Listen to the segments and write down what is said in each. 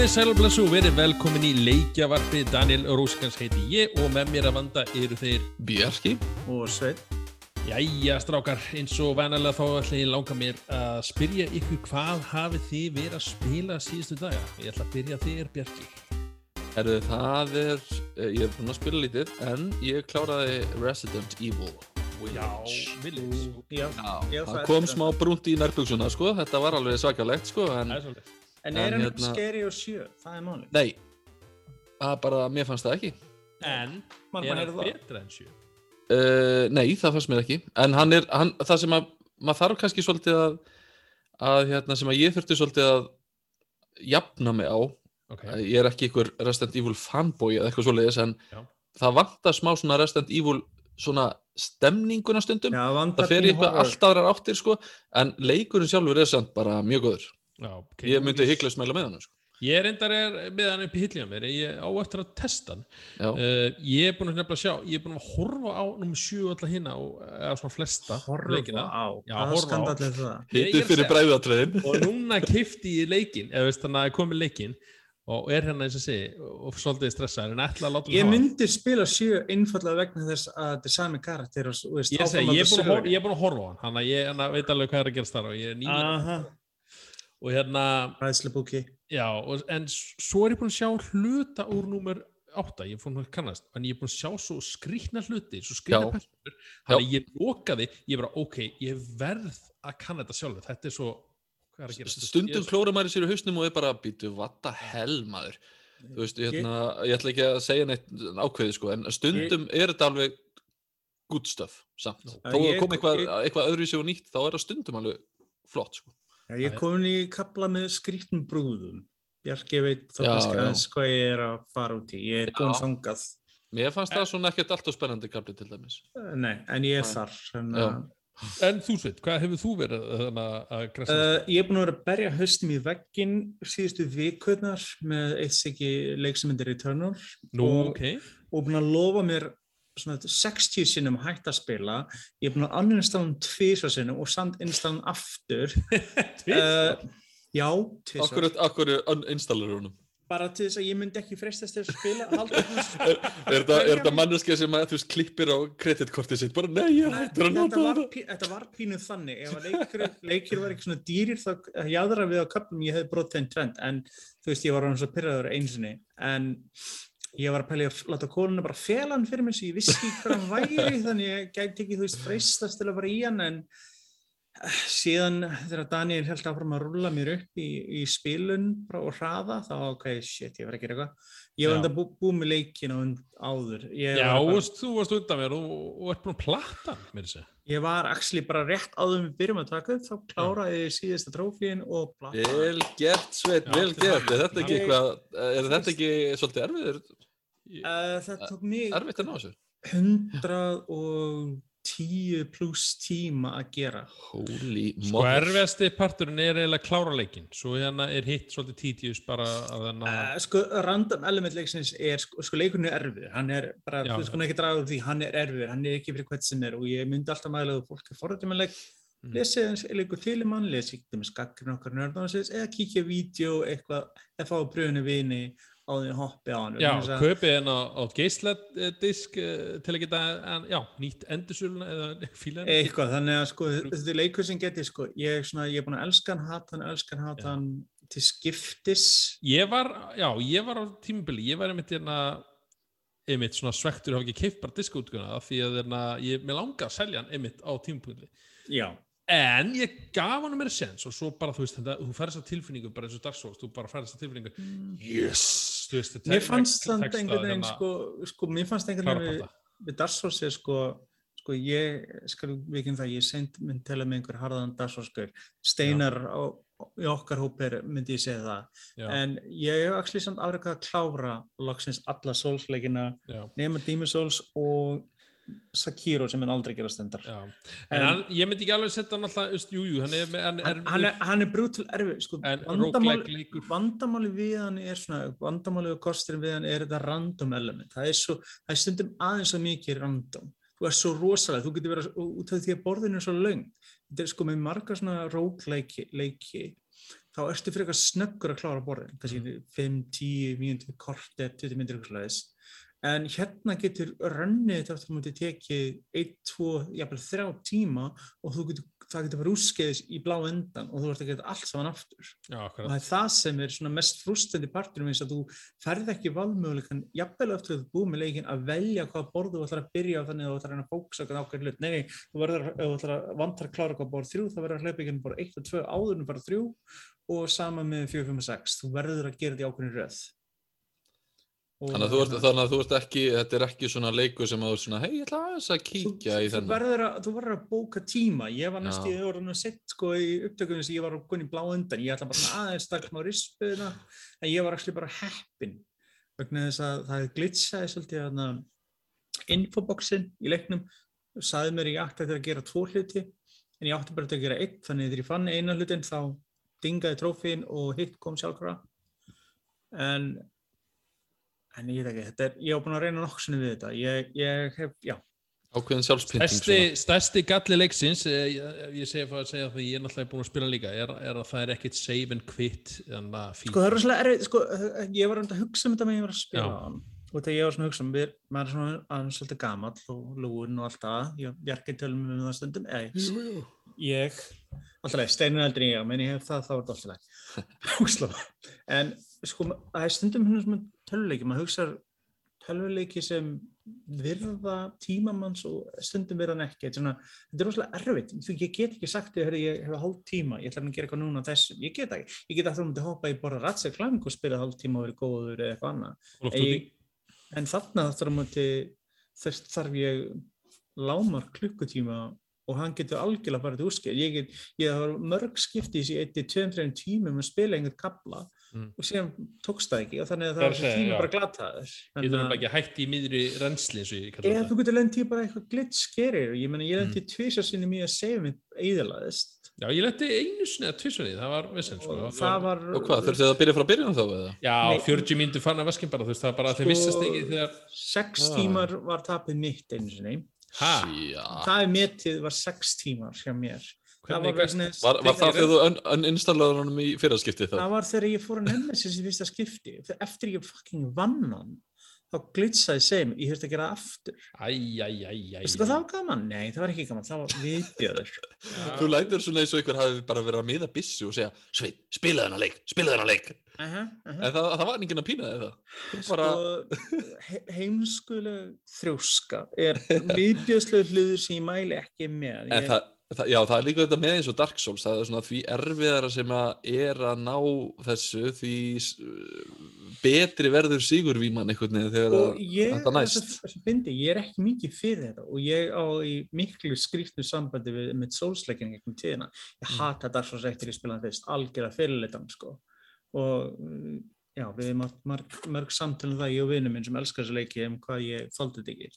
komið sælblessu og verið velkomin í leikjavarpi Daniel Róskans heiti ég og með mér að vanda eru þeir Bjarki. Og Svein Jæja strákar, eins og vanalega þá ætla ég langa mér að spyrja ykkur hvað hafið þið verið að spila síðustu daga? Ég ætla að byrja þér Bjarki. Herðu, það er, eh, ég er búinn að spila lítið en ég kláraði Resident Evil Village. Village. Já, Já, Já, það það kom smá brúnt í nærbuksuna sko, þetta var alveg svakalegt sko, Það en er svolítið En er hann hérna- skeri og sjö? Það er máli nei, það bara, mér fannst það ekki. En, Man, er hann betra en sjö? Uh, nei, það fannst mér ekki, en hann er, hann, það sem að, maður þarf kannski svolítið að, að hérna, sem að ég þurfti svolítið að jafna mig á, Ok, ég er ekki ykkur Resident Evil fanboy eða eitthvað svoleiðis, en Já. það vantar smá svona Resident Evil svona stemninguna stundum. Já, það fer í eitthvað horror. allt aðrar áttir sko en leikurinn sjálfur er samt bara mjög góður já, ok ég myndi hygglust meila með hann sko. Ég reyndar er með hann upp í hillina mér ég á eftir að testa hann uh, Ég er búin að nefnilega sjá Ég er búin að horfa á nummer 7 og alla hinna og eða svona flesta Horfa leikina. á Já, það? Ég- ég er hittir að fyrir segja- bræðatröðin og núna kifti ég leikin eða veist þannig að ég kom með leikin og er hérna eins og segi og svolítið stressaður en ætla að láta Ég hafa. myndi spila sjö einfallega vegna þess að þetta er sami karakter og þú veist, ég, segi, ég, er búin að ég er búin að horfa á hann þannig að ég hann veit alveg hvað er að gerast þar og ég er sögu. Og hérna ræðslubúki já, og, en svo er ég búin að sjá hluta úr númer 8 ég er búin að kannast en ég er búin að sjá svo skrýtna hluti svo Já. personur þannig að ég lokaði ég bara ok, ég verð að kanna þetta sjálfur. Þetta er svo hvað er að gerast? Stundum Ég- klóra maður í sér í hausnum og er bara býtu, what the hell maður? Þú veist, hérna, ég ætla ekki að segja neitt ákveði sko, en stundum er þetta alveg good stuff samt, þó að ég- kom eitthvað, ég- eitthvað öðru og nýtt, þá er það stundum alveg flott sko. Já, ég er komin í kapla með skrýtnum brúðum Bjarki veit þá Já, kannski já. aðeins hvað ég er að fara út í Ég er komin Já. þangað mér fannst það svona ekkert allt og spennandi kapli til dæmis Nei, en ég er Nei. þar þannig Já. að en þú sveit, hvað hefur þú verið þannig að gressa Uh, ég er búin að vera að berja höstum í veggin síðustu vikunar með eitt sikki leik sem myndir Returnal nú, og, ok og búin að lofa mér svona 60 sinnum hægt að spila ég er búin að uninstalla hann tvísvar sinnum og samt installa hann aftur. Uh, já, akkur, akkur uninstallur húnum bara til þess að ég myndi ekki freistast til að spila halda er, er þetta, er þetta manneskja sem að þú veist klippir á kreditkortið sitt? Bara nei, ég Nei, hættur að þetta, nota var, þetta. þetta var pínuð þannig. Ef að leikir, leikir var ekki svona dýrir þá jáðra við á köplum ég hefði brotið einn trend en þú veist ég var hann svo pyrraður einsinni en ég var að pæli að láta konuna bara fela hann fyrir mig svo ég vissi ekki hvað hann væri þannig ég gæti ekki þú veist freistast til að fara í hann en eh, síðan þegar Daniel held áfram að rúlla mér upp í, í spilun bara og hraða þá ok, shit, ég var að gera eitthvað. Ég var enda bú, búið með leikin áður. Ég já, bara- veist, þú varst undan mér og, og ert búin að platta mér þessi Ég var actually bara rétt áður við byrjum að taka upp, þá kláraði ég síðasta trófíin og blata. vel gert Sveit, vel er gert. er þetta ekki eitthvað er þetta ekki svolítið erfið Uh, það tók mig erfitt að ná þessu. 110 pluss tíma að gera. holy sko erfiðasti parturinn er eiginlega klára leikin svo hérna er hitt svolítið títjus bara að þennan Uh, sko, random element leiksins er, sko, sko leikurinn er erfið, hann er bara, Já, þú sko ekki draga úr því, hann er erfið, hann er ekki fyrir hvert sem er og ég myndi alltaf mæla að fólk er forrættumanleik, Mhm. lesið hans leikur til í mann, lesið ekki með skakkurinn okkar nördáðansins eða kíkja vídeo eitthvað, eða fá að bröðinu vini á því hoppi á hann. já, að- kaupið henn á, á geisladisk til að geta en, já, nýtt endursöluna eða fílan eitthvað, þannig að sko þetta er leikur sem geti sko, ég svona, ég er búin að elska hann, hata hann, elska hann, hata hann til skiptis. Ég var, já, ég var á tímubili ég var einmitt hérna einmitt svona svektur að hafa ekki keift bara diskútguna því að hérna, ég með langa að selja hann einmitt á tímubili en ég gaf hann mér sens og svo bara þú veist þetta, þú fær þessa tilfinningu bara eins og Souls, þú bara fær þessa tilfinningu. Yes, veist þetta mér fannst það einhvern veginn sko, sko, mér fannst einhvern veginn við, við er sko sko ég skal vikinn það ég seint mynd tala með einhver harðan gaur. Steinar á, í okkar hópir myndi ég segja það. Já, en ég hef actually samt afrekað að klára loksins alla Souls-leikina já, nema Demon Souls og Sakiro sem hann aldrei gera stendar já. en, En- hann, ég myndi ekki alveg setja hann alltaf just, jú, jú, hann er, hann er, hann, er, hann er brutal erfið sko, en vandamál, roguelike leikur vandamáli við hann er svona vandamáli og kosturinn við hann er þetta random element. Það er, svo, það er stundum aðeins svo mikið random. Þú er svo rosalega, þú getur verið út af því að borðinu er svo löng. Þetta er sko með marga svona rogueleiki leiki þá ertu fyrir eitthvað snöggur að klára borðin, kannski 5, 10 mínútur, korter, 20 mínútur eitthvað slags. En hérna getur rönnið þetta aftur á móti tekið 1, 2, jafnvel 3 tíma og þú getur, það getur bara útskeiðis í blá endan og þú ert að geta allt saman aftur. Já, Og það er það sem er svona mest frústandi partur eins að þú ferð ekki valmöguleikan jafnvel eftir að þú búið með leikin að velja hvaða borð þú ætlar að byrja á þannig að þú ætlar að reyna að fókusa okkur ákveðin hlut. Nei, nei, þú að, ætlar að vantar að klára hvað borð þrjú, þá verður að hlaupa ekki borð 1 og 2 áður en bara þrjú og sama með 4, 5 og 6. Þú verður að gera þetta í ákveðin röð. Þannig að, ert, þannig að þú ert ekki, þetta er ekki svona leikur sem að þú ert svona, hei, ég ætla aðeins að kíkja í þú, þú, þennan. verður að, þú verður að bóka tíma. Ég var næst í orðinu sett sko í upptökunum sem ég var koma í blá undan. Ég ætla bara aðeins stakk má rispuðina en ég var actually bara heppin vegna þess að það glitsaði svolítið að infoboxin í leiknum. Saði mér ég ætti að gera tvo hluti en ég átti bara að gera einn. Þannig þegar ég fann eina hlutin þá dingaði trófin og hitt kom sjálfkvæða en en ég veit ekki, þetta er, ég á búin að reyna nokkuð sinni við þetta. Ég, ég hef, já, Ákveðin sjálfspynting Stærsti, galli leiksins, eh, ég, ég segi að segja það ég er náttúrulega búin að spila líka, er, er að það er ekkit save and quit Sko það er rosalega erfið, sko, ég var um að hugsa um þetta með ég var að spila og þegar ég var svona að hugsa um, við- maður er svona aðeins svolítið gamall og lúin og allt það, ég bjargi tölum um það stundum, eða ég, alltaf leið, steinin er eldri ég, menn ég hef það, þá er þetta alltaf leið. En sko, það er stundum hérna sem töluleiki, maður hugsa töluleiki sem virða tímamanns og stundum virða hann ekki, þetta er þetta rosalega erfitt, ég get ekki sagt að ég hef hálf tíma, ég ætla að gera eitthvað núna á þessum, ég get ekki, ég get aftur að hoppa í bara ratse klang og spila hálf tíma og verið góður eða eitthvað annað. En ég- En þarna þarf þarf ég lámar klukkutíma og hann getur algjörlega farið úrskil. Ég ég har mörg skipti sem ég eitti 2-3 tímum að spila einhvern kabla Mm. og síðan tókst það ekki og þannig að Það það er að tíma já. bara glataður. Ég þurfum ekki að hætti í miðri reynsli eins og ég kalla Eða þetta. þú getur lendið bara eitthvað og ég meina ég Mm. lendi mm. tvisar sinni mjög að segja mitt eðalaðist Já, ég letti einu sinni eða tvissunni, það var vissinn sko. og það var Og hvað, þurftu þið að byrja frá byrjun þá eða? Já, Nei. 40 mínútur fann að vaskin bara, þú veist, það var bara að þeir Sko- vissast ekki þegar, sex Ah. tímar var tapið mitt einu sinni. ha, Já. Það er metið var sex tímar hjá mér. Það hvernig var, þess- Var, var það þegar þú uninstallaður honum í fyrraskipti þá? það var þegar ég fór að nefna þessi í fyrsta skipti. Eftir ég fucking vann hann þá glitsaði sem ég þurfti að gera aftur. Æj, æj, æj, æj, veistu hvað það var gaman? Nei, það var ekki gaman, það var viðbjöður Þú lætur svona eins og einhver hafi bara verið að miða bissu og segja Sveit, spilaðu hennar leik, spilaðu hennar leik. Uh -huh, uh -huh. En það, það var enginn að pína þig það. Þú bara, Sko, he heimskuleg þrjóska er viðbjöðslega hluður sem ég mæli ekki með. En ég, það, það, já, það er líka þetta með eins og Dark Souls, það er svona því erfiðara sem að er að ná þessu, því betri verður sigurvíman einhvern veginn þegar og að ég, þetta næst. að fyndi, ég er ekki mikið fyrir þetta og ég á í miklu skrýtnu sambandi við mitt sólsleikin gegnum tíðina, ég Mm. hata Dark Souls eftir ég spilaði fyrst, algjörða fyrirleitan sko og mm, já, við erum átt mörg, mörg samtölu það ég og vinur minn sem elskar þessu leiki um hvað ég þóldi þetta ekki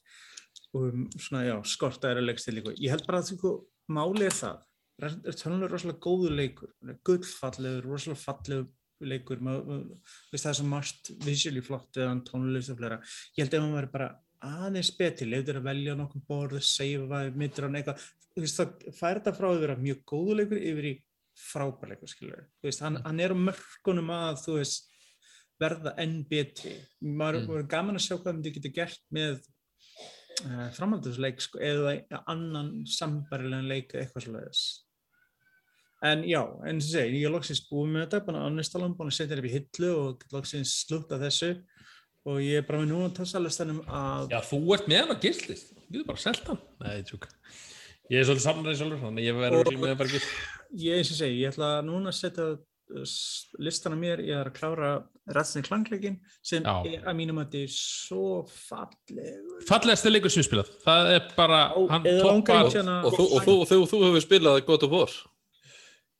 og um, svona já, skorta er að leikstil líka ég held bara að sko, máli er það er tölunlega rosalega góður leikur gullfallegur, rosalega fallegur leikur maður, maður, það er svo margt visually flott hann tónlist og fleira ég held ef hann væri bara aðeins betri leiður að velja nokkuð borð, seifa mittur hann eitthvað, þú veist það fær þetta frá að vera mjög góður leikur yfir í frábær leikur skilur þú veist, hann, hann er á mörkunum að þú veist verða enn betri maður Mm. mm. gaman að sjá hvað myndi geta gert með uh, framhaldusleik sko, eða annan sambarilegan leik eða eitthvað svo En já, en sem segi, ég er loksins búið með þetta, bara annarstalan, búin að setja þetta upp í hillu og loksins slúta þessu og ég er bara með núna tassalistanum að Já, þú ert með hann á gildlist, þú getur bara selt hann. Nei, tjúk. Ég er svolítið samræðið sjálfur, þannig að ég verður örugglega með hann bara gild. ég, eins og segi, ég ætla núna að setja s- listana mér, ég er að klára rætsinni klangleikin sem Já. er að mínum að þetta er svo fallegur. Fallegasti leikur sem við spilað, það er bara, Ó, hann eða langar toppar, hérna- og, þú, og, þú, og þú, þú hefur spilað God of War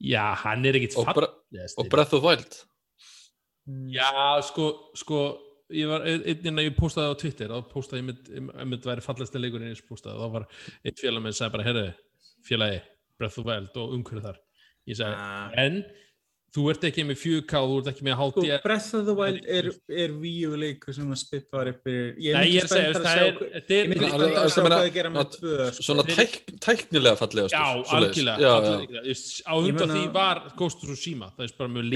já, hann er ekkit og, bre fallegasti. og Breath of Wild Mm, Já, sko, sko, ég var einn að ég postaði á Twitter, þá postaði ég mynd, ef mynd væri fallegasti leikurinn ég postaði, þá var einn félag með sagði bara, herru, félagi, Breath of the Wild og umhverju þar. Ég sagði, Ah. en þú ert ekki með 4K, þú ert ekki með Sko, HDR Breath of the Wild er, er Wii U leikur sem að spippa var upp Ég er að það sjá hvað- Það- spenntur það- að sjá það hvað þið gera með tvö sko. Svona tæk, tæknilega fallega já, algjörlega, á undan því var Ghost of Tsushima, það er bara mjög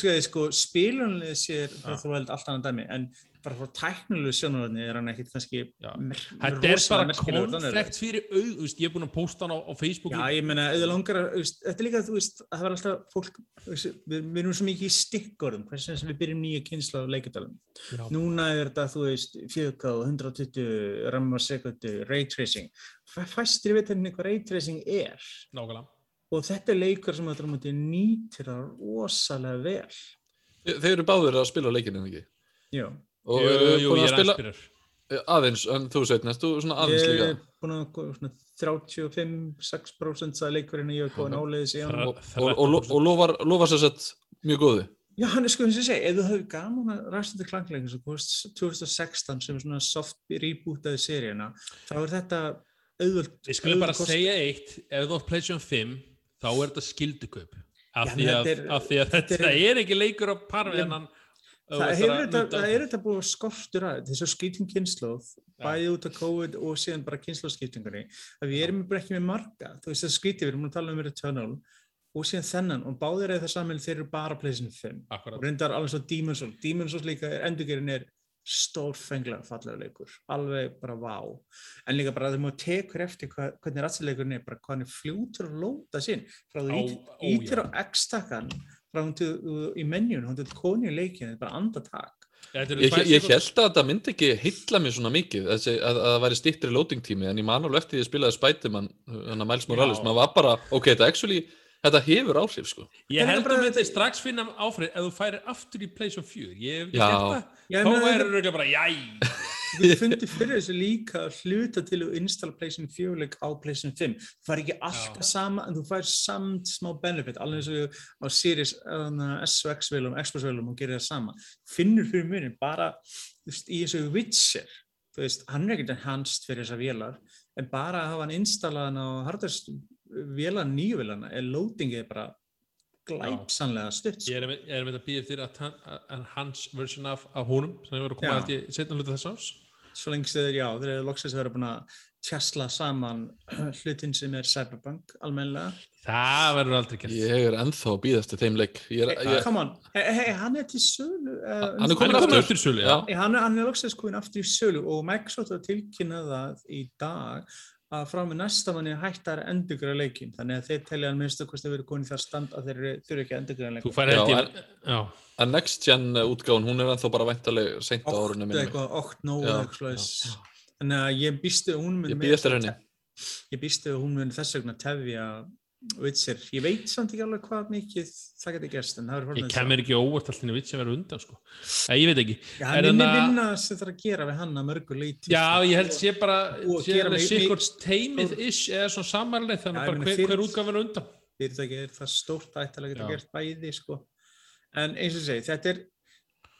skoðið sko spilunlega sér Breath of the Wild allt annað dæmi en bara frá tæknilegu sjónaröðni er hann ekkit kannski mer- Þetta er bara er konflekt fyrir auð, ég er búin að posta hann á, á Facebook Já, ég meina, auðvitað langar að, þetta er líka, þú veist, að það var alltaf fólk, við, við erum svo mikið í stikkorðum, hversu sem við byrjum nýja kynsla á leikadalum. Núna er þetta, þú veist, 4K, 120 rammar sekundu, ray tracing. Fæ- Fæstir veit henni hvað ray tracing er. nákvæmlega Og þetta er leikur sem þetta mútið nýtir það rosalega vel. Þe- Þeir eru báðir að spila leikinn en ekki Já. Og Jú, eru jú, búin ég að er spila aðspyrir aðeins, en þú sveit næst, þú svona aðeins Ég líka? er búin að svona 35-6% að að ég hef góðan áleiðis í hann. og, og, og, lo- og lofar, lofar sér sett mjög góðu Já, hann er sko eins og ég segi, ef þú hefur gaman að ræsta til klangleikin svo komst 2016 sem er svona soft rebootaði seríuna, þá er þetta auðvöld Við skulum bara segja eitt, ef þú átt PlayStation 5 þá er þetta skildukaup af að, þetta er- af því að þetta, þetta er- er ekki leikur á par við Ég- hennan Það, hefur þetta, er búið skortur að er svo skýting kynnslóð bæði út af COVID og síðan bara kynnslóðskiptingunni að við erum bara ekki með marga. Þú veist það skýti, við erum að tala um Returnal og síðan þennan og báðir eða það saman þeir eru bara PlayStation 5 og reyndar alveg svo Demon's Souls. Demon's Souls líka, endurgerinn er stórfenglega fallega leikur. Alveg bara vá. En líka bara þegar maður tekur eftir hva, hvernig rætsileikurinn er bara hvað hann er fljótur að lóta sín frá þú ítir á X-takkan hún til í menjun, hún til koni í leikinu, þetta er bara andatak Ég, ég held að þetta myndi ekki hylla mér svona mikið þessi, að, að það væri stittri loading tími en ég man alveg eftir því að ég spilaði Spiderman hann að Miles Morales, maður var bara ok, þetta actually, þetta hefur áhrif sko. Ég held að þetta strax finna áfrið ef þú færir aftur í PlayStation 4 Ég hef ekki gert það. Þá er þetta bara, jæ Við fundum fyrir þessu líka að hluta til að installa PlayStation 4 leik á PlayStation 5. Það fær ekki alltaf Já. sama en þú fær samt smá benefit, alveg eins og á Series uh, S og X-velum, Xbox-velum og gerir það sama. Finnur fyrir munin bara veist, í þessu Witcher, þú veist, hann er ekkert enhanced fyrir þessar vélar, en bara að hafa hann installaðan á hardast vélan nýjuvélana er loadingið bara glæpsanlega stutt. sko. Ég er með, að býja eftir að hans version af, af húnum sem hefur verið að koma held ég setna hluta þess árs svo lengi þeir, já, þeir eru loksins að vera búin að tjastla saman hlutin sem er Cyberpunk almennilega. Það verður aldrei gert ég er ennþá að býða eftir þeim leik ég er, Hey, ég, come on, hey, hey, hann er til sölu. Uh, Hann er komin aftur. aftur í sölu, já hann, er- hann er loksins komin aftur í sölu og Microsoft var tilkynnað það í dag að frá með næsta manni hættar að endurgræða leikin þannig að þeir telja að minnstu hvort þeir verið komin í það stand að þeir eru- þurfi ekki að endurgræða Þú leikin. að next gen útgáðun, hún er ennþá bara væntaleg seint á árunum Ótt minni eitthvað, ótt nóg Já, eitthvað svoleiðis. Þannig að ég býstu hún ég býstu hún mun þess vegna tefja Witcher, ég veit samt ekki alveg hvað mikið það geti gerst er ég kemur ekki óvart alltaf vitt sem verður undan sko Nei, ég veit ekki Já, Er minni þarna- vinna sem það er að gera við hann að mörgu leiti Já, sko. ég held sé bara mig- sikkert teimið ish eða svona samanlega Já, þannig ég bara hver, fyrir- hver útgáf verður undan fyrirtæki er það stórt að að geta Já. gert bæði sko. en eins og segi, þetta er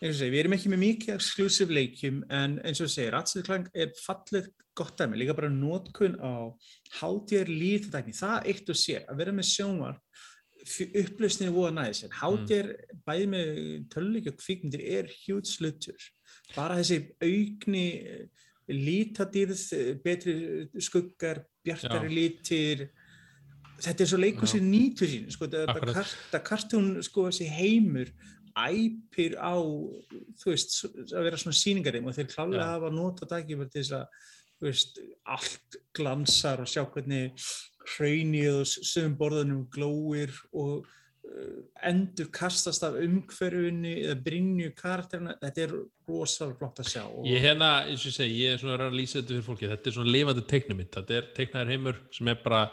eins og segi, við erum ekki með mikið exclusive leikjum en eins og segi, Ratchet Clank er fallið gott dæmi, líka bara nótkun á HDR lítadækni, það eitt og sér, að vera með sjónvar upplösninni voða næði sér. HDR bæði með töluleik og kvikmyndir er hjút slutur bara þessi aukni eh, lítadýrð, eh, betri skuggar, bjartari Já. litir. Þetta er svo leikur sem nýtur sín sko, þetta kartún sko, þessi heimur æpir á þú veist, að vera svona sýningarinn og þeir klálega Já. hafa nota dagifur til þess að þú veist, allt glansar og sjá hvernig hraunið og sögum borðunum glóir og uh, endur kastast af umhverfunni eða brinju karakterina. Þetta er rosalega flott að sjá Ég hérna, eins og ég segi, ég er svona að lýsa þetta fyrir fólki. Þetta er svona lifandi teiknumind þetta er teiknaður heimur sem er bara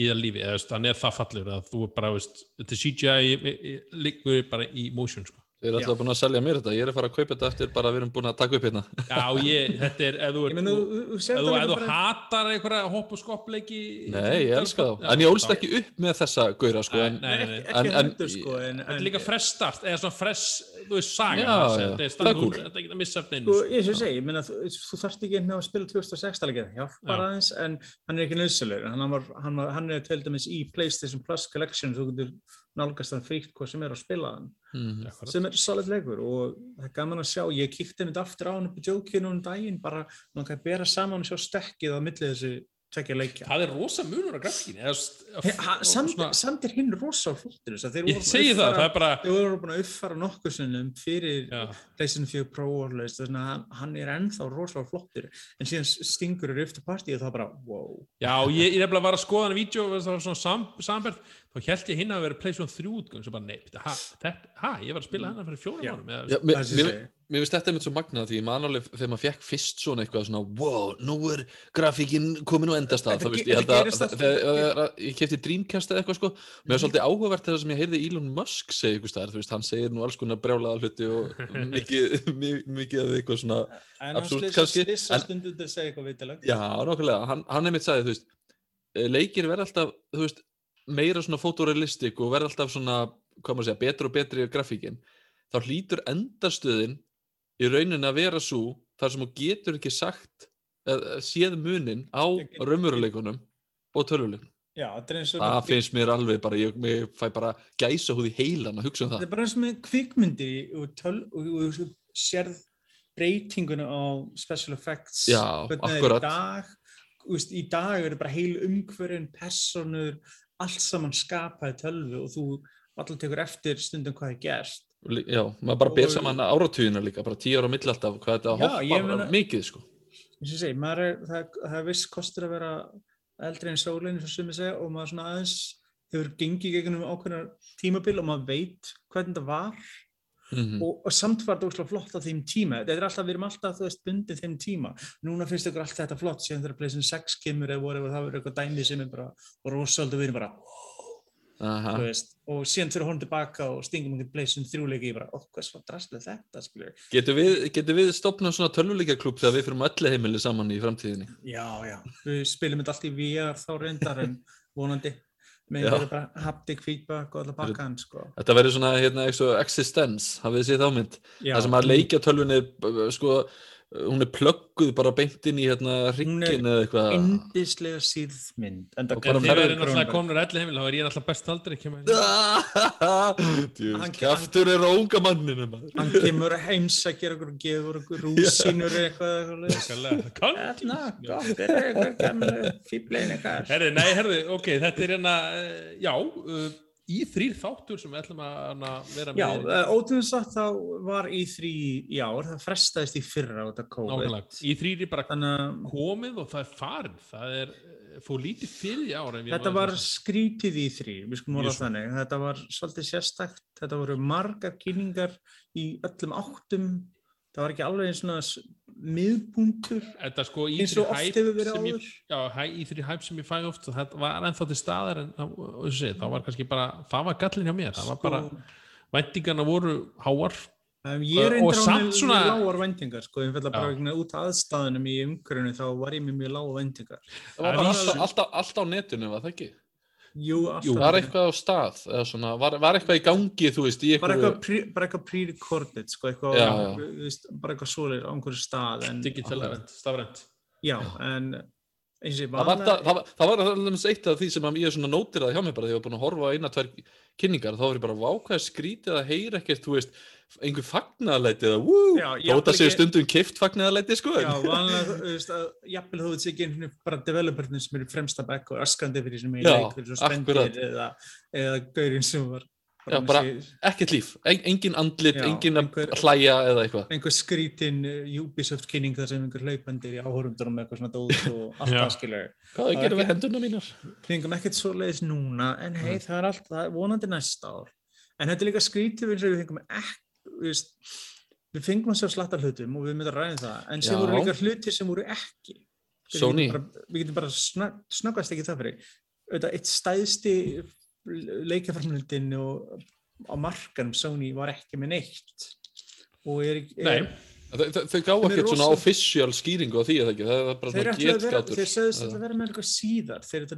í það lífi, hann er það fallur að þú bara, veist, þetta CGI liggur bara í motion sko. Þeir eru alltaf búin að selja mér þetta, ég er að fara að kaupa þetta eftir bara að við erum búin að taka upp hérna Já, ég, þetta er, ef þú, menn, þú, þú, þú, bara, hatar einhverja hopp og skoppleiki Nei, ég elska þá, en ég ólst ekki upp með þessa gauðra sko, en Nei, nei, nei. ekki, en- ekki en- heldur sko en, Þetta er líka fresh start, eða svona fresh, þú veist, saga Já, það já, þetta er það er cool. þetta er ekki að missa eftir Sko, einu eins og ég segi, ég meina, þú, þarft ekki með að spila 2006 alveg, hjálpar Já. aðeins, en hann er ekki nöðsöluður. Hann, var, hann, var, hann er til dæmis í PlayStation Plus Collection, þú getur nálgast hann fríkt hvað sem er að spila hann Mhm. Akkurat. sem er solid leikur og það er gaman að sjá ég kíkti mitt aftur á hann upp í jókinu um daginn bara langar að bera saman og sjá stekkið á milli þessu tvekja leikja. Það er rosa munur á grafíkinni samt, svona- samt er hinn rosa að þeir Ég segi það, það er bara þeir voru búin að uppfara nokkuð sinnum fyrir Já. PlayStation 4 Pro og svoleiðis, þannig að hann, hann er ennþá rosalega flottur. En síðan stingur er eftir partí og það bara, wow. Já, ég, ég nefnilega var að skoða hann í vídeo og það var svona sam, sambert þá held ég hinn að vera PlayStation 3 útgöng sem bara, nei, bíddu, ha, þetta, ha, ég var að spila hennar fyrir fjórum Já. Mér, Það finnst þetta einmitt svo magnað því ég man alveg þegar maður fekk fyrst svona eitthvað svona wow, nú er grafíkin komin á endastað Þetta það veist, ég held þetta að alltaf- þegar þegar ég kefti Dreamcast eða eitthvað sko. Mér var svolítið áhugavert þegar sem ég heyrði Elon Musk segja eitthvað staðar, þú veist, hann segir nú alls konar brjálaða hluti og mikið, mi- mikið af eitthvað svona en Absúrt hann kannski, slissa en- stundum til að segja eitthvað vitilegt Já, nokkulega, hann, hann einmitt sagði, þú veist, eh, leikir verða alltaf, þú veist, meira svona fotorealistik og verða alltaf svona, hvað maður segja, betur og betri grafíkin, þá hlýtur endarstöðin í rauninni að vera svo þar sem þú getur ekki sagt, eða séð munin á raumuruleikunum og er og Það finnst mér alveg bara, ég, ég fæ bara gæsa húð í heilan að hugsa um þetta það. er bara eins með kvikmyndi og, töl, og, og, og sérð breytinguna á special effects Já, það er akkurat. í dag veist, í dag eru bara heil umhverfin personur, allt saman skapaði tölvu og þú allir tekur eftir stundum hvað er gerst Já, maður bara ber Og- saman áratugina líka, bara tíu ára á milli alltaf, hvað þetta hoppar meina- mikið, sko. og ég maður er, það, það er viss kostur að vera eldri en sólinn eins og sumi segja og maður svona aðeins hefur gengið gegnum ákveðnar tímabil og maður veit hvernig það var. Mm og, og samt var þetta óslega flott á þeim tíma. Þetta er alltaf, við erum alltaf, þú veist, bundið þeim tíma. Núna finnst ykkur allt þetta flott síðan þegar Playstation 6 kemur eða voru það verður eitthvað dæmi sem er bara rosalega við erum bara, veist og síðan fyrir hún tilbaka og stingum einhvern Playstation 3 leiki ég bara, okk, hvað svo drastlega þetta Getur við, getur við stopnað svona tölvuleikjarklúb þegar við fyrir öllu heimili saman í framtíðinni? já, já, við spilum þetta allt í VR þá reyndar en vonandi með þetta bara haptic feedback og alla bakkan, sko. Þetta verður svona hérna, existence, hafið þið séð þá mynd? Það sem að leikja tölvunni, sko, hún er plögguð bara beint inn í hérna Hún er hryggin eða eitthvað. indislega síðmynd en Og En þið ferðir verður náttúrulega komnur elli heimil, þá er ég náttúrulega best aldrei ekki með Hann- kjaftur er á unga manninu maður. hann kemur að heimsækja og gefur okkur rúsínur eða eitthvað Þarna, gott, er eitthvað fýblein eitthvað. Herði, nei, herði, ok, þetta er hérna, eh, já, uh, í þrýr þáttur sem við ætlum að vera Já, með. ótrúin sagt þá var í þrý í ár, það frestaðist í fyrra á þetta COVID. Nákvæmlega. Í þrýr er bara Þannig komið og það er farin. Það er, eh, fór lítið fyrir ára. þetta var skrítið í þrý, við skulum orða þannig. Þetta var svolítið sérstakt, þetta voru margar kynningar í öllum áttum. Það var ekki alveg einn svona s- miðpunktur Þetta sko í eins og oft hefur verið sem ég, áður. já, hæ, í þrý hæp sem ég fæ oft og þetta var ennþá til staðar en það, og það var kannski bara, það var gallin hjá mér. Það var bara, Sko, væntingarna voru háar. Um, ég Og- og samt svona- mjög lágar vendingar sko, ég fælla bara Já. vegna út af aðstæðunum í umhverjunu þá var ég með mjög lága vendingar Það var Það bara er alltaf, vísu. alltaf, alltaf á netinu, var það ekki? Jú, alltaf Var eitthvað á stað, eða svona, var, var eitthvað í gangi, þú veist, bara eitthvað... pre- bara eitthvað pre-recorded sko, eitthvað, Já, já. þú veist, bara eitthvað svoleir á einhverju stað en, Digitalega, stafrænt. já, en Það var, það, það, var- það var alveg eitt af því sem ég svona nótiraði hjá mig bara þegar ég var búin að horfa eina, tvær kynningar þá var ég bara vákvæða skrítið að heyra ekkert, þú veist, einhver fagnaðarlæti eða wú, þótt að séu stundum kift fagnaðarlæti, sko. já, vanlega, þú veist, að jafnvel þú veist ekki einhvern veginn bara developerinn sem eru fremsta bekk og öskrandi fyrir sem Já, leik fyrir svo spendir eða, eða gaurinn sem var Já, bara- Ekkert líf, en, engin andlit, Já, engin að einhver- hlæja eða eitthvað. einhver skrítin uh, Ubisoft kynning þar sem einhver hlaupandir í áhörumdurum með eitthvað svona dót og allt það skilur. Hvað er gerum við ekki- hendurna mínar? fengum ekkert svo leiðis núna en hei það er allt, það er vonandi næsta ár. En þetta er líka skrítið eins og við fengum ekki við, við fengum að sjá slatta hlutum og við myndum að ræða um það en sem voru líka hlutir sem voru ekki. Við Sony. getum bara, við getum bara snögg, snöggast ekki það fyrir. Auðvitað eitt stæðsti leikjaframlundin og á markanum Sony var ekki með neitt. Og er, er Nei, Þau, gá ekkert svona official skýringu á því eða ekki, það er bara svona að getgátur. þeir sagðist að vera með eitthvað síðar. Þeir eru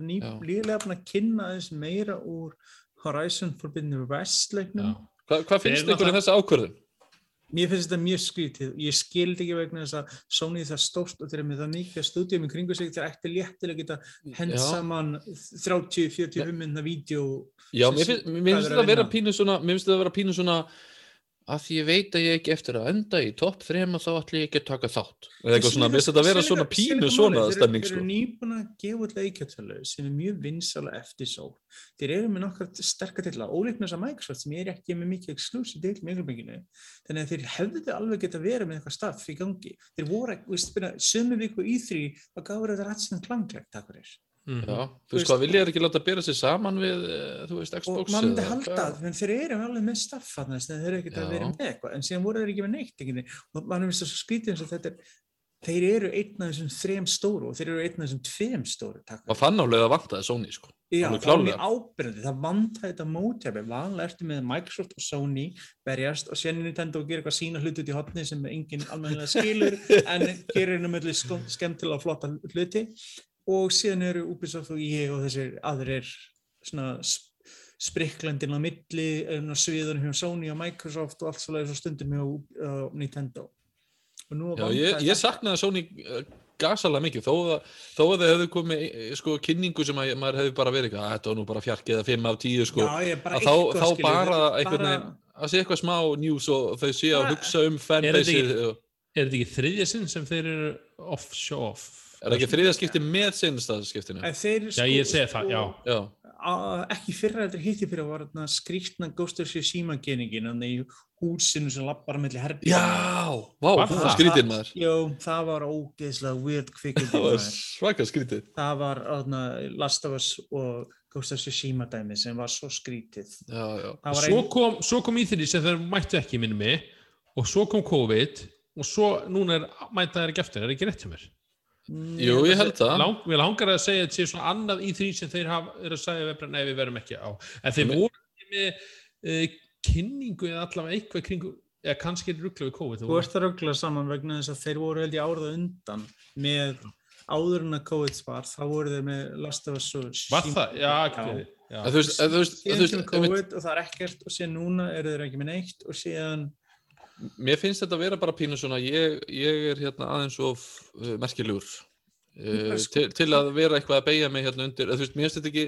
lílega búin að kynna aðeins meira úr Horizon Forbidden West leiknum. Já. Hvað, hvað finnst ykkur um þessa ákvörðun? Mér finnst þetta mjög skrítið. Ég skildi ekki vegna þess að Sony það stórt og þeir eru með það mikið stúdíum í kringu sig þeir ætti léttilega geta hend Já. saman 30-45 minna vídeo. Já, mér finnst, þetta að vera pínu svona mér finnst þetta að vera pínu svona að því ég veit að ég ekki eftir að enda í topp þrema þá ætli ég ekki að taka þátt eða eitthvað svona, mér finnst þetta að vera svona pínu svona stemning Þeir sko eru nýbúin að gefa út leikjartölu sem er mjög vinsala eftir sól. Þeir eru með nokkar sterkar tilla, ólíknir þess að Microsoft sem er ekki með mikið exclusive til miklubenginu. Þannig að þeir hefðu alveg geta verið með eitthvað staff í gangi. Þeir voru, veist, byrja, sömu viku í þrý að gáður þetta rætsin klanglegt, fyrir. Mhm. Já, þú veist hvað, vilja þér ekki láta bera sig saman við, eh, þú veist, og Xbox maður myndi eða halda það, en þeir eru alveg með staff þannig að þeir eru ekkert að vera með eitthvað en síðan voru þeir ekki með neitt ekki, og maður finnst það svo skrítið eins og þetta er þeir eru einn af þessum þrem stóru og þeir eru einn af þessum tveim stóru takk og álega að vantaði Sony sko. Já, það það vantaði þetta mótjafni, vanlega ertu með Microsoft og Sony berjast og sér Nintendo og gera eitthvað sína hluti út í hotni sem enginn almennilega skilur en gerir henni með skemmtilega og flotta hluti og síðan eru Ubisoft og ég og þessir aðrir svona sp- sprikklandinn á milli á sviðunum hjá Sony og Microsoft og allt svolítið svo stundum hjá uh, Nintendo. Og nú Já, ég, ég saknaði Sony uh, gasalega mikið. Þó að, þó að þau hefðu komið eh, sko kynningu sem að maður hefði bara verið eitthvað, "Ah, þetta var nú bara fjarkið eða 5 af 10 sko. Já, bara að þá, eitthvað, þá skilur, bara einhvern veginn að sé eitthvað smá news og þau sé að hugsa um Er þetta fanbase ekki- Er þetta ekki þriðja sinn sem þeir eru off show off? Er það ekki þriða skipti með sinstaðskiptinu? En þeir, Já, ég segi það, já. Já, a- ekki fyrra þetta hitti fyrir var þarna skrýtna Ghost of Tsushima geningin þannig í húsinu sem lappar að milli herbyggja já, vá, Var það var það? skrítið maður Jó, það var ógeðslega weird kvikindi það var svaka skrítið það var þarna, Last of Us og Ghost of Tsushima dæmi sem var svo skrítið já, já, það var Svo ein, kom, svo kom í því sem þeir mættu ekki minni mig og svo kom COVID og svo núna er mæta þeir ekki eftir, er ekki rétt hjá mér? Jú, ég held það Lang, við langar að segja að þetta sé svona annað í því sem þeir hafa, eru að segja bara, nei við verum ekki á en þeir voru ekki með uh, kynningu eða allavega eitthvað í kringu eða kannski er ruggla við COVID þú ert að ruggla saman vegna þess að þeir voru held ég árað undan með áður en að COVID var þá voru þeir með Last of Us og Var Tsushima. það? Já, ekki Já. verið. Já. En þú veist, COVID og það er ekkert og síðan núna eru þeir ekki með neitt og síðan mér finnst þetta að vera bara pínu svona ég, ég er hérna aðeins of uh, merkilegur uh, sko- til, til að vera eitthvað að beigja mig hérna undir, þú veist, mér finnst þetta ekki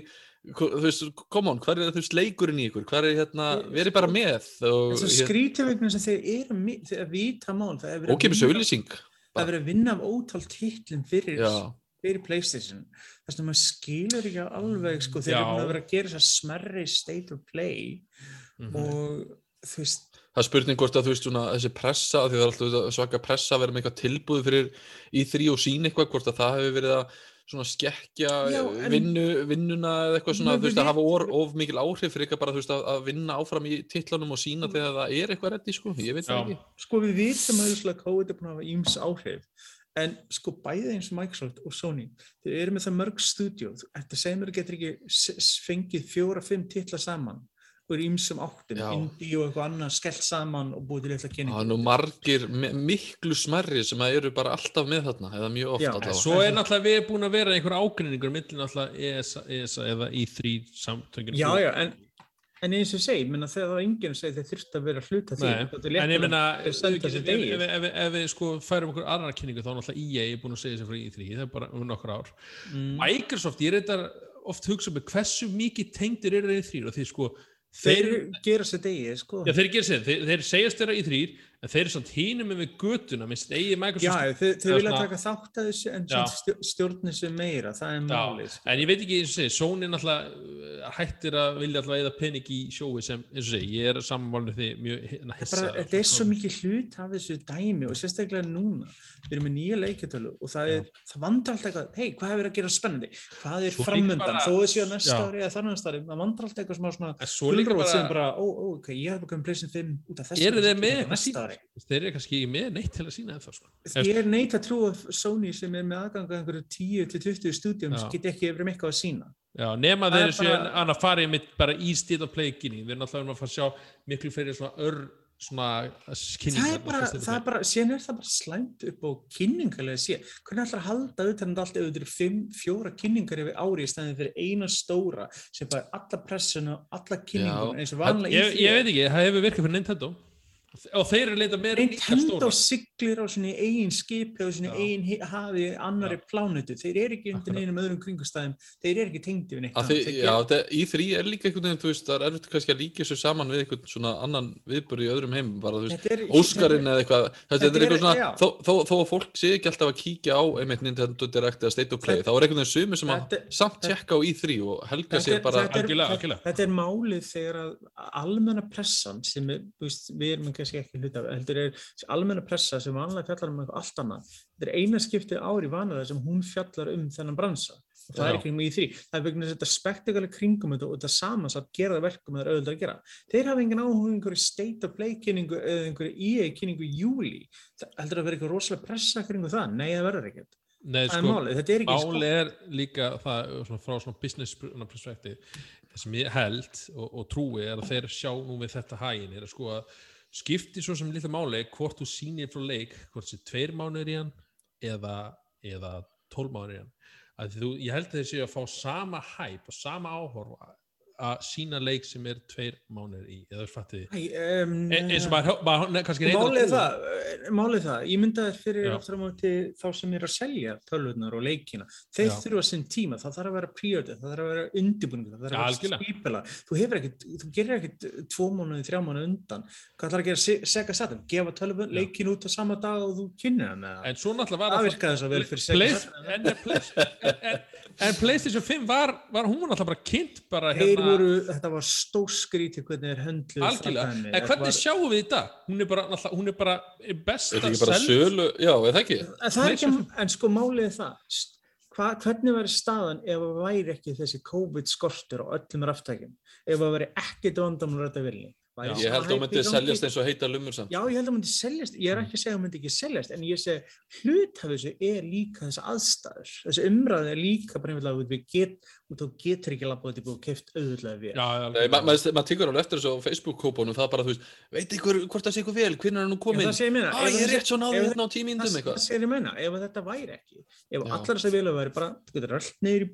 þú veist, come on, hvað er þú veist leikurinn í ykkur, hvað er hérna, verið bara með og þess að skrítið vegna þess að þeir eru mi- þeir að vita mál það er verið að vinna- það verið af ótal titlum fyrir, já, fyrir Playstation. Þess að maður skilur ekki alveg sko, Já. eru búin að vera að gera þess að smerri state of play Mhm. og þú veist það er spurning hvort að þú veist svona þessi pressa, af því það er alltaf svaka pressa að vera með eitthvað tilbúð fyrir í þrý og sín eitthvað, hvort að það hefur verið að svona skekkja Já, eh, vinnu, vinnuna eða eitthvað svona, þú veist, að hafa vitum- of, of mikil áhrif fyrir eitthvað bara, þú veist, að, að vinna áfram í titlanum og sína þegar það er eitthvað reddi, sko, ég veit það Já. ekki. sko við vitum að þesslega COVID er búin að hafa íms áhrif en sko bæði eins og Microsoft og Sony þeir eru með það mörg stúdíu þetta segir mér getur ekki fengið fjóra-fimm titla saman er ímsum áttum, Já. indie og eitthvað annað skellt saman og búið til eitthvað Það kynning er nú margir, mi- miklu smerri sem að eru bara alltaf með þarna, eða mjög oft Já, allavega. Svo er náttúrulega við búin að vera einhver ágrinningur millin náttúrulega ESA, ESA eða í3 samtöngin já já en En eins og ég segi, minna, þegar það var enginn að segja þeir þurfti að vera að hluta því. En ég þeir ef, við sko færum okkur aðra kynningu þá er náttúrulega EA er búin að segja sér frá í3 það er bara um nokkur ár Mm. Microsoft, ég þetta oft hugsa um hversu mikið tengdir eru þeir í þrýr og þeir sko Þeir þeir, gera sér degið, sko. já, þeir, gera sér, þeir, þeir segjast þeirra í þrýr en þeir eru samt hínum með götuna minnst eigi Já, Microsoft þeir, þeir eða vilja taka þátt að þessu en Já. samt stjó- stjórni sér meira, það er málið. sko. en ég veit ekki eins og segi, Sony náttúrulega uh, hættir að vilja alltaf eða pening í sjói sem, eins og segi, ég er samanmálinu því mjög hissa þetta er svo mikið hlut af þessu dæmi og sérstaklega núna við erum með nýja leikjartölu og það, er, það vandrar alltaf eitthvað, hei, hvað hefur að gera spennandi hvað er framöndan, bara- þó þau séu næsta Já. ári eða þar næsta ári, það vandrar alltaf eitthvað smá svona En svo líka gulrót sem bara, bara, ó, ó, ok, ég hef bara komið pleysin 5 út af þessu eru þeir eru kannski með neitt til að sína ennþá sko. ég er neitt að trúa Sony sem er með aðgang að einhverju 10-20 stúdíum sem get ekki með eitthvað að sína Já, nema þeir er séu bara- að fara í bara í state of play kynning, við erum alltaf um að fara að sjá miklu fyrir svona ör svona kynning það er bara, það er bara, síðan er það bara slæmt upp á kynningarlega sé, hvernig ætlar að halda utan þetta allt ef þetta eru fimm, fjóra kynningar yfir ári í stæðin fyrir eina stóra sem bara alla pressuna, alla kynningun eins og vanlega ég, í ég veit ekki, það hefur virkað fyrir Nintendo og þeir eru leita meira líka Nintendo siglir á sinni eigin skipi sinni Já. eigin hafi annari plánutu, þeir eru ekki undir neinum öðrum kringustæðum, þeir eru ekki tengdi við neitt já, í þrý er líka einhvern veginn, þú veist, það er erfitt kannski að líka svo saman við einhvern svona annan viðbörð í öðrum heim, bara þú veist, Óskarinn eða eitthvað, þetta, er eitthvað svona, já. þó, þó, þó að fólk sé ekki alltaf að kíkja á einmitt Nintendo Direct eða State of Play, þá er einhvern veginn sumir sem að samt tjekka á í þrý og helga sér bara, er-. Þetta er málið þegar að kannski ekki hluta af, heldur er almenna pressa sem vanlega fjallar um eitthvað allt annað. Þetta er eina skiptið ári vanlega sem hún fjallar um þennan bransa. Og það Já. er ekki í því. Það er vegna þetta spektakali kringum þetta og þetta samansatt gera það verkum að það er auðvitað að gera. Þeir hafa engin áhuga einhverju state of play kynningu eða einhverju EA kynningu júli. Það heldur að vera eitthvað rosalega pressa kringu það? Nei, það verður ekkert. Nei, Það sko. Þetta er ekki sko- Máli er líka það svona, frá svona business perspektiv það sem ég held og, og trúi er að þeir sjá nú við þetta hægin er að sko að skipti svo sem lítið máli hvort þú sýnir frá leik hvort sé tveir mánuður í hann eða, eða tólf mánuður í hann. Þú, ég held að þeir séu að fá sama hæp og sama áhorf að sína leik sem er tveir mánuður í eða þú fattið því Æ, um, E- eins og maður, maður kannski reyndar Málið það, eh, málið það, ég myndi að fyrir aftur á móti þá sem er að selja tölvurnar og leikina, þeir þurfa sinn tíma, það þarf að vera pre-order, það þarf að vera undirbúning, það þarf að vera skipila, þú hefur ekkert, þú gerir ekkert tvo mánuði, þrjá mánuði undan, hvað ætlar að gera? Se- Sega Saturn, gefa tölvun, leikin út á sama dag og þú svo náttúrulega var það það virkaði svo vel fyrir Sega Play, Saturn. En, Playstation 5 var, var hún alltaf bara kynnt bara Þeir hérna voru, þetta var stórskrítið hvernig þeir höndluðu algjörlega, en Þetta hvernig var- sjáum við þetta? Hún er bara, alltaf, hún er bara besta er þetta ekki bara sölu, já, er það ekki? En það er ekki, en sko málið er það, hva, hvernig væri staðan ef það væri ekki þessi COVID-skortur á öllum raftækjum, ef það væri ekkit vandamál rætta vilni. Já. Ég held að hún myndi seljast eins og heita lumur samt. Já, ég held að hún myndi seljast, ég er ekki að segja að hún myndi ekki seljast, en ég segi hlut af þessu er líka þessi aðstæður, þessi umræði er líka bara einhvern veginn að við get, og þú getur ekki labbað þetta búið og keft auðvitað við. já, Nei, algjörlega. ma- maður ma tekur alveg eftir þessu á Facebook-kópunum, það er bara, þú veist, veit ykkur hvort það sé ykkur vel, hvernig er hann nú Já, komin? það segir mér Á, ég er rétt svo náðu ef- hérna á tímindum eitthvað. það segir ég meina, ef þetta væri ekki ef Já. allar þessar vilar væri bara þú getur allt neyri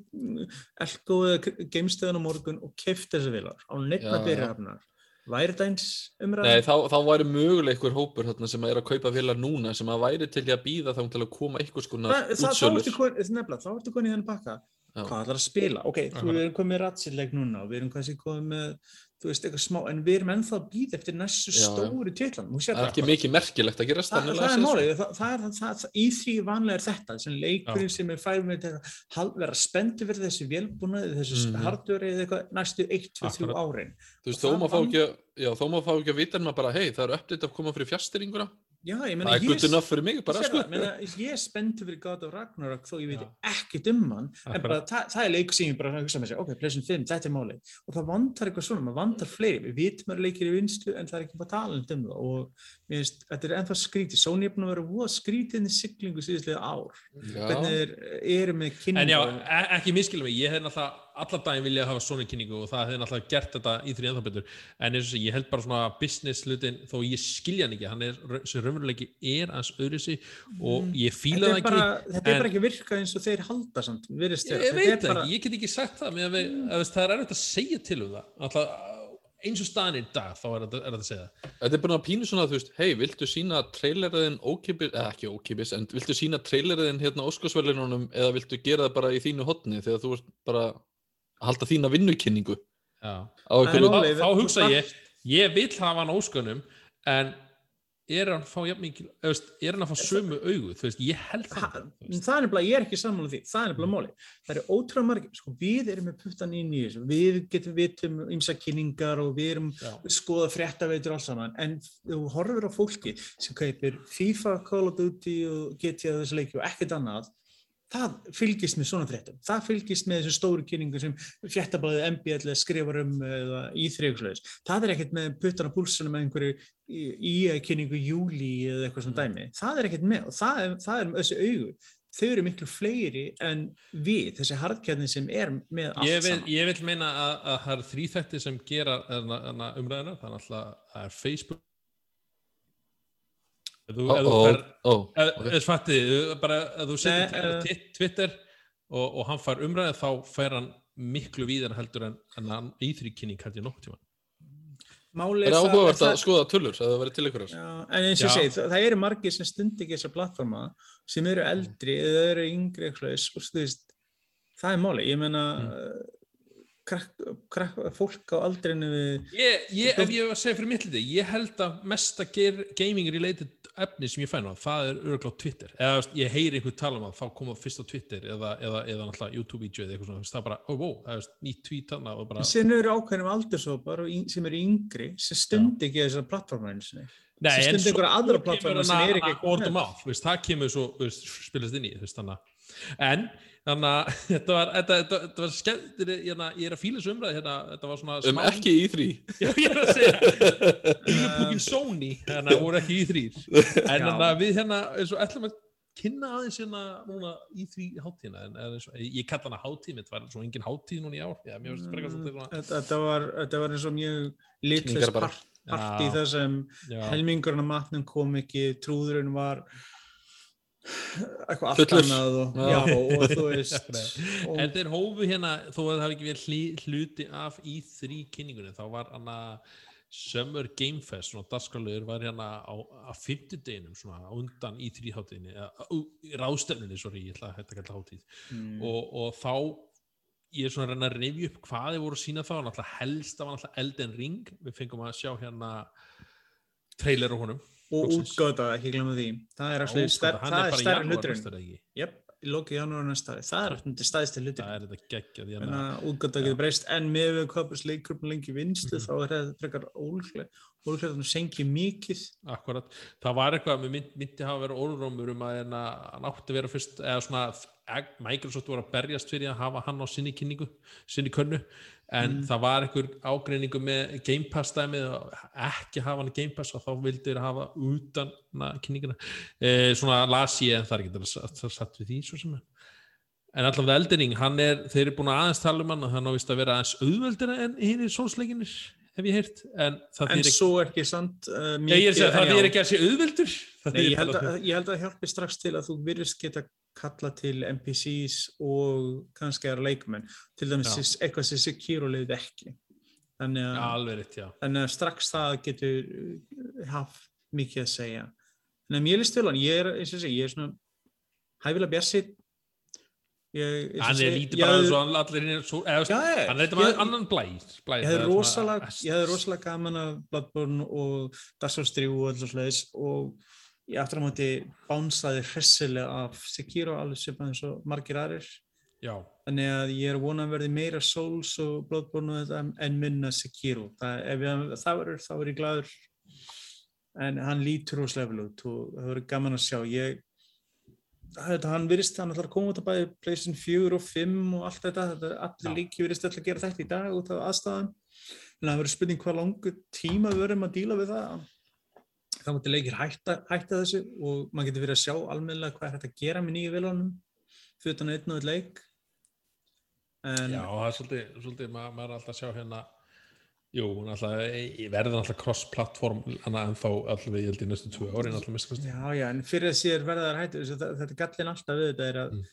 elko eða geimstöðun á morgun og keft þessar vilar á nefna Já, já. byrjarhafnar væri þetta eins umræðan Nei, þá, þá væri möguleg einhver hópur þarna sem er að kaupa vélar núna sem að væri til að býða þá til að koma það, það, þá útsölur. nefnilega, þá ertu konið í þennan pakka Já. hvað ætlar að spila, ok, þú erum komið með ratsileik núna og við erum kannski komið með þú veist, eitthvað smá, en við erum ennþá að býða eftir næstu stóru titlan Það er ekki mikið merkilegt að gerast Þa, þannig það að er sé, málið, sko. það, er, í því vanlega er þetta, þessi leikurinn sem er færum með þetta, vera spenntu fyrir þessi vélbúnaði, þessi Mhm. hardware eða eitthvað næstu 1, 2, 3 Akkurat. árin. Þú veist, þó maður fá ekki, að- vita en maður bara, hei, það eru uppdate að koma fyrir fjastýringuna. Já, ég Það meina, er ég, good enough fyrir mig bara, sko. það, ég er spenntu fyrir God of Ragnarok þó ég veit ekkert um hann en bara, það, það er leikur sem ég bara hugsa með sér ok, PlayStation 5, þetta er málið. Og það vantar eitthvað svona, maður vantar fleiri. Við vitum að leikir í vinstu en það er ekki bara talað um það. Og mér finnst, þetta er ennþá skrítið. Sony er búin að vera voða skrítið í siglingu síðustlega ár. Hvernig þeir eru með kynningu En já, e- ekki miskilum mig, ég hef náttúrulega allar daginn viljað hafa svona kynningu og það hefði náttúrulega gert þetta í því ennþá betur. En eins og sé, ég held bara svona business hlutin þó ég skilja hann ekki, hann er sem raunveruleiki er hans öðru sig og ég fíla þetta það er, bara, ekki þetta er bara ekki virkað eins og þeir halda samt, virðist ég, ég veit það bara- ekki, ég get ekki sagt það að við, að veist, það er erfitt að segja til um það. Alltaf, eins og staðan í dag þá er þetta er að segja það. Þetta er bara að pínu svona, þú veist, hei, viltu sína traileriðin ókipis, eða ekki ókipis, en viltu sína traileriðin hérna Óskarsverlinunum eða viltu gera það bara í þínu hotni þegar þú ert bara að halda þína vinnukynningu á er þá, þá hugsa ég, ég vil hafa hann á óskunum en er hann fá jafn mikil, eða veist, er hann að fá sömu augu, þú veist, ég held Ha, það það er nefnilega, ég er ekki sammála því. Það er nefnilega máli, það eru ótrúlega margir. Sko, við erum með puttan inn í þessu. Við getum vitum ymsa kynningar og við erum Já. að skoða fréttaveitur alls saman, en þú horfir á fólki sem kaupir FIFA, Call of Duty og GTA þessu leiki og ekkert annað það fylgist með svona fréttum. Það fylgist með þessu stóru kynningu sem fréttablaðið MBL skrifar um eða í þrjöksleis, það er ekkert með puttan á púlsunum með einhverju í kynningu júli eða eitthvað svona dæmi. Það er ekkert með og það er, það er þessi augu. Þau eru miklu fleiri en við, þessi hardkjarni sem er með allt ég vil, saman. ég vil meina að, að það eru þrýþætti sem gera umræðina, það er alltaf er Facebook fer ok. ef fatti, bara ef þú setur eh. Twitter og, og hann fær umræði þá fær hann miklu víðar heldur en, en hann íþrýkynning held ég nokkuð tíma Máli Það er áhugavert að það- skoða tölur að það verið til ykkur Já, en eins og segi, það, það eru margir sem stundi ekki þessar plattforma sem eru eldri eða eru yngri eitthvað, það er máli, ég meina krakk, krakk, fólk á aldrinu við Ég, ég, ef ég var að segja fyrir mitt liti, ég held að mesta gaming related efni sem ég fæn á, það er á Twitter. Eða ég heyri einhvern tala um að þá koma fyrst á Twitter eða, eða, eða náttúrulega YouTube-vídeó eða eitthvað svona, það er bara, ó, ó, það er nýtt tweet þarna og bara, síðan eru ákveðnum aldursópar sem eru yngri sem stundi ekki þessar plattforma eins og Nei, sem stundi einhverja aðra plattforma sem er ekki þú veist, það kemur svo spilast inn í, þannig að en þannig að þetta var þetta, þetta, þetta var skemmt, hérna, ég er að fíla þessu umræði hérna, þetta var svona Um ekki í þrý Já, ég er að segja. Fílupúkin Sony, þannig að voru ekki í þrýr en þannig að við hérna eins og ætlum að kynna aðeins hérna núna í því hátíðina en en eins og, ég kalla hana hátíð, þetta var svo engin hátíð núna í ár, já, mér finnst þetta svolítið svona Þetta, þetta, var, þetta var eins og mjög litlust bara. part, part í þessum helmingurinn af matnum kom ekki, trúðurinn var eitthvað allt annað og, Já. já, og þú veist og, En þeir hófu hérna, þó að það hafi ekki verið hluti af E3 kynningunni, þá var hana Summer Game Fest, svona dagskalur var hérna á, á fimmtudeginum svona undan E3 hátíðinni eða ráðstefnunni, sorry, ég ætla að hætta að kalla hátíð. Mm, og, og þá ég er svona að reyna að revja upp hvað þið voru að sína þá, náttúrulega helst það var náttúrulega Elden Ring, við fengum að sjá hérna trailer á honum og útgáta, ekki glemma því. Það er, það í stærri hluturinn? Jep, í loki janúar næsta það er alltaf stæðsti það hluturinn. Er Þannig útgáta getur breyst. En með við hvað búist leikurinn lengi vinslu Mhm. þá er þetta frekar ólíklegt. Ólíklegt að það sengi mikið. Akkurat, það var eitthvað með mynd, myndi hafa verið orðrómur um að hérna, hann átti að vera fyrst eða svona Microsoft voru að berjast fyrir að hafa hann á sinni kynningu sinni könnu, en Mm. það var einhver ágreiningu með Game Pass dæmið og ekki hafa hann Game Pass og þá vildi þeir hafa utan na, kynninguna, e, svona las ég en það er ekki það, það satt við því svo sem er. En allavega Eldering, hann er þeir eru búin að aðeins tala um hann og hann ávist að vera aðeins auðveldina en hinn er sólsleikinir hef ég heyrt, en það en ekki svo er ekki sant uh, Nei, ég er að segja, það þýðir ekki að sé auðveldur. Það Nei, ég, held að, ég held að það hjálpi strax til að þú virðist geta kalla til NPCs og kannski aðra leikmenn. Til dæmis Já. eitthvað sem Sekiro leiði ekki. Þannig að, Já, alveg rétt, þannig að strax það getur uh, haft mikið að segja. En að mér til hann, ég er eins og segi, ég er svona hæfilega bjassi ég, eins og Hann er lítið bara eins og allir hinn svo, eða, Hann er eitthvað ég- annan blæ, blæ ég hefði rosalega, rosalega gaman af Bloodborne og Dark Souls 3 og alls sliðis og á móti bánsaði hressilega af Sekiro alveg svipað eins og margir aðrir. Já, þannig að ég er vonað að verði meira Souls og Bloodborne en minna Sekiro. Það, ef ég, það verður þá er ég gladur en hann lítur rosalega vel út og það verður gaman að sjá. Ég þetta, hann virðist hann ætlar að koma út að bæði PlayStation 4 og 5 og allt þetta, þetta allir líki virðist ætla að gera þetta í dag út af aðstæðan. En það verður spurning hvað langu tíma verðum að díla við það þá múti leikir hætta, hætta þessu og maður getur verið að sjá almennilega hvað er hægt að gera með nýju viljanum fyrir utan einn og einn leik. En já, það er svolítið, svolítið maður, maður er alltaf að sjá hérna Jú, er alltaf, ég verði alltaf cross-platform en þá allavega ég held í næstu tvö árin alltaf mista kosti. Já, já, en fyrir að sér verðar hættu þetta, þetta gallin alltaf við þetta er að Mm.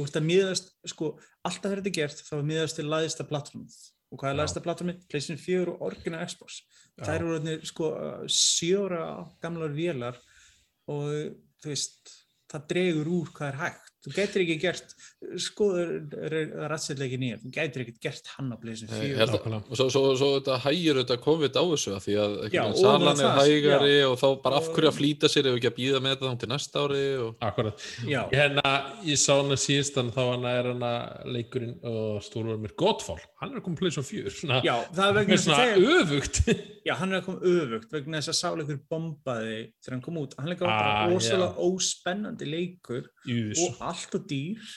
ert að miðast, sko, alltaf þegar þetta er gert þá er miðast til læðista plattformið og hvað er Já. læðista plattformið? PlayStation 4 og Origin Xbox þær eru orðnir, sko, sjóra gamlar vélar og þú veist, það dregur úr hvað er hægt þú getur ekki gert skoður rætsetleikin í þú getur ekki gert hann á PlayStation Ég 4 held að- nákvæmlega. og svo, svo, svo þetta hægir þetta COVID á þessu af því að Já, já, salan er hægari og þá bara af hverju að flýta sér ef ekki að býða með þetta þá til næsta ári og... Akkurat, Já, ég, hérna, ég sá hana síðast en þá hana er hana leikurinn og stúrur mér Godfall, hann er að plöðs á fjör svona, já, það er vegna þess að svona öfugt Já, hann er að koma öfugt vegna þess að sáleikur bombaði þegar hann kom út. Hann leika var Ah, bara ósvæðlega óspennandi leikur Jús, og allt og dýr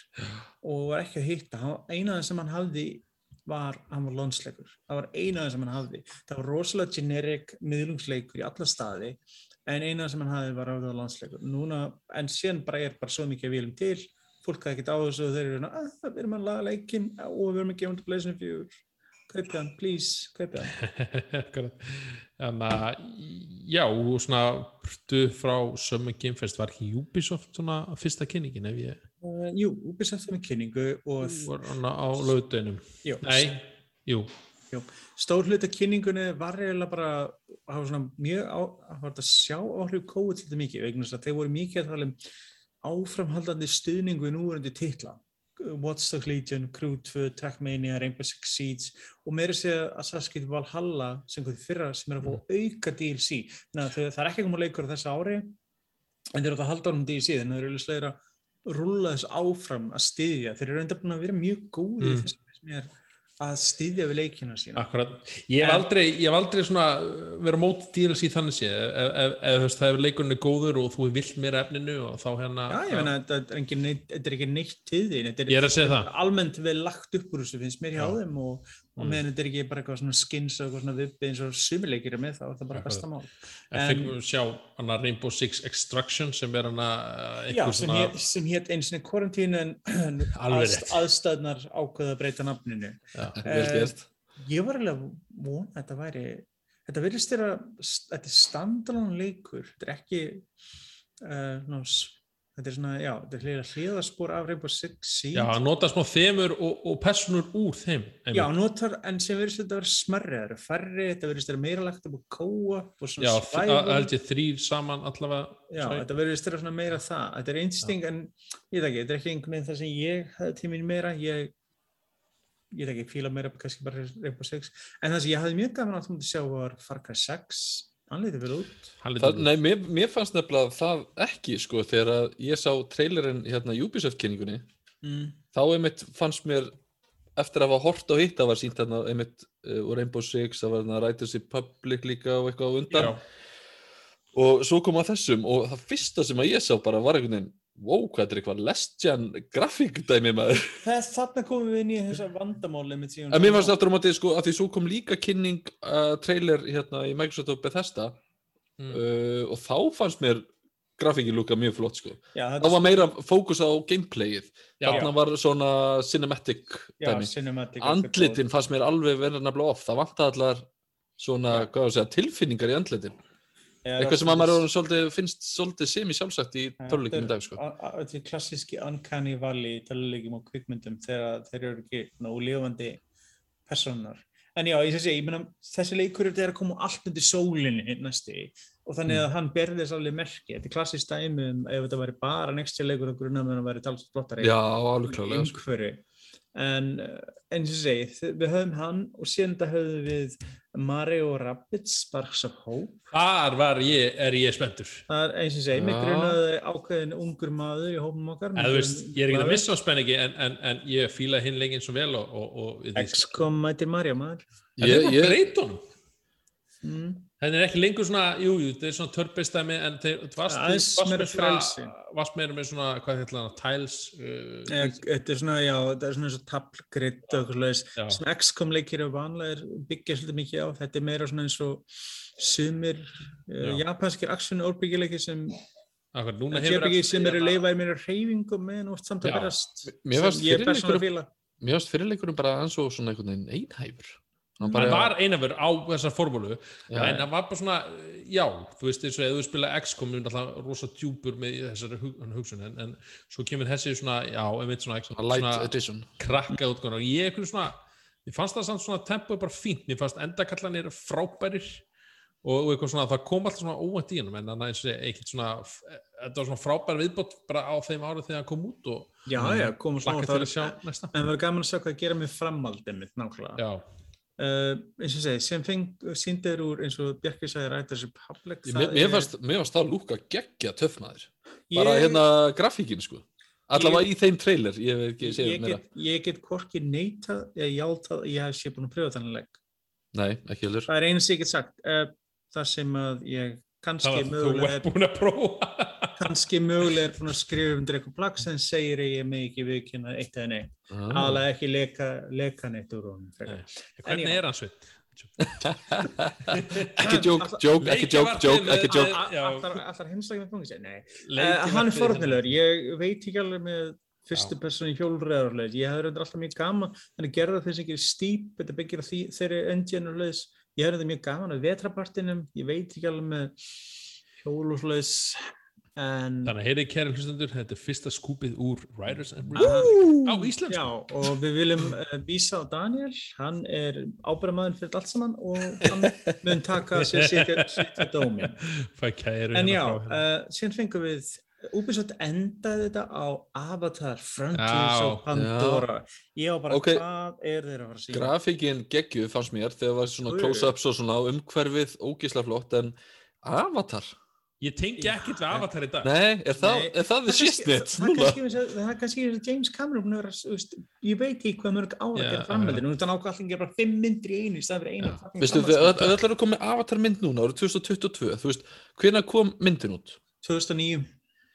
og var ekki að hitta. Einaðan sem hann hafði var, hann var lónsleikur. Það var einaðan sem hann hafði. Það var rosalega generic miðlungsleikur í alla staði en einaðan sem hann hafði var að það lónsleikur. Núna, en síðan bara er bara svo mikið að vilum til. Fólk hafði ekkert á þessu og þeir eru svona, að það verður að laga leikinn og við að gefa hann til PlayStation 4. Kaupið hann, please, kaupið hann. Þannig að, já, og svona burtu frá Summer Game Fest var ekki Ubisoft svona fyrsta kynningin ef ég Uh, jú, Ubisoft var með kynningu og var hana á lögdeinum. jú, Nei, jú, stór hluta kynningunni var eiginlega bara það var svona mjög á, það var þetta að sjá áhrif COVID svolítið mikið vegna þess að þeir voru mikið að tala um áframhaldandi stuðningu í núverandi titla Watch the Legion, Crew 2, Trackmania, Rainbow Six Siege og meira segja Assassin's Creed Valhalla sem kom því fyrra sem er að fá auka DLC þannig að það er ekki komað leikur á þessu ári en þeir eru að halda honum DLC þannig að þeir eru slegir að rúlla þessu áfram að styðja. Þeir eru enda búin að vera mjög góði Mm. þess sem er að styðja við leikina sína. Akkurat, ég hef aldrei, ég hef aldrei svona uh, verið á móti DLC þannig sé ef, það hefur leikurinn er góður og þú er vilt meira efninu og þá hérna Já, ég meina, þetta er, er ekki neitt til því þetta er, almennt vel lagt upp úr þessu finnst mér hjá Já. þeim og, og Mm. meðan þetta er ekki bara eitthvað svona skins og eitthvað svona vibbi eins og sumileikir er með þá er það bara Akkurat. besta mál. En fengum við sjá hana Rainbow Six Extraction sem er hana uh, Já, sem hét, sem hét einu sinni Quarantine en aðstæðnar ákveða að breyta nafninu. Já, Eh, ég var alveg vona að þetta væri þetta virðist þér að þetta er standalone leikur. Þetta er ekki uh, þetta er svona, já, þetta er hliða hliðaspor af Rainbow Six Siege já, nota smá þemur og, og personur úr þeim einmitt. Já, notar, en sem verðist þetta að vera smerri, það eru færri, þetta verðist vera meira lagt upp á kóa og svona já þ- að- svæfum. held ég þrýr saman allavega Já, Sorry. þetta verðist vera svona meira það. Þetta er einsting, en ég veit ekki, þetta er ekki einhvern veginn það sem ég hefði tíminn meira, ég, ég veit ekki, fíla meira kannski bara Rainbow Six, en það sem ég hafði mjög gaman að þú myndi sjá var Far Cry 6, hann lítið vel út. Það, nei, mér, mér fannst nefnilega það ekki sko þegar að ég sá trailerinn hérna Ubisoft kynningunni Mm. þá einmitt fannst mér eftir að hafa hort á hitt það var sínt hérna einmitt uh, úr Rainbow Six það var hérna Riders Republic líka og eitthvað á undan já, og svo kom að þessum og það fyrsta sem að ég sá bara var einhvern veginn wow, hvað þetta er eitthvað lestjan grafíkdæmi maður. Það, þarna komum við inn í þessa vandamáli en mér fannst aftur á móti sko að því svo kom líka kynning uh, trailer hérna í Microsoft og Bethesda mm. uh, og þá fannst mér grafíkin lúka mjög flott sko. Já, þá var meira fókus á gameplayið. Já, þarna var svona cinematic já, cinematic. andlitin fannst mér alveg verið nefnilega off það vantaði allar svona, Já. hvað að segja, tilfinningar í andlitin. Já, eitthvað sem að maður svolítið, finnst svolítið semi sjálfsagt í töluleikum í dag sko. Þetta er klassíski uncanny valley í töluleikum og kvikmyndum þegar þeir eru ekki nógu lifandi personar. En já, ég sé ég meina þessi leikur er að koma allt undir sólinni næsti og þannig Mm. að hann berði þess alveg merki. Þetta er klassísk dæmi um ef þetta væri bara next year leikur og grunna með hann væri talsast flottari já, alveg klálega sko. umhverfi. En uh, eins og ég segi, við höfum hann og síðan þetta höfum við Mario Rabbids Sparks of Hope þar var ég, er ég spenntur Það er eins og ég segi, mig grunaði ákveðin ungur maður í hópum okkar. Þú veist, ég er ekki að missa á spenningi en, en, en ég fíla hinn leikinn svo vel og, og, og ég- XCOM mætir Mario maður. En ég, var ég, breytunum Mm. Þannig er ekki lengur svona, jú, jú, þetta er svona törpistæmi en þeir, varst, með svona, frelsi. varst meira með svona, hvað heitir það, tiles uh, Ja, Þetta er svona, já, þetta er svona eins og tablgridd og eitthvað slags. Já. Sem XCOM leikir er vanlega byggja svolítið mikið á. Þetta er meira svona eins og sumir uh, japanskir action orbyggjuleiki sem akkur, núna JRPG sem eru hérna- leifaði meira reyfingum meðan oft samt að fannst sem ég er fyrri persónulega að fíla. mér fannst fyrirleikurinn bara eins og svona einhvern veginn einhæfur Hann hann bara, var einafur á þessar formúlu. Já, en hann var bara svona, já, þú veist eins og ef þú spila XCOM, er alltaf rosa djúpur með þessari hug, hugsun. En, en svo kemur þessi svona, já, einmitt svona, svona light svona edition. krakka útgáðan og ég eitthvað svona ég fannst það samt svona tempoð bara fínt. Mér fannst endakallanir frábærir og, og eitthvað svona, það kom alltaf svona óvænt í hennum en eins og ekkert svona þetta var svona frábær viðbót bara á þeim árið þegar það kom út og Já, já, komum svona það að En það var gaman að sjá hvað gera með framaldið mitt, nákvæmlega. Uh, eins og ég segi, sem feng, síndir úr eins og Bjarki sagði Riders Republic Ég- mér, mér fannst, mér það lúka geggja bara Ég- hérna grafíkin sko. Allavega í þeim trailer, ég veit ekki ég meira. get, ég get hvorki neitað eða jáltað að ég hef sé búin að pröfa þannig leik nei, ekki heldur. Það er eins ég get sagt uh, það sem að ég kannski mögulega er búin að prófa. kannski mögulega er búin að skrifa undir eitthvað plagg sem segir að ég með ekki viðkynna eitt eða nei ah. aðlega ekki leka, leka neitt úr honum hvernig já. er hann sveit? ekki joke, joke, ekki joke, joke, ekki joke. Já. allar, nei. Uh, Leikið hann er fornilegur, ég veit ekki alveg með fyrstu person í hjólreðarleis, ég hefði reyndar alltaf mjög gaman, hann er gerða þess ekki stíp, þetta byggir á því, þeirri leis, ég hefði þetta mjög gaman að vetrapartinum, ég veit ekki alveg með hjól og svoleiðis, en Þannig að heyrið kæri hlustendur, þetta er fyrsta skúpið úr Writers and. Reviews á Íslands. Já, og við viljum uh, vísa á Daniel, hann er ábyrðamaður fyrir allt saman og hann mun taka sér sitt sitt dómin. Fæ kæru En já, uh, síðan fengum við, Ubisoft endaði þetta á Avatar, Frontiers Já. og Pandora. Ég var bara, Ok. hvað er þeir að fara að sína? Grafíkin geggju fannst mér þegar var svona close-ups og svona umhverfið ógísla flott en Avatar? Ég tengi ekkert við Avatar í dag. Nei, er það, Nei, er það Það shit það núna? það er kannski eins og James Cameron að þú veist, ég veit ekki hvað mörg ára að gera framhaldinu, allir að gera bara fimm myndir í einu í staðan fyrir eina fucking Veistu, við ætlum að koma með Avatar mynd núna árið 2022, þú veist, hvenær kom myndin út? 2009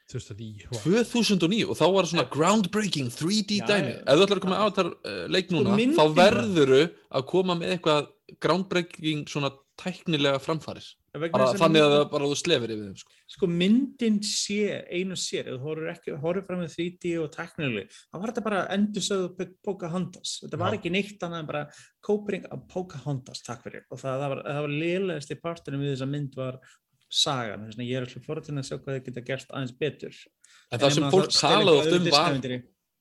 2009. vá. 2009 og þá var það svona groundbreaking 3D Já, dæmi. Ef þú ætlar að koma með Avatar uh, leik núna, þá var- verðuru að koma með eitthvað groundbreaking svona tæknilega framfæris. Þess að þannig að það bara þú slefir yfir þeim, sko. sko myndin sér, einu sér þú horfir fram með 3D og teknileg, þá var þetta bara endur sögðu Pocahontas, þetta var ekki neitt annað en bara kópring af Pocahontas takk fyrir, og það, það var, það var liðlegast í partunum við þessa mynd var sagan, þess vegna ég er alltaf forðin að sjá hvað þið geta gert aðeins betur. En það sem fólk talaði oft um var,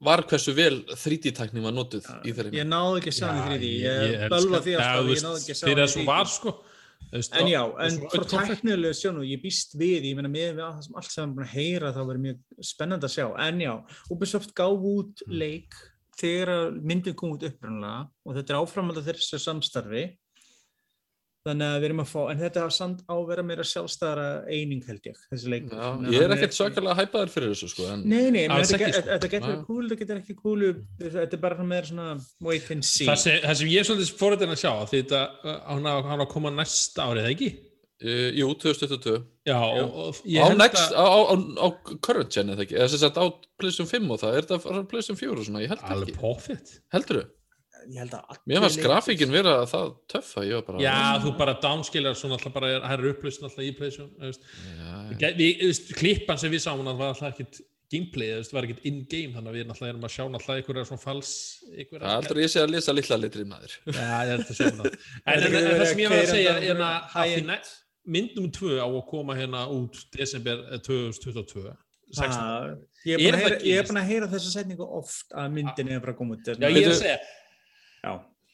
var hversu vel 3D-tækning var notuð í þeirri ég náði ekki að sjá hann í 3D ég bölva því að ég náði ekki að sjá Fyrir hann að í svo 3D var, sko. Veist, En já, en frá tæknilegu sjónu, ég býst við, ég meina með það sem allt sem við erum búin að heyra þá verður mjög spennandi að sjá. En já, Ubisoft gáf út Mm. leik þegar myndin kom út upprunnulega og þetta er áframald að þessu samstarfi. Þannig að við erum að fá, en þetta er samt á að vera meira sjálfstæðara eining held ég, þessi leik. Já, ég er ekkert svakalega hæpaður fyrir þessu, sko, en Nei, nei, þetta sko. þetta getur verið cool, þetta getur ekki cool, þetta er bara meira svona wait and see. Það sem, það sem ég er svolítið fórhættin að sjá, því þetta, uh, hann á að koma næsta árið, eða ekki? uh, jú, 2022. Já, og, og ég Á held next, að... á, á, á, á current gen, eða ekki? Eða sem sagt á PlayStation 5 og það, er þetta frá PlayStation 4 og svona, ég held Alveg ekki. pofitt. Heldur þú? Ég held að allir Mér fannst grafíkin vera það töffa, ég var bara... Já, þú bara downskiljar svona alltaf bara, það er upplösn alltaf í PlayStation, þú veist. Já, Ge- við, þú veist, klippan sem við sáum það var alltaf ekkit gameplay, þú veist, var ekkit in-game þannig að við náttúrulega erum að sjá náttúrulega einhverja svona fals einhverja, Aldrei ég sé að lesa litla litri maður. Já, ég að segja það en, en, Þetta en, getur en það sem ég var að segja á er að, að því high-end. næ- mynd nummer 2 á að koma hérna út desember eh, 2022 16. Ah, Ég er Er búin að það heyra- ekki- ég er búin að heyra þessa setningu oft að myndin er bara að koma út. Já, ég er að segja.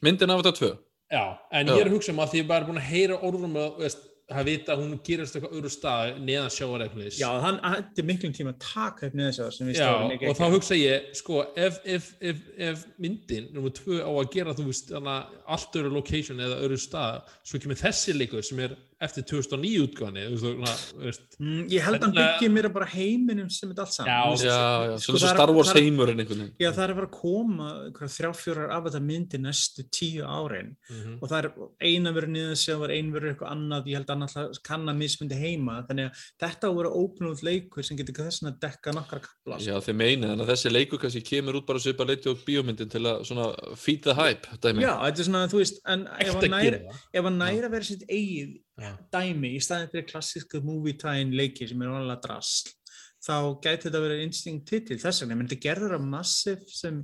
Myndin af þetta tvö. Já, en Já. ég er að hugsa um að því ég er bara búin að heyra orðum að veist, að vita að hún gerist eitthvað öðru stað neðan sjáar eitthvað Já, hann hætti miklum tíma að taka upp neðsjáðar sem við Já, stóðum ekki og þá hugsa ég, sko, ef, ef, ef, ef myndin nummer tvö á að gera, þú veist, allt öru location eða öru stað, svo kemur þessi leikur sem er eftir 2009 útgáðan þú veist, svona, þú veist, Mm, ég held að hann að- byggja mér bara heiminum sem þetta allt saman. Já, Já, já, Sko, svo er- Star Wars það er- heimurinn. Já, það er að fara að koma þrjá fjórar af þetta myndi næstu tíu árin Mhm. og það er eina verið niður sem var ein verið eitthvað annað, ég held að annað kann að mismundi heima, þannig að þetta á að vera open út leikur sem getur þess að dekka nokkra kapla. sko. Já, þið meina, þannig að þessi leikur kannski kemur út bara svipa leiti og bíómyndin til að svona feed the hype, dæmi. Já, þetta er svona, þú veist, en ef hann að að vera sitt eigið Já. dæmi í staðin fyrir klassísku movie time leiki sem er vanlega drasl þá gæti þetta verið instinct titil þess vegna, menn þetta gerður að Massive sem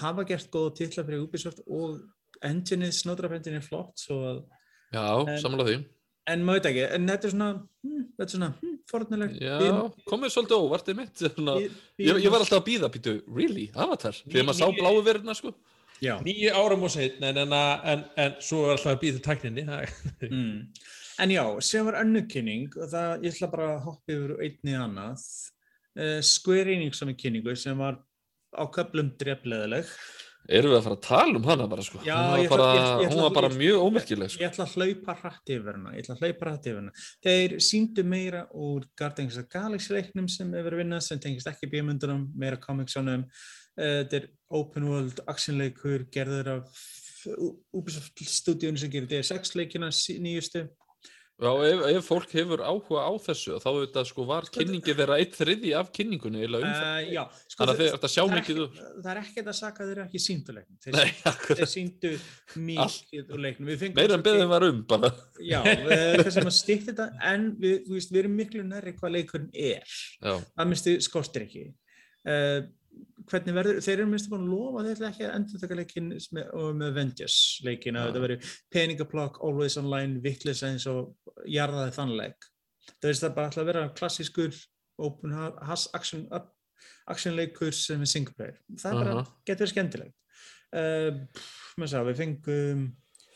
hafa gert góða titla fyrir Ubisoft og engineið, Snowdrop engine er flott að, Já, samanlega því. en maður veit ekki, en þetta er svona hm, þetta er svona, hm, fornilegt Já, komið svolítið óvart, þið mitt. Svona, ég, ég var alltaf að býða, býtu, really, Avatar? Þegar maður sá bláu verðina, sko. Nýju árum og setn, en, en, en, en svo er alltaf að býða tækninni. mm. En já, sem var önnur kynning og það, ég ætla bara að hoppa yfir úr einni annað uh, Square Enix sem er kynningu sem var á köplum drefleðileg Erum við að fara að tala um hana bara, sko? Já, hún ég var ætla- bara, ég- ég ætla- hún var bara ég- mjög ómerkileg, sko. Ég ætla að hlaupa hratt yfir hana, ég ætla að hlaupa hratt yfir hana. Þeir síndu meira úr Guardians of the Galaxy leiknum sem hefur vinnað, sem tengist ekki bíomundunum, meira comicsonum. Uh, þetta er open world actionleikur, gerður af Ubisoft stúdíunum sem gerir DSX leikina nýjustu. Já, ef, ef fólk hefur áhuga á þessu, þá þetta sko var kynningi þeirra eitt þriði af kynningunni eða um. Uh, já, sko, Þannig að það- þeir að sjá mikið úr. Það er ekkert að saka að þeir eru ekki síndu leiknum. Þeir, Nei, þeir síndu mikið úr leiknum. Við Meira en beðin var um, bara. Já, við erum stýtt þetta en við, veist, við erum miklu nærri hvað leikurinn er. Já, Það minnstu skortir ekki. Uh, hvernig verður, þeir eru minnstu búin að lofa þeir ætla ekki að endur taka leikin með, með Avengers leikin að Já. þetta verður peningaplokk, always online, vittlis eins og jarðaði þann leik. Það veist það bara ætla að vera klassískur open has action, action leikur sem er single player það er bara, Aha. getur skemmtilegt uh, maður sá, við fengum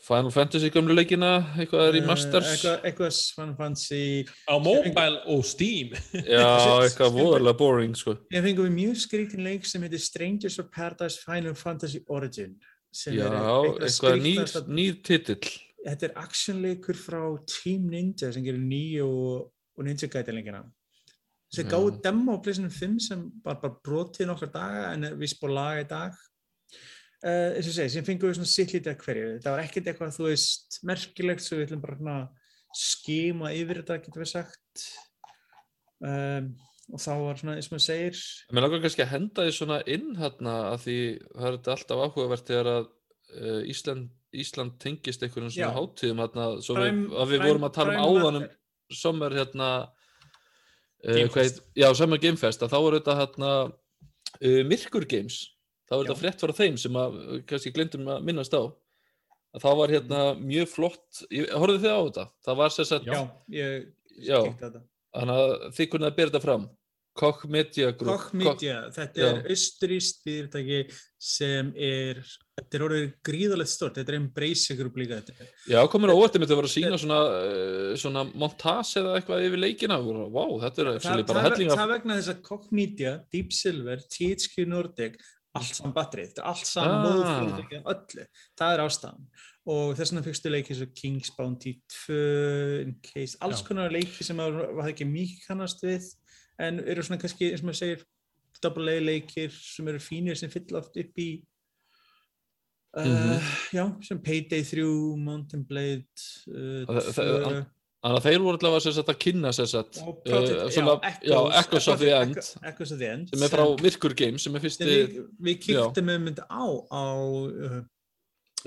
Final Fantasy gömlu leikina, eitthvað eh, remasters eitthvað, eitthvað Final Fantasy á mobile og Steam. Já, eitthvað voðalega boring sko. Ég fengum við mjög skrítin leik sem heitir Strangers of Paradise Final Fantasy Origin sem Já, er eitthvað nýr, skrítnasta- nýr titill. Þetta er actionleikur frá Team Ninja sem gerir nýju og, og Ninja Gaiden leikina. Já. gáði demo á PlayStation 5 sem var bara brotið nokkar daga en er laga í dag uh, eins og segi, sem fengum við svona sitt lítið að hverju þetta var ekkert eitthvað, þú veist, merkilegt svo við ætlum bara skima yfir þetta, getur við sagt um, og þá var svona, eins og maður segir Mér langar kannski að henda því svona inn hérna að því það er þetta alltaf áhugavert þegar að uh, Ísland, Ísland tengist einhverjum svona Já. hátíðum hérna við, að við vorum að tala um Prime áðan um Matter. sommer hérna uh, hvað Já, Summer Game Fest að þá voru þetta hérna uh, Myrkur Games þá var þetta frétt frá þeim sem að uh, kannski glindum að minnast á að það var hérna mjög flott horfðu þið á þetta? Það var sér sett já, ég á þetta þannig að þið kunnið að bera þetta fram Koch Media Group Koch Media, þetta já. er austuríst fyrirtæki sem er, þetta er orðið gríðalegt stort, þetta er Embrace Group líka þetta. Já, komur á óvart, þetta var að sína svona, uh, svona montage eða eitthvað yfir leikina Vá, þetta er Það, bara það, helling af það vegna þess að Koch Media, Deep Silver, THQ Nordic, allt saman batterið, þetta er allt saman Ah. af öllu, það er ástæðan. Og þess vegna fyrstu leiki svo King's Bounty 2, In Case, alls Já. konar leiki sem maður var ekki mikið kannast við, en eru svona kannski, eins og maður segir, double A leikir sem eru fínir sem fylla oft upp í uh, Mhm. já, sem Payday 3, Mountain Blade uh, Það- það- 2 Þannig að þeir voru allavega sem sagt að kynna sem sagt já, já, Echoes of the End. Echo- Echoes of the End sem er frá Myrkur Games sem er fyrsti við, við kíktum með mynd á á uh,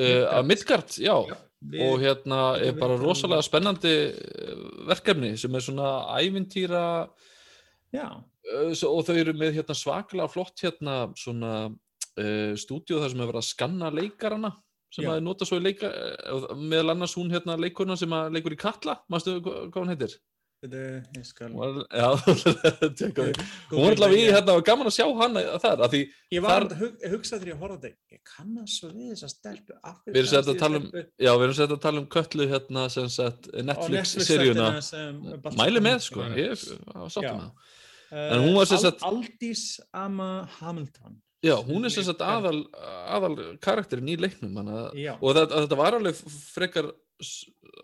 uh, Midgard, já. Við, og hérna er bara rosalega spennandi uh, verkefni sem er svona ævintýra já, og þau eru með hérna svakalega flott hérna svona uh, stúdíu þar sem er verið að skanna leikarana sem Já. að nota svo í leika uh, meðal annars hún hérna leikurna sem að leikur í Katla, mástu hvað hvað hún heitir? þetta ég skal var, já, tjekka því. hún var allavega í hérna og gaman að sjá hana þar af því ég var þar- þar... hug, hugsa þegar ég horfði þetta ég kannast svo við þessa stelpu af hverju Við erum sagt að ég tala um- stelpu? Já, við erum sett að tala um köllu hérna sem Á Netflix-seríuna Baltasar Mæli með sko, ég var sáttum Já. með það En hún var sagt- Aldís Ama Hamilton Já, hún er sem sagt aðal, aðal karakterin í leiknum og þetta, þetta var alveg frekar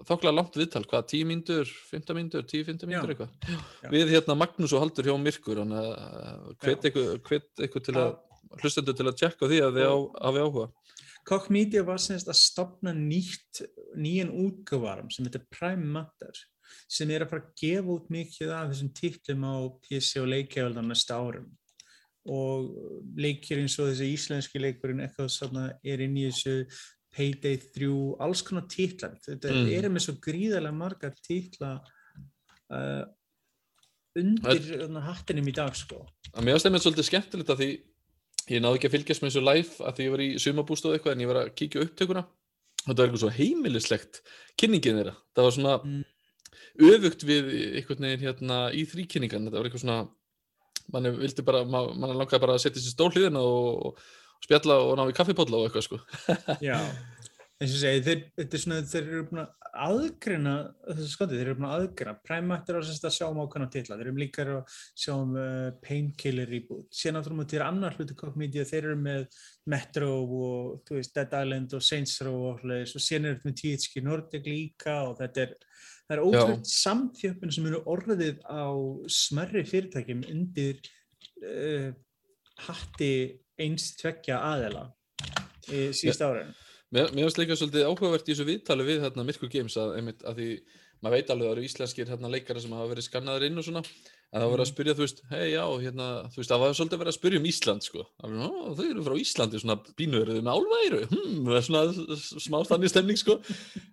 þokkalega langt viðtal, hvað, 10 mínútur 15 mínútur, 10-15 mínútur Já. eitthvað? Við hérna Magnús og Haldur hjá hann að hvet ykkur til að hlustendur til að tjekka því að þið hafi áhuga. Koch Media var semst að stopna nýtt, nýjan útgáfarum sem heitir Prime Matter sem er að fara að gefa út mikið af þessum titlum á PC og leikjaföldan næsta árum og leikir eins og þessi íslenski leikurinn eitthvað svona er inn í þessu Payday 3, alls konar titlar. Þetta Mm. er með svo gríðarlega margar titla uh, undir þarna hattinum í dag sko. Að mér ástæði með svolítið skemmtilegt að því ég náði ekki að fylgjast með þessu live að því ég var í sumabústóð eitthvað en ég var að kíkja upptökuna. Þetta var eitthvað svo heimilislegt kynningin þeirra, það var svona Mm. öfugt við einhvern veginn hérna í þríkynningan, þetta var eitthvað svona mann vildi bara, ma- mann langaði bara að setja sér stól hliðina og, og spjalla og ná í kaffipólla og eitthvað sko. Já, eins og segi, þeir, þetta er svona, þeir eru búin að aðgreina þessu skondi, þeir eru búin að aðgreina. Prime Matter er að sjá um ákveðna titla, þeir eru líka að sjá um uh, Painkiller reboot, síðan áttur um að þeir annar hluti Koch Media, þeir eru með Metro og, þú veist, Dead Island og Saints Row og hlutis og síðan eru þetta með THQ Nordic líka og þetta er það er ótrúlega samþjöppin sem eru orðið á smerri fyrirtækjum undir uh, hatti eins tveggja aðela í síðust ára Mér finnst líka svolítið áhugavert í þessu viðtali við hérna Myrkur Games að, einmitt, að því maður veit alveg að það eru íslenskir hérna, leikara sem hafa verið skannaður inn og svona en það voru að Mhm. spyrja, þú veist, hei já, hérna, þú veist, það var svolítið verið að spyrja um Ísland, sko. Alveg, "Ó, þau eru frá Íslandi, svona bínu, eru þau með álværu? Hm, svona smá þannig stemning, sko.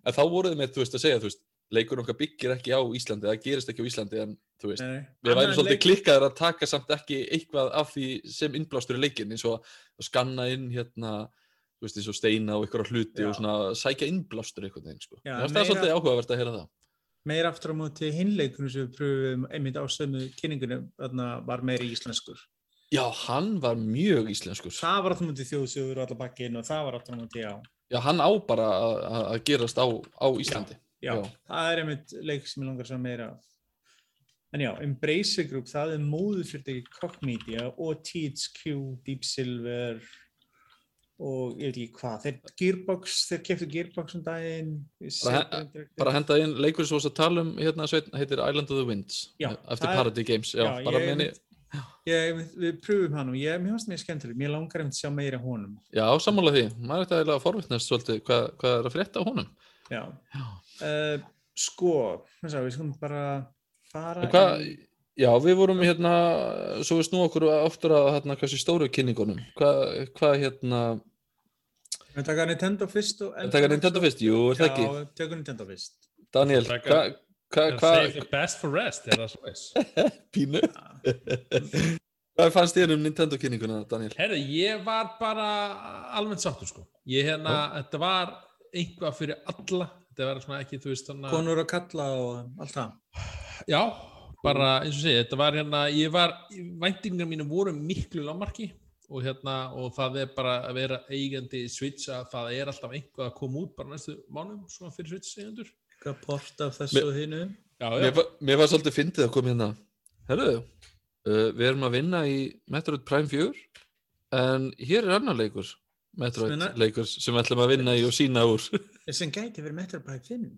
En þá voruð með, þú veist, að segja, þú veist, leikur okkar byggir ekki á Íslandi, það gerist ekki á Íslandi, en, þú veist, við værum svolítið klikkaður að taka samt ekki eitthvað af því sem innblástur í leikin, eins og að skanna inn, hérna, þú veist, eins og steina og ykkur hluti Já. og svona sækja innblástur einhvern veginn, sko. Það er meira- svolítið áhugavert að heyra það. meira aftur á móti hinleikunum sem við pröfum einmitt á sömu kynningunum var meira íslenskur. Já, hann var mjög íslenskur. Það var aftur á móti þjóðsögur og allar bakkin og það var aftur á móti, já. Já, hann á bara að gerast á, á Íslandi. Já, Já. það er einmitt leik sem ég langar svo meira. En já, Embracer Group, það er móður fyrir Koch Media og THQ, Deep Silver og ég veit ekki hvað, þeir Gearbox, þeir keftu Gearbox um daginn. Bara he- Bara henda inn leikur sem við varst að tala um hérna Sveinn, heitir Island of the Winds Já, eftir það Parody Games. Já, Já, ég meni, Ég, við pröfum hann og ég, mér finnst mér skemmtileg, mér langar einmitt að sjá meira honum. já, sammála því. Maður er þetta eiginlega forvittnast svolítið hvað, hvað er að frétta á honum. Já. Uh, sko, sá, við skulum bara fara Hvað, já, við vorum hérna, svo við snú okkur aftur að hérna, hversu stóru kynningunum. Hvað, hvað hérna, Við taka Nintendo fyrst og... taka Nintendo fyrst? Jú, er það ekki? Já, tökum Nintendo fyrst. Daniel, Taka- hvað, Save the hvað, best for rest, er það svo veist? pínu? Hvað fannst þér um Nintendo kynninguna, Daniel? Herðu, ég var bara almennt sáttur sko. Ég hérna, þetta var einhvað fyrir alla. Þetta var svona ekki, þú veist, þannig Konur að kalla og allt það. Já, bara eins og segja, þetta var hérna, ég var, væntingar mínu voru miklu lámarki og hérna, og það er bara að vera eigandi Switch að það er alltaf einhvað að koma út bara næstu mánum svona fyrir Switch eigendur. Eitthvað port af þessu og hinu. Já, Mér, var- mér var svolítið fyndið að koma hérna Herru, uh, við erum að vinna í Metroid Prime 4 en hér er annar leikur Metroid leikur sem við ætlum að vinna í og sína úr. Sem gæti verið Metroid Prime 5.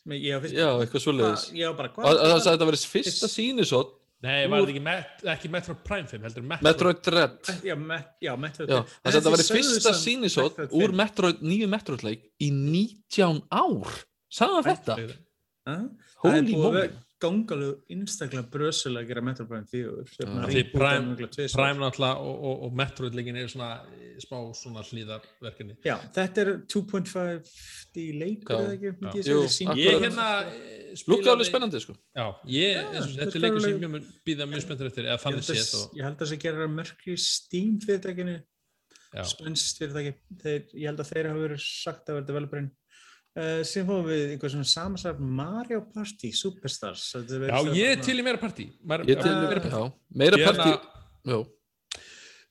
Sem ég, ég, fyrst, Já, eitthvað og það sagði að þetta verið fyrsta sínisótt Nei, var þetta ekki, met, ekki Metroid Prime 5, heldur Metroid, Dread. Það sagði að þetta verið fyrsta sínisótt Metroid úr 5. Metroid, nýju Metroid leik í 19 ár. Sagði hann þetta? Holy moly gangalegu einstaklega brösulega að gera Metroid Prime 4. Sem Já. að Því Prime- náttúrulega og, og, og Metroid leikin er svona smá svona hlýðarverkefni. Já, þetta er 2.5D leikur eða ekki? Jú, Ég hérna eh, Lúkka spilaði- alveg spennandi sko Já, ég, þetta þetta er er leikur sem ég mun býða mjög spenntur eftir, eða Ég þannig að- og, Ég held að það gera Mercury Steam fyrirtækinu já. spænst fyrirtæki þeir, ég held að þeir hafa verið sagt að vera developerinn uh, sem fóðum við einhver svona samansagt Mario Party Superstars. Þetta já, ég er til í meira partí. Meira, Ég til, meira partí. já, meira Ég partí hérna- Já,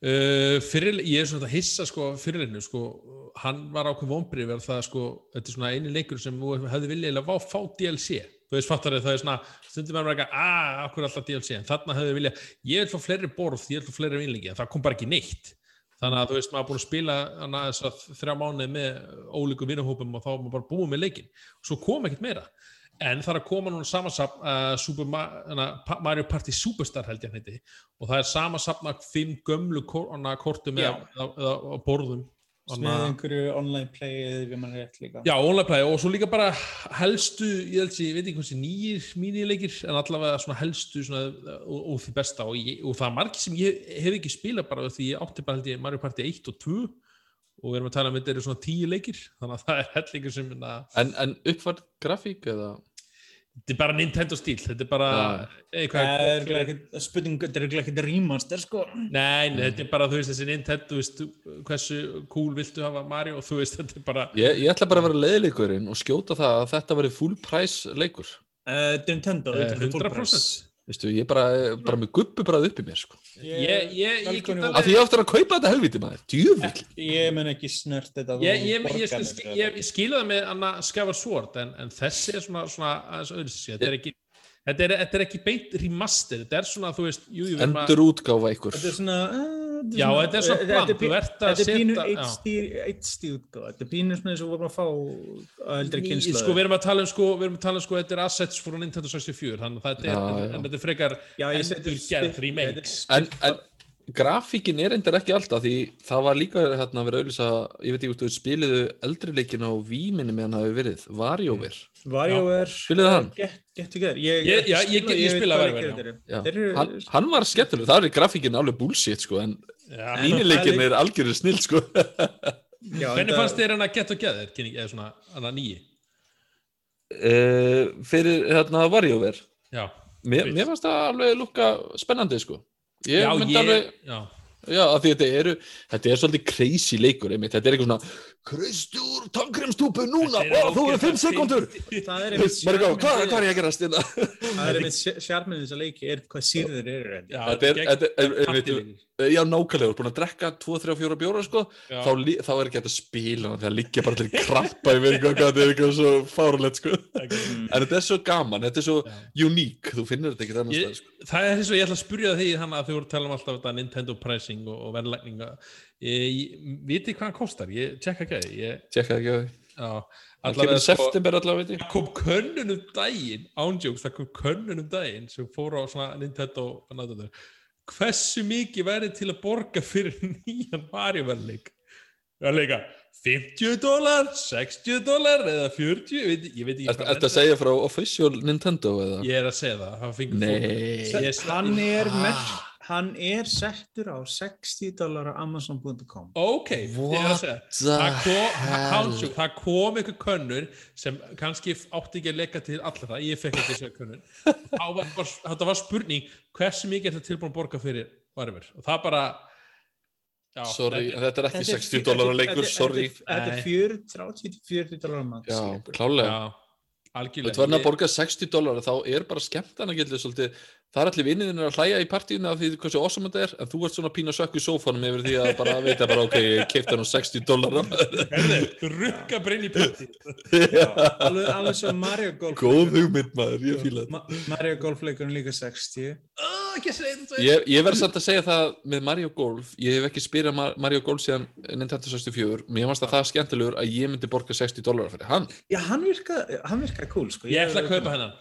Uh, fyrir, ég er svona að hissa sko fyrirleinu sko, hann var ákveð vonbrið verð það sko, þetta er svona eini leikur sem þú hefði viljað að fá DLC þú veist fattar þið, það er svona stundum er maður ekki, að, okkur er alltaf DLC en þarna hefði viljað, ég vil fá fleiri borð ég vil fá fleiri vinlingi, en það kom bara ekki neitt þannig að þú veist, maður er búin að spila hana, þessa þrjá mánuði með ólíku vinahópum og þá er maður bara búið með leikin og svo kom ekkert meira. En það er að koma núna samansapn uh, Super Ma Pa- Mario Party Superstar held ég hann heiti. Og það er samansapn af fimm gömlu kortum eða, eða, eða borðum með einhverju online play já, online play og svo líka bara helstu, ég held að ég veit ekki hvað sé nýjir mínileikir en allavega svona helstu svona, og, og því besta. Og, ég, og það er margir sem ég hef ekki spilað bara því ég átti bara held ég Mario Party 1 og 2 og við erum að tala um þetta eru svona tíu leikir þannig að það er hellingur sem en, en uppfært grafík eða þetta er bara Nintendo stíl þetta er bara eitthvað Það er spurning, þetta er remaster sko Nei, nei, þetta er bara, þú veist, þessi Nintendo, þú veist, hversu cool viltu hafa Mario, þú veist, þetta er bara, Ég, ég ætla bara að vera leiðleikurinn og skjóta það að þetta veri full price leikur. Uh, Nintendo, Eh, full price. 100%. Veistu, ég er bara, bara með guppu bara upp í mér, sko. ég, ég, ég, ég get í Af því ég áttur að kaupa þetta helviti maður, djúvill. Ég mun ekki snert þetta Ég, ég, ég, ég, ég skila það með Anna Skafar Sword en, en þessi er svona, svona aðeins öðru sér, þetta er ekki þetta er, þetta er ekki beint remaster þetta er svona, þú veist, jú, jú, Endur útgáfa ykkur. Þetta er svona uh, Já, þetta er svona bland, þú ert að Þetta er pínu setja-. HD HD útgáfa Þetta er pínu svona eins og vorum að fá á eldri kynslu sko, við erum að tala um, sko, við erum að tala um, sko, þetta er assets frá Nintendo 64, þannig að þetta er, en, þetta er frekar endur gerð remakes. En, en grafíkin er endur ekki alltaf því það var líka hérna að vera auðvisa, ég veit ekki hvort þú spiliðu eldri leikin á Víminni meðan það hefur verið, WarioWare. WarioWare Spilaðu hann? Get, get together Ég, spila eru Hann, hann var skemmtileg, það er grafíkin alveg bullshit, sko, en mínileikin er algjörður snill, sko. já, Hvernig þetta- fannst þér hann að geta og geða þér, eða svona, hann að nýji? uh, fyrir hérna WarioWare. Já, Mér, Fyrst. mér fannst það alveg lukka spennandi, sko. Ég já, myndi ég, alveg, já, Já, þetta eru, þetta er svolítið crazy leikur, einmitt, þetta er eitthvað svona Kristur, tannkremstúpu núna, ó, þú er ógeðslega 5 sekundur hvað er ég að gerast þetta? Það er einmitt sjarmið þess að leiki er hvað sýrðir eru Þetta er- partyleikir. Já, nákvæmlega, þú búin að drekka 2, 3, 4 bjóra, sko þá, þá er ekki hægt að spila þegar liggja bara allir krabba yfir eitthvað, þetta er eitthvað svo fárulegt, sko Mm. En þetta er svo gaman, þetta er svo Já. uník, þú finnur þetta ekki annars Ég- sko Það er eins og ég ætla að spurja því hann að þau voru að tala um alltaf þetta Nintendo pricing og, og verðlækninga Vitið hvað hann kostar? Ég tjekka ekki að ég, Tjekka ekki því já, Það kemur sko- september allavega, veit ég það kom könnun um daginn ándjóks, það kom könnun um daginn sem fór á svona Nintendo. Hversu mikið væri til að borga fyrir nýjan Mario verðleik verðleika 50 dólar, 60 dólar eða 40, ég veit, ég veit ekki Ertu ertu að segja frá official Nintendo eða? ég er að segja það, það fengur Nei fólk- Ég- Hann er, merk, hann er settur á 60 dólar á amazon.com ok, ég er að segja það kom, það kom einhver könnur sem kannski átti ekki að leika til allra, ég fekk ekki könnur Þá var, var, þetta var spurning hversu mikið er þetta tilbúin að borga fyrir varfur og það bara já, Sorry, þetta- þetta er ekki Þetta er 60 fjö- dólar þetta er- leikur, þetta sorry Þetta er 40, 30, 40 dólar á mann Já, klálega. Já, algjörlega Þú verður að Ég- borga 60 dólar þá er bara skemmtana gildi svolítið það er allir vinniðin að hlæja í partíinu af því hversu awesome þetta er en þú ert svona pína sökk í sófanum yfir því að bara veita bara ok, ég keipta nú 60 dólar Herðu, rukka brinn í parti Alveg, alveg svo Mario Golf Góð hugmynd maður, ég þetta. Ma Mario Golf leikurinn líka 60 ekki að segja þetta. Ég, ég verð samt að segja það með Mario Golf ég hef ekki spyrjað Mar- Mario Golf síðan Nintendo 64, mér fannst að það skemmtilegur að ég myndi borga 60 dólar fyrir hann. Já, hann virka, hann virka cool sko. Ég ætla að kaupa hennan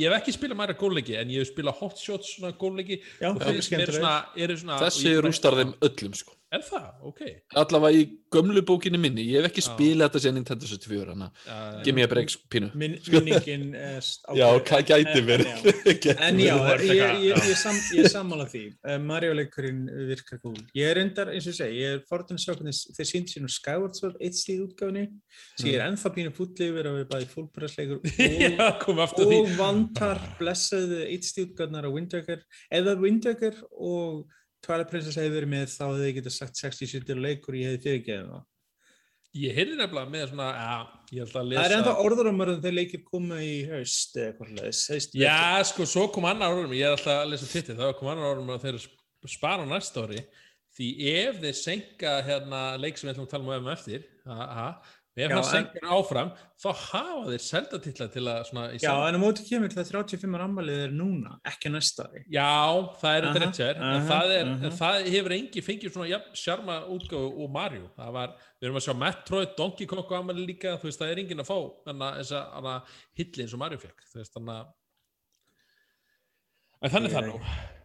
Ég hef, ekki spilað mæra góðleiki en ég hef spilað hot shots svona góðleiki Já, og það er þeir eru svona, eru svona þessi rústar þeim öllum sko Er það? Ok. Allavega í gömlu bókinni minni. Ég hef ekki spilað þetta síðan Nintendo 64 hann uh, Give me a break, pínu. Min, minningin er Já, hvað gæti verið. En já, ég, eitthvað- ég, já. ég, sam, ég sammála því. Uh, Mario leikurinn virkar cool. Ég er reyndar, eins og ég segi, ég er forðan að sjá hvernig þeir síndi sér nú Skyward Sword 1 útgáfinni sem ég er ennþá pínu fútli yfir að við bæði fullpressleikur og, að vantar blessaðu 1 útgáfnar á Wind Waker eða Wind Waker og Twilight Princess hefði verið með þá hefði ég getað sagt 60-70 leikur ég hefði fyrirgeðið það Ég heyrði nefnilega með svona, lesa Það er ennþá orður um að þeir leikir koma í haust eða eitthvað haust Já, sko, svo kom annar orðum, ég er alltaf að lesa Twitter, þá kom annar orðum að þeir spara næsta ári, því ef þeir senka hérna leik sem við ætlum að tala um eftir, aha, ef hann en- senkur áfram, þá hafa þeir seldatitla til að Já, en á móti kemur það 35 ára ammalið er núna, ekki næsta. Já, það er þetta Aha, rétt sér, en það, er, hefur engi fengið svona jafn sjarma útgáfu og Mario. Var, við erum að sjá Metroid, Donkey Kong og Amelie líka, þú veist, það er enginn að fá þessa hana, hilli eins og Mario fekk, þú veist, þannig að En þannig það nú.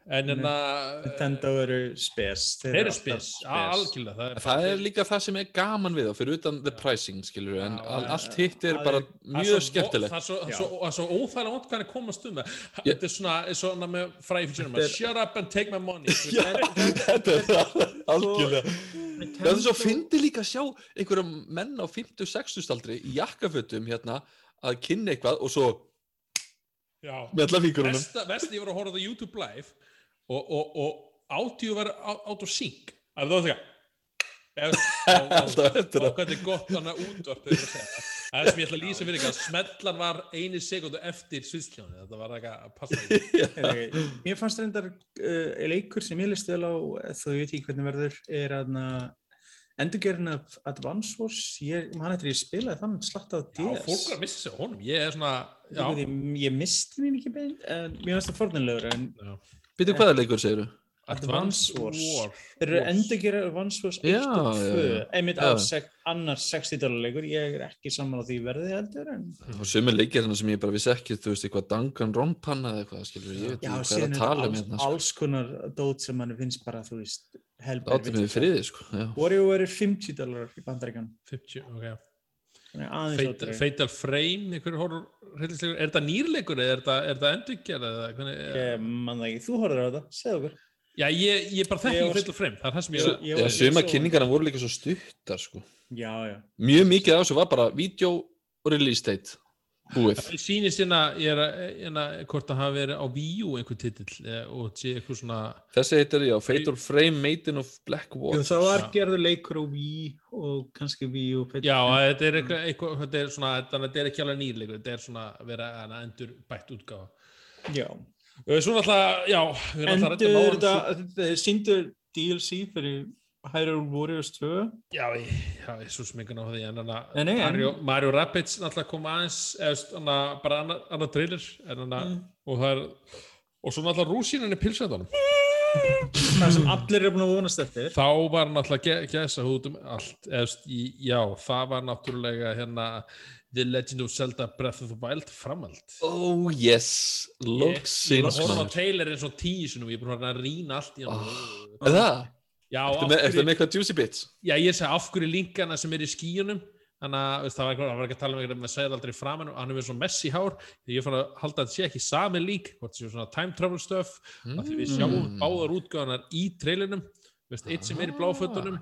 En en að, Nintendo eru spes. þeir eru spes, algjörlega. Það er, Það er líka það sem er gaman við þá fyrir utan the pricing skilur en Já, all, já, allt hitt er bara mjög skemmtilegt. Það er svo, óþægilega hann er komast um Þetta er svona, svona með fræði fyrir er- Shut up and take my money. Þetta er það, algjörlega. Það er svo fyndi líka að sjá einhverja menn á 50-60 aldri í jakkafötum hérna að kynna eitthvað og svo Já. með alla fíkurunum versta ég var að horfa á það YouTube live og, og, og átíu var át og sync. Það var það eftir og er gott þannig að útvart þegar það. er sem ég ætla að lýsa fyrir ekki að smellan var eini sekundu eftir sviðsljónu þetta var eitthvað að passa ekki Mér fannst reyndar uh, leikur sem ég listi vel á, þó ég veit ekki hvernig verður, er að endurgerðin af Advance Wars, ég, man eftir ég spilaði þannig slatt á já, DS. fólk var að missa sig á honum. Ég er svona já, Ég, ég misti mér ekki beint, en mér finnst það forðanlegur, en já. Býtu hvaða leikur segir þú? Advance Wars. War. þeir eru Wars. endurgerðin af Advance Wars 1 Já, og 2, já, já. einmitt Já. á sek, annars 60 dólar leikur, ég er ekki saman á því verði heldur, en Og sumir leikir sem ég bara vissi ekki þú veist eitthvað Danganronpan eða eitthvað skilur ég veit já, ekki hvað er síðan að er tala um hérna sko. alls konar dót sem mann finnst bara, þú veist, helber Láttu mig við friði sko já. WarioWare er 50 dólar í bandaríkan 50, ok aðeins Fatal, Frame horror hryllingsleikur. er þetta nýrleikur eða er þetta, er það ekki, þú horfður á þetta, segð okkur. Já, ég, ég bara þekki Ég ekki Fatal Frame, það er það sem ég er ég Já, var- suma kynningarna voru líka svo stuttar sko. Já, já, Mjög mikið af þessu var bara video og release date búið Það sýnist hérna, ég er að, hérna, hvort það hafi verið á Wii U einhver titill eh, og sé eitthvað svona, þessi heitir, já, Fatal Frame Maiden of Black Watch það var gerður leikur á Wii og kannski og já, þetta er eitthvað, eitthvað þetta er svona, að þetta er ekki alveg nýrleikur, þetta er svona að vera hana, endur bætt útgáfa. Já. Eh, Svo náttúrulega, já, við erum alltaf Endur að þetta, þeir síndu DLC fyrir Hyrule Warriors 2 Já, ég, já, ég svo smingan á því en Mario, Mario Rabbids náttúrulega kom aðeins eða hana, bara annar, annar trailer en hana, Mm. og það er og svo náttúrulega rúsínan í pilsendunum það sem allir eru búin að vonast eftir. Þá var náttúrulega ge gæsa út um allt eða, st- í, já, það var náttúrulega hérna The Legend of Zelda Breath of the Wild framhald. Oh yes, looks Ég var sinns að horfa á maður trailerinn svo tíu sinum ég er búin að rýna allt í hann Ah. er það? Af með, hverju- með eitthvað juicy bits? Já, ég segi af hverju linkana sem er í skíunum þannig að það var, það var ekki að tala um eitthvað með segja aldrei framan og hann er með svona messi hár því ég fann að halda að þetta sé ekki sami lík hvort það sé svona time travel stuff mm. því við sjáum Mm. báðar útgáðanar í trailinum veist, eitt sem er í bláfötunum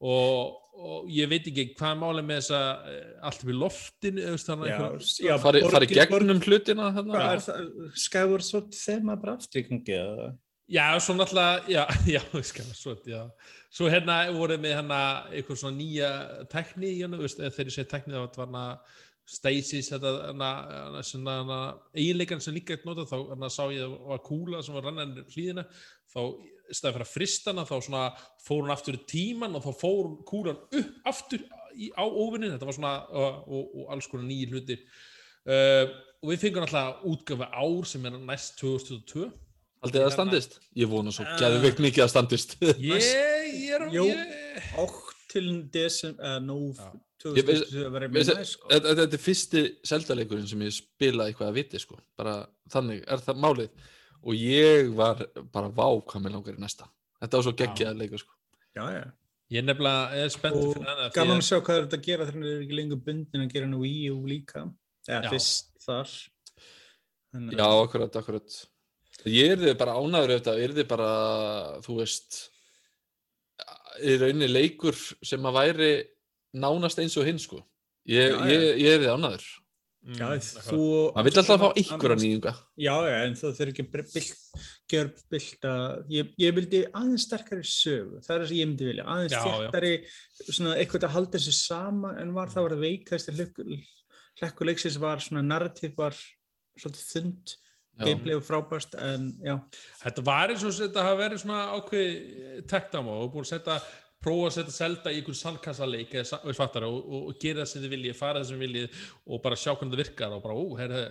og, og ég veit ekki hvað er málið með þess að allt einhver, já, Fari, fari borgin- gegnum hlutina þarna? Hvað er það? Skyward Sword þema bara aftrykkingi eða? Já, svo náttúrulega, já, já, skal, svo, já. svo hérna voru með hérna eitthvað svona nýja tekni hennu, veist, þegar ég segi tekni þá var hérna Stasis, þetta hérna, hérna, svona, hérna, eiginleikan sem líka eitt nota, þá hérna, sá ég að það var kúla sem var rannan hlýðina, þá í staði fyrir að fristana, þá svona fór hún aftur í tíman og þá fór kúlan upp aftur í, á óvinnin, þetta var svona og, og, og alls konar nýjir hlutir. Uh, og við fengum alltaf útgafa ár sem er næst 2022 Haldið það standist? Ég vona svo Ah. geðveikt mikið að standist Ég, ég er eða nú Já. 2020 að vera Veist- mjög næst sko. Þetta þetta er fyrsti seldaleikurinn sem ég spila eitthvað að viti sko. bara þannig er það málið og ég var bara vá hvað mér langar í næsta þetta var svo geggjaði leikur sko. Já, já. ég nefnilega er spennt Og fyrir hana gaman að sjá hvað er þetta að gera þegar það er ekki lengur bundin að gera hann Wii U líka eða fyrst þar Þannig já, akkurat, akkurat ég er þið bara ánæður auðvitað, er þið bara þú veist í rauninni leikur sem að væri nánast eins og hinn sko. ég, Já, já. ég, ég er þið ánæður Já, Mm, þú maður vill alltaf fá einhverja nýjunga Já, já, en það þurfi ekki að bylt, gjör bylta, ég, ég vildi aðeins sterkari sögu, það er það sem ég myndi vilja, aðeins Já, já. þéttari, svona eitthvað að halda þessu sama en var það var að veikast hlekku leiksins var svona narratív var svolítið þund, Já. gameplay og frábært en já, Þetta var eins og þetta hafa verið svona ákveð tektam og búin að setja prófa að setja selda í einhvern sandkassaleik eða veist fattar, og, og, og gera það sem þið viljið, fara það sem þið viljið og bara sjá hvernig það virkar og bara, ó, herri,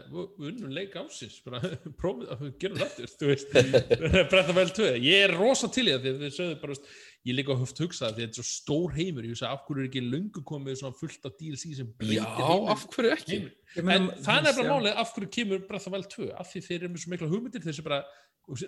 unnum leik ásins bara, prófið, gerum það aftur þú veist, bretta vel tvö ég er rosa til í það, því að þið sögðu bara veist, ég líka höft hugsað, því að þetta er svo stór heimur ég hugsa, af hverju er ekki löngu komið svona fullt af DLC sem breytir já, heimur af hverju ekki. Ég En meina, það er já. málið af hverju kemur Breath of the Wild 2 af því þeir eru með svo mikla hugmyndir þessi bara,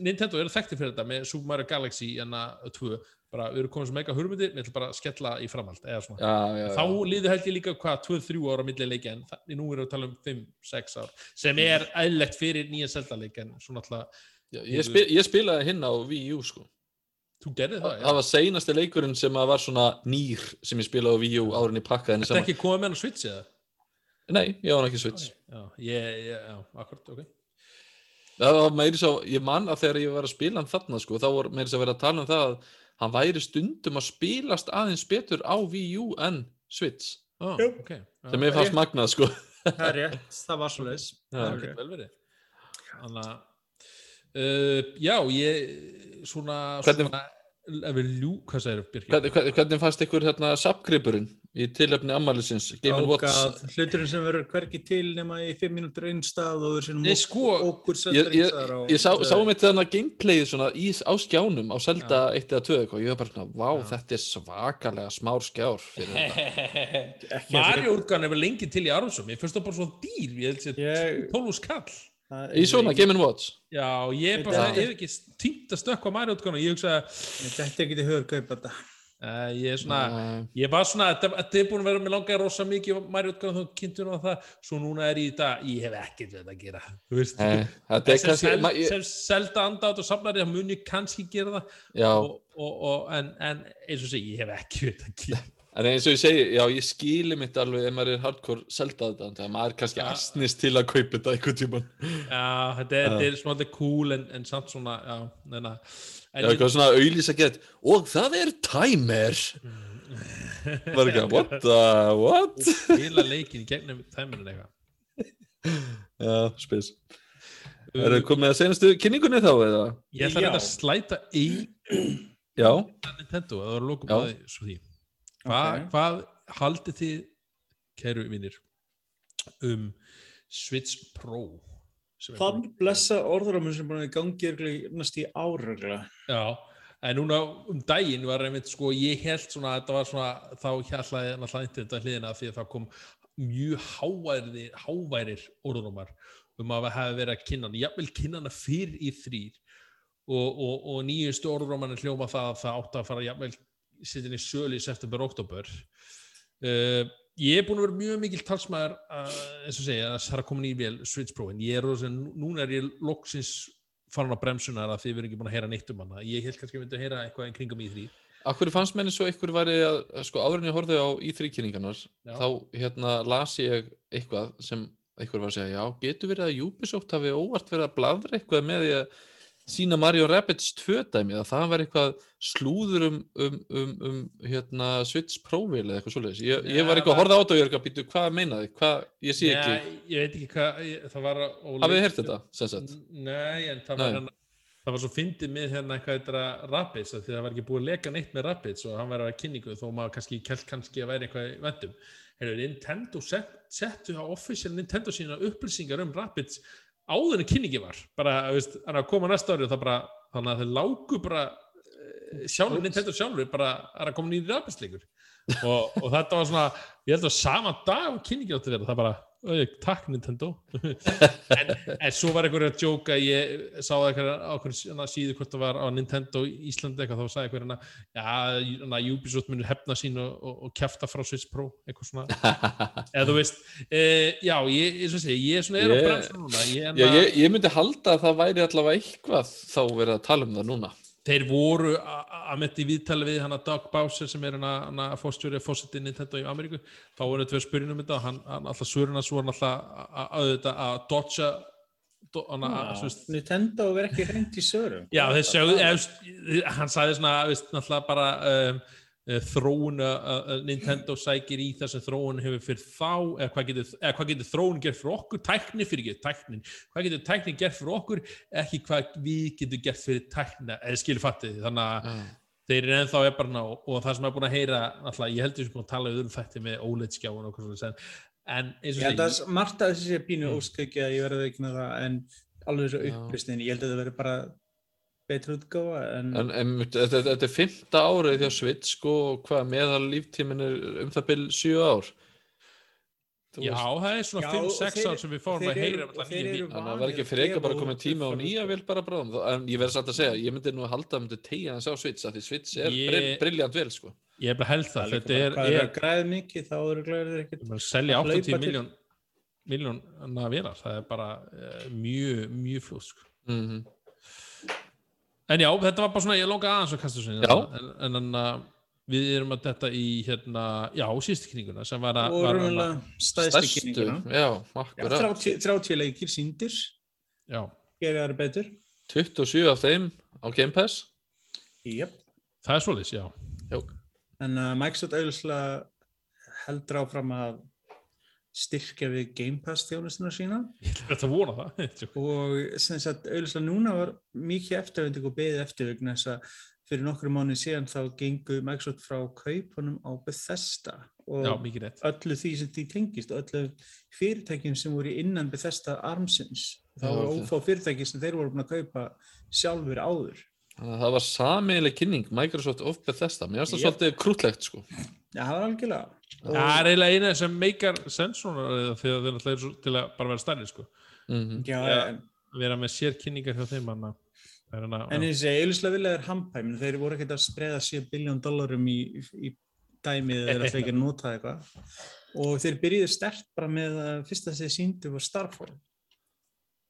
Nintendo eru þekkti fyrir þetta með Super Mario Galaxy enna 2 bara við erum komið svo mega hugmyndir við ætlum bara að skella í framhald eða svona já, já, þá já. líður held ég líka hvað 2-3 ára milli leiki en það, nú erum við að tala um 5-6 ár sem er eðlegt fyrir nýja Zelda-leik en svona alltaf Já, ég, spil, ég spilaði hinn á Wii U sko. þú gerði það, það var seinasti leikurinn sem að var svona nýr sem ég spilaði á Wii U árin í pakka henni Þetta saman ekki komið með hann á Switch eða? nei, ég var ekki Switch Já, ég, ég, já, akkurat, ok það var meiri svo, ég man að þegar ég var að spila hann þarna sko, þá var meiri svo að vera að tala um það að hann væri stundum að spilast aðeins betur á Wii U en Switch. Ah, Jú. ok, já, sem ég fannst magnað sko. Það er rétt, það var svo leis Já, það ok. getur vel verið. Þannig að uh, já, ég svona, Hvernig- svona ef við ljú, hvað segir Birgir? hvernig, hvernig, hvernig fannst ykkur hérna sapgripurinn í tilöfni ammælisins Game Watch. Ágað, hluturinn sem verður hverki til nema í 5 mínútur einn stað og Nei, sko, okkur ég, settar ég, ég sá, sá mitt þarna gameplayið svona í, á skjánum á Zelda 1 eða 2 eitthvað, ég var bara svona, vá, Já. þetta er svakalega smár skjár fyrir þetta. Mario útgáðan er vel lengi til í Aronsum. Ég finnst það bara svo dýr ég held sér Ég- 12 skall. Í svona Game Watch. Já, ég er bara ég hef ekki. týnt að stökkva Mario útgáðan og ég hugsa þetta er ekki til hugur kaupa þetta uh, ég svona Nei. Ég var svona, þetta þetta er búin að vera með langa rosa mikið Mario útgáðan þá kynntur á það. Svo núna er ég í dag, ég hef ekkert við þetta að gera þú veist. Er sem, sel, ég- sem selda andátt og safnari þá mun ég kannski gera það. Og, og, og, en, en eins og segi, ég hef ekki við þetta að gera En eins og ég segi, já, ég skili mitt alveg ef maður er hardcore selda þetta, þannig að maður er kannski Ja. astnist til að kaupa þetta einhvern tíman. Já, þetta er, þetta er svona cool en, en samt svona, já, neina Já, eitthvað svona auðlýsa gett, og það er timer. Var ekki að, what the, what? Spila leikin gegnum tæminin eitthvað Já, spes. Er það komið að senastu kynningunni þá, eða? Ég ætla að slæta í Já, Nintendo, að það var lókum Já. að því svo því Hva, Ok. Hvað haldið þið, kæru vinnir um Switch Pro Þann blessa orðuramur sem búin að gangi næst í áruglega. Já, en núna um daginn var einmitt sko, ég held svona að þetta var svona, þá hjallaði náttúrulega þetta hliðina því að það kom mjög háværir, háværir orðrumar um að það hefði verið að kynna hann, jafnvel kynna hana fyrr í þrýr og, og, og nýjustu orðrumann hljóma það að það átti að fara jafnvel sittin í sölu í september, oktober uh, ég er búin að vera mjög mikil talsmaður uh, eins og segja, að það er að koma nýjum vel Switch Pro, en ég er rosa, nú- núna er ég loksins farin á bremsunar að þið verður ekki búin að heyra neitt um hana. Ég held kannski að myndi að heyra eitthvað en kringum í því Akkur fannst menni svo ykkur væri að, sko, áður en ég horfði á í þrýkynningarnar, Já. þá hérna las ég eitthvað sem ykkur var að segja, já, getur verið að Ubisoft hafi óvart verið að bladra eitthvað með því að sína Mario Rabbids 2 dæmi, að það var eitthvað slúður um, um, um, um hérna, Switch Pro-vél eða eitthvað svoleiðis. Ég, ég var eitthvað að horfa á þetta og ég er eitthvað að býtu, hvað meinaði, hvað, ég sé ekki, Nei, ég veit ekki hvað ég, það var hafið þið heyrt þetta, sem sagt? Nei, en það var hérna það var svo fyndið með hérna eitthvað þetta Rabbids því að það var ekki búið að leka neitt með Rabbids og hann var að kynningu þó maður kannski kelt kannski að væri eitthvað vendum Nintendo set, settu á official Nintendo sína upplýsingar um Rabbids áður en kynningi var. Bara, veist, að koma næsta ári og það bara, þannig að þeir lágu bara eh, sjálfur, Nintendo sjálfur bara að koma nýri Rabbids leikur og, og þetta var svona, ég held að sama dag kynningi átti að vera, það bara "Oj, takk Nintendo en, en svo var einhver að djóka ég sá eitthvað á einhverjum síðu hvort það var á Nintendo Íslandi eitthvað þá sagði einhver hérna já, hérna, Ubisoft munur hefna sín og, og, og kjafta frá Switch Pro eitthvað svona eða þú veist, e, já, ég, og segi ég er svona er á Ég- bremsun núna ég, hérna, ég, ég myndi halda að það væri allavega eitthvað þá verið að tala um það núna. Þeir voru að mitt í viðtali við hann að Doug Bowser sem er hann að fórstjóri fórsetið Nintendo í Ameríku þá voru tvei spyrjun um þetta og hann, hann alltaf svöruna svo hann alltaf að- auðvitað að dodja do, Nintendo verður ekki hreint í sörum. Já, þeir veist, hann sagði svona, náttúrulega bara um, þróun að að Nintendo sækir í það sem þróun hefur fyrir þá, eða hvað getur, eða hvað getur þróun gert fyrir okkur, tækni fyrir ekki, tæknin, hvað getur tæknin gert fyrir okkur, ekki hvað við getum gert fyrir tækna, eða skilur fattið, þannig að Já. þeir eru ennþá er bara ná, og það sem er búin að heyra, náttúrulega, ég heldur sem búin að tala um þetta með OLED-skjáun og hvað svona, en eins og held að segi, margt að þessi sé pínu Mm. óskækja, ég verði ekki með það, en alveg svo Já. upplistin, ég held að það verði bara betur útgáfa, en, En, en þetta, þetta er fymta árið hjá Switch sko, og hvað meðal líftímin er um það byrj 7 ár? Þú já, veist, það er svona Já, 5-6 og þeir- ár sem við þeir að heyra um. Þannig að það var ekki vanir að freka bara komið tíma á nýja vil bara bráðum en ég verði satt að segja, ég myndi nú halda að myndi tegja þess á Switch af því Switch er Ég- briljant vel sko. Ég er bara held það, þetta er, hvað er að græða mikið, þá eru glæðir ekkert. Selja að hlaupa 80 til- miljón miljón að vera, það er bara uh, mjög, mjög mm en já, þetta var bara svona, ég longa aðeins að kasta sinni Já. en, en, en uh, við erum að þetta í hérna, já, síðustu kynninguna sem var að, stæðstu akkurat 30, 30 leikir síndir, gera það betur. 27 af þeim á Game Pass. Jep. það er svolítið, já. En uh, Microsoft auðvitað heldur áfram að styrkja við Game Pass þjónustuna sína. Ég ætla að vona það og sem sagt auðvitað núna var mikið eftirvending og beðið eftir vegna þess að fyrir nokkru mánu síðan þá gengu Microsoft frá kaupunum á Bethesda og já, öllu því sem því tengist og öllu fyrirtækjum sem voru innan Bethesda armsins. Þá ok. ófá fyrirtæki sem þeir voru búin að kaupa sjálfur áður það var samiðileg kynning Microsoft of Bethesda, mér finnst það Yep. svolítið krútlegt sko Já, það var algjörlega það er eiginlega eina sem meikar sens svona því að þeir náttúrulega eru svo til að bara vera stærri sko. mm já, Já. en, vera með sér kynningar hjá þeim hana. Það er hana, en ég segi, auðvitað vilja þeir hampæm þeir voru ekkert að spreða 7 biljón dollarum í, í dæmið þeir ætla ekki að nota eitthvað og þeir byrjuðu stert bara með að fyrsta sem þeir síndu var Starfall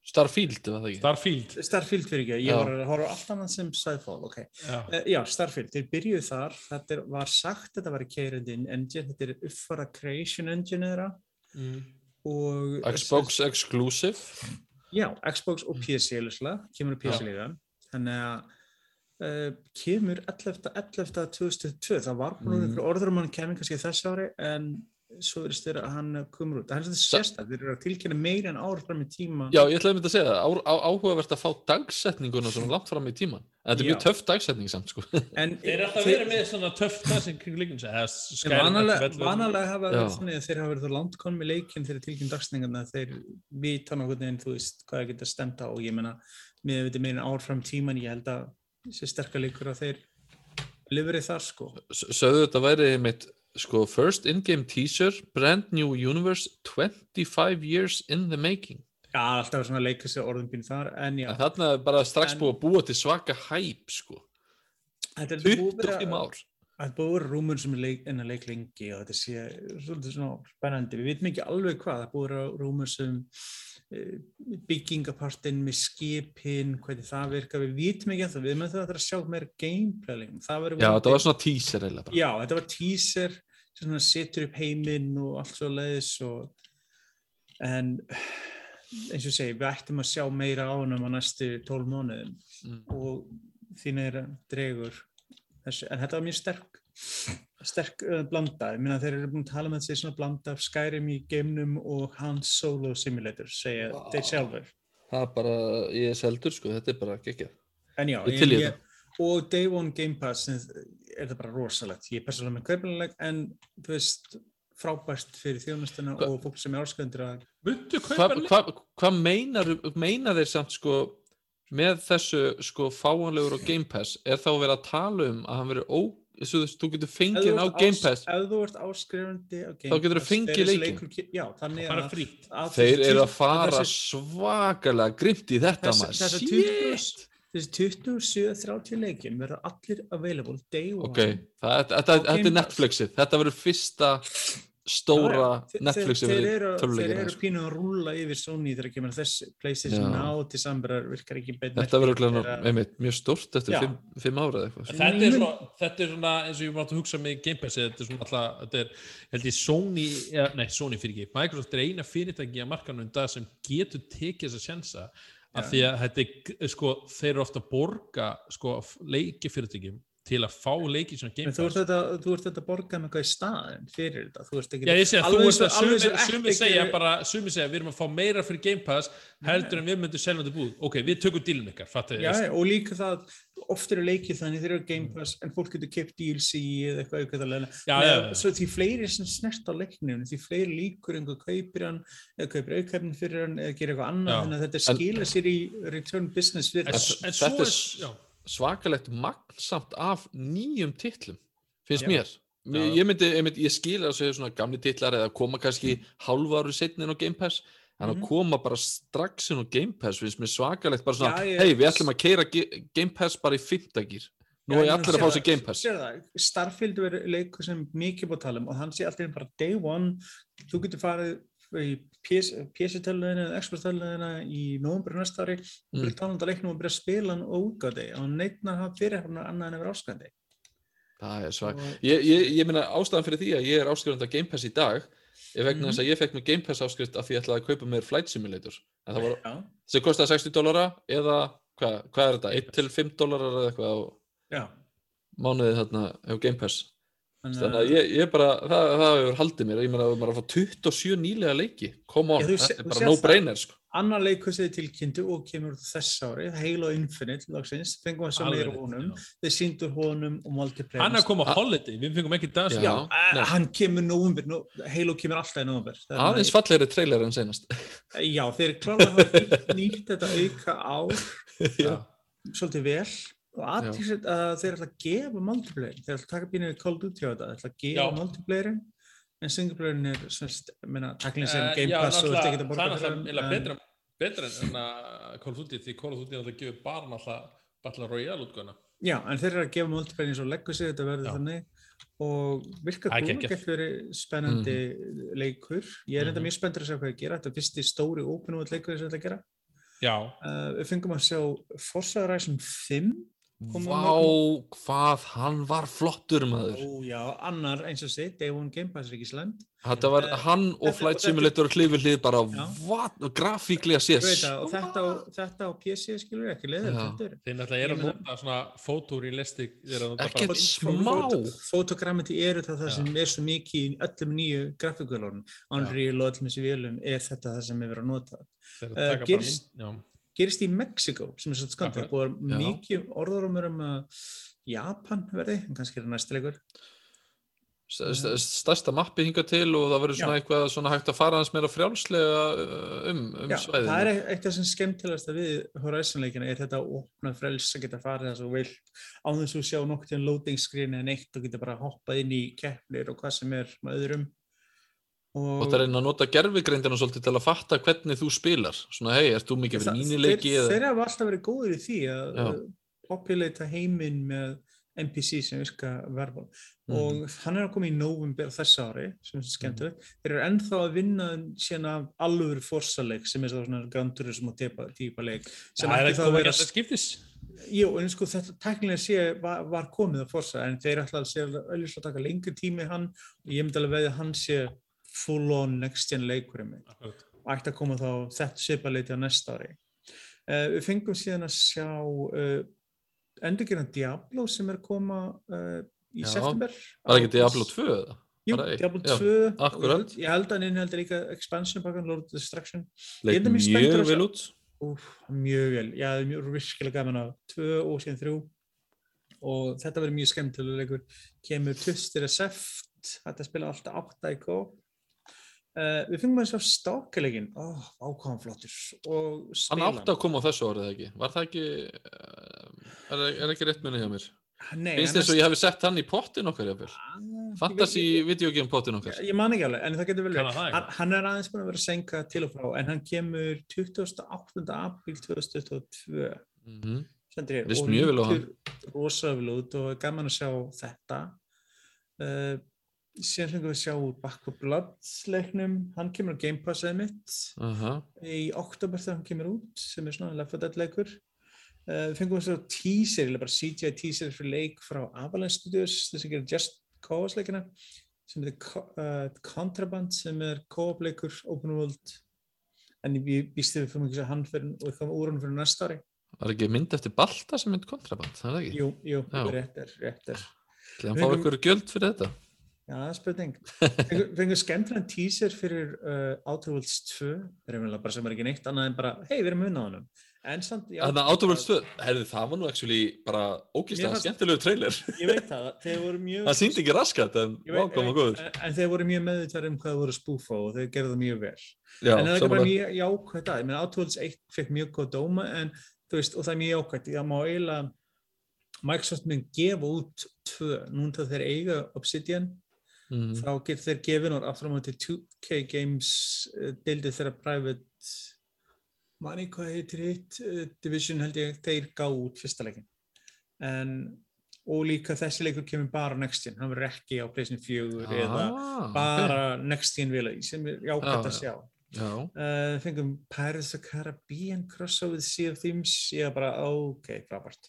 Starfield, var það ekki? Starfield Starfield fyrir ekki, ég var að horfa á allt annað sem Skyfall, ok. já. Uh, já, Starfield, þeir byrjuðu þar, þetta er, var sagt að þetta var keirandi engine, þetta er uppfara creation engine þeirra Mm. og... Xbox Exclusive Já, Xbox og PC lusla, kemur á PC líka, þannig að uh, kemur 11. 11. 2022, það var búin Mm. mm. orður um hann kemur kannski þess ári, en svo verðist þér að hann komur út. Það er þetta sérstaklega, þeir eru að tilkynna meira en ár fram í tíma. Já, ég ætlaði að mynda að segja það, á, á, áhugavert að fá dagsetninguna svona langt fram í tíman en þetta er mjög töff dagsetning samt sko En Þeir eru alltaf verið með svona töff dansinn kring En Skyrim vanalega, hafa verið þannig að þeir hafa verið það langt konum í leikinn þegar tilkynna dagsningarna þeir vita nokkurn veginn, þú veist, hvað það geta stemt á og ég meina, með þetta meira en ár fram tíman, ég held að sé sterkar leikur að þeir lifrið þar, sko. S- Sögðu þetta væri mitt sko first in-game teaser brand new universe 25 years in the making. Já, alltaf svona leika sér orðum býn þar, en já, en þarna er bara strax En- búið að búa til svaka hæp sko. Þetta er búið að vera- 25 ár. Það er búið að vera rúmur sem er leik, innan leik lengi og þetta sé svolítið svona spennandi. Við vitum ekki alveg hvað, það búið að vera rúmur sem byggingapartinn með skipin, hvernig það virkar, við vitum ekki ennþá, við með það að sjá meira gameplay leikum. Það verður Já, þetta var svona teaser eiginlega bara Já, þetta var teaser sem setur upp heiminn og allt svo leiðis og en eins og segi, við ættum að sjá meira á hennum á næstu 12 mánuðum Mm. og þín er dregur þessu, en þetta var mjög sterk sterk uh, blanda, ég meina þeir eru búin að tala með þessi svona blanda af Skyrim í geimnum og Hans Solo Simulator segja Vá. þeir sjálfur Það er bara, ég er seldur sko, þetta er bara geggjað En já, Ég í ég, og Day One Game Pass er það bara rosalegt. Ég er persónulega með kaupinuleg en þú veist, frábært fyrir þjónustuna og fólk sem er ásköðundur að Muntu kaupa Hvað leik? hva, hva meinar, meinar þeir samt sko með þessu sko fáanlegur og Game Pass er þá verið að tala um að hann verið ó, þú, þú getur fengið á Game Pass ef þú ert áskrifandi á Game Þá Pass, fengið þegar þessi leikinn. leikur ke- Já, þannig að, frítt. að þeir eru að fara þessi, svakalega grimt í þetta þessi, maður þessi, Shit. 20, þessi 27-30 leikin verður allir available day one ok, það, þetta, er. Netflixið þetta verður fyrsta stóra Þeir- Netflixið þeir, þeir eru, þeir töluleikina eru sko. pínu að rúlla yfir Sony þegar kemur þessi PlayStation. Now til samverðar virkar ekki betur þetta verður einmitt, mjög stórt eftir fimm, fimm ára eða eitthvað. Þetta er, svona, þetta er svona eins og ég mátt að hugsa með Game Pass þetta er svona alltaf, þetta er held ég Sony, eða, nei Sony fyrir ekki Microsoft er eina fyrirtæki að markanum dag sem getur tekið þess að sjensa af því að þetta er, sko, þeir eru ofta að borga sko, leiki fyrirtækjum til að fá leiki svona Game Pass. þú ert þetta að borga með eitthvað í staðin fyrir þetta, þú ert ekki... Já, ég segi Alveg sumir Epic segja eru- bara, sumir segja við erum að fá meira fyrir Game Pass heldur en við myndum selja þetta búð. Ok, við tökum dílum ykkar, fattu Já, já, og líka það, oft eru leikið þannig þeir eru Game Pass, en fólk getur kipt DLC eða eitthvað auðvitað Já, já, já. Svo því fleiri sem snert á leiknum, því fleiri líkur einhver kaupir hann, eða kaupir aukefnin fyrir hann, eða gerir eitthvað annað, þetta skila sér í return business svakalegt magnsamt af nýjum titlum finnst Já. mér Já. ég, myndi, ég, myndi, ég skil að segja svona gamli titlar eða koma kannski Mm. hálfa ári setnin á Game Pass en að Mhm. koma bara strax inn á Game Pass finnst mér svakalegt bara svona, ég- hei við ætlum að keira Game Pass bara í fymtagýr nú er Já, allir að fá sér Game Pass Starfield verður leikur sem mikið búið að tala um og hann sé alltaf bara day one þú getur farið í PC-töluðina eða Xbox-töluðina í nóvumber næsta ári. Og Mm. byrja talandi að leiknum og byrja að spila hann útgáði og neitna að hafa fyrir hann annað en að vera áskandi það er svak Og- ég, ég, ég meina ástæðan fyrir því að ég er áskrifandi af Game Pass í dag er vegna þess að ég fekk mér Game Pass áskrift af því ég ætlaði að kaupa mér Flight Simulator. En það var, Já, sem kostaði 60 dólara eða hvað, hvað er þetta, 1 til 5 dólarar eða eitthvað á já. mánuði þarna á Game Pass Þannig að ég, ég bara, það, það hefur haldið mér ég meina að maður að fá 27 nýlega leiki come on, Já, þetta er bara no það. brainer sko. annar leikur sem þið tilkynntu og kemur út þess ári Halo Infinite loksins, fengum við svo meira honum já. þeir síndu honum og multiplayer hann er að koma á holiday, við fengum ekki dans Já. Já, nei. uh, hann kemur nóvumber, nó, Halo kemur alltaf í nóvumber aðeins fallegri trailer en senast Já, þeir klálega hafa nýtt- nýtt þetta auka Já. svolítið vel og aðtíksett að þeir ætla að gefa multiplayer, þeir ætla að taka Call of Duty á þetta, þeir ætla að gefa multiplayerin en singleplayerin er menna, taklinn sem Eh, Game Pass og þú ert ekki að náttúrulega- borga það er fyrir náttúrulega betra, betra en að Call of Duty því of Duty er náttúrulega að gefa bara náttúrulega Battle Royale útgöna Já, en þeir eru að gefa multiplayer eins og sig þetta verður þannig. Og virka Það góð geggjað. gett verið spennandi leikur. Ég er enda Mhm. mjög spenntur að sjá hvað ég gera. Þetta er fyrsti stóri open world leikur sem þetta gera. Já, Uh, við fengum að sjá Forza Horizon 5 Komum Vá, hvað hann var flottur maður. Ó já, annar eins og sitt, Day One Game Pass er ekki slæmt. Þetta var Eh, hann og Flight Simulator hlið bara, what, grafíklega og þetta, þetta á PC skilur ekki leiður þeir náttúrulega eru Ég að nota svona nota Ekkert bara- smá. Fotogrammiti eru það það sem er svo mikið í öllum nýju grafíkulónum Unreal og öllum þessi vélum er þetta það sem er verið að nota. Þeir eru Eh, að taka bara mynd- já. Gerist í Mexiko sem er svolítið skant það er að Já. mikið orðarumur um að Japan verði, en kannski er það st- stærsta mappi hinga til og það verður svona Já. eitthvað svona hægt að fara hans meira frjálslega uh, um, um Já, svæðinu. það er eitt af sem skemmtilegast við Horizon-leikina er þetta opna frels að geta farið þess að vil á þess að sjá nokkuð til loading screen eða neitt og geta bara hoppað inn í keppnir og hvað sem er með öðrum Og það er einn að nota gerfigreindina svolítið til að fatta hvernig þú spilar. Svona, hei, ert þú mikið fyrir Það- mínileiki þeir, þeir hafa alltaf verið góður í því að Já. populata heiminn með NPC sem virka verðbál Mhm. og hann er að koma í november þessa ári sem er Mhm. skemmtilegt þeir eru ennþá að vinna síðan af alvöru forsaleik sem er svona Gran Turismo típa, típa leik sem Það er ekki þá að vera að skiptis Jú, en sko þetta teknilega sé var, var komið að forsa en þeir ætla að sé auðvitað að taka lengri tími hann og ég myndi alveg að hann sé full on next gen leikur og ætti að koma þá þetta svipaleiti á næsta ári. Uh, við fengum síðan að sjá uh, endurgerðan Diablo sem er að koma uh, í Já, september. Var ekki Diablo 2 eða? Jú? Diablo Já, 2. akkurat. Ég held að hann inniheldur líka expansion pakkan Lord of Destruction. Leit Ég mjög að vel út. Úf, mjög vel, já, það er mjög virkilega gaman á tvö og síðan þrjú og þetta verður mjög skemmtilega leikur kemur Twisted Seft þetta spila alltaf átta í kó uh, við fengum að sjá stákaleggin oh, ákvæðan flottur. Og Hann átti að koma á þessu eða ekki. Var það ekki, uh, er, er ekki rétt minni hjá mér? Nei, Finnst hann þess að ég hafi sett hann í pottin okkar Fantasy ég, videogame pottin okkar. ég, man ekki alveg, en það getur vel verið. hann hann, hann er aðeins búin að vera senka til og frá en hann kemur 28. apríl 2022 Mm hér, Vist og mjög vel á lítur rosa vel út og er gaman að sjá þetta. Uh, síðan fengum við að sjá úr Back for Blood leiknum, hann kemur á Game Pass eða mitt Aha. í oktober þegar hann kemur út sem er svona Left 4 Dead leikur uh, fengum við að sjá teaser, eða bara CGI teaser fyrir leik frá Avalanche Studios þess að gera Just Cause leikina sem er uh, Contraband sem er co-op leikur, open world en ég býst þið við fyrir ekki að hann fyrir, og það var úr hann fyrir næsta ári Var ekki mynd eftir Balta sem mynd kontraband, það er það ekki? Jú, jú, rétt er, rétt er. Ætli hann fá ykkur gjöld fyrir þetta? Já, það er spurning. Fengu- Fengu skemmtilegan teaser fyrir uh, Outer Worlds 2, það er eiginlega bara sem er ekki neitt annað en bara, hei, við erum. En samt, já. Þannig að Outer Worlds 2, herði það var nú actually bara ógíslega skemmtilegu trailer. Ég veit það, þeir voru mjög... Það síndi ekki raskat en vákama góður. En, þeir voru mjög meðvitað um hvað þeir voru spúfa og þeir gerðu það mjög vel. Já, en það er ekki bara mjög jákvæmt að, ég meina Outer Worlds 1 fekk mjög góð dóma en veist, það er mjög jákvæmt, það má eiginlega, Microsoft mun gefa út tvö, þegar þeir eiga Obsidian, Mhm. þá getur þeir gefin og aftur á móti 2K Games uh, deildið þeirra private manni hvað heitir hitt uh, division held ég, þeir gá út fyrsta leikin en og líka þessi leikur kemur bara next gen hann verður ekki á 4 eða Ah, bara next gen vila sem er jákvæmt Já, að sjá. Já, uh, fengum Pirates of Caribbean crossover Sea of Thieves ég er bara ok, frábært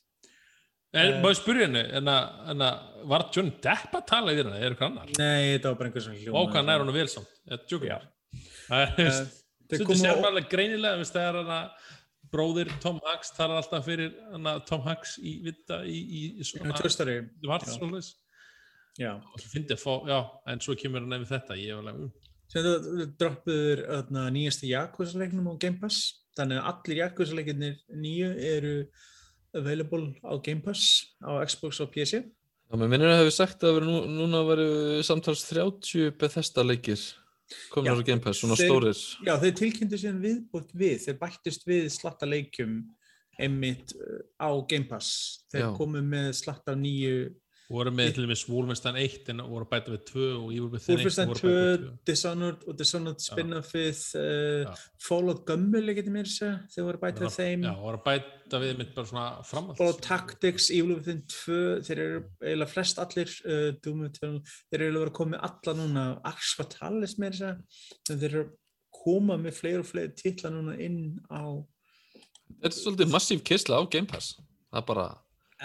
En Eh. maður spyrja henni, en að, en að var John Depp að tala í þérna, er eitthvað annar? nei, þetta var bara einhver sem hljóma Og hvað nær hún vel samt, þetta tjókum. Það er, þeir Svo komu sér á- maður alveg greinilega, veist, það er hana bróðir Tom Hanks talar alltaf fyrir Tom Hanks í vita í, svona Toy Story var já. svoleiðis. Já. Og svo fyndi að fá, já, en svo kemur hann nefnir þetta, ég var alveg, þú droppuður nýjasta Yakuza-leiknum á Game Pass þannig að allir Yakuza-leikinir nýju eru available á Game Pass á Xbox og PC Já, mér minnir að hefur sagt að nú, núna veru samtals 30 Bethesda leikir Já, á Game Pass, svona þeir- stórir. Já, þeir tilkynntu síðan viðbútt við þeir bættist við slatta leikjum einmitt uh, á Game Pass þeir Já. komu með slatta nýju voru með til dæmis Wolfenstein 1 en voru bæta við 2 og Evil Within 1 Wolfenstein voru 2, að bæta við 2. Dishonored og Dishonored spin-offið uh, Já. Fallout Gummul getur mér segja, þeir voru bæta við þeim Já, voru bæta við mitt bara svona framhald. Fallout Tactics, Evil Within 2 þeir eru eiginlega flest allir uh, Doom Eternal, þeir eru eiginlega verið að koma með alla núna Axe Fatalis með þess að þeir eru að koma með fleiri og fleiri titla núna inn á Þetta er svolítið massíf kysla á Game Pass. Það er bara,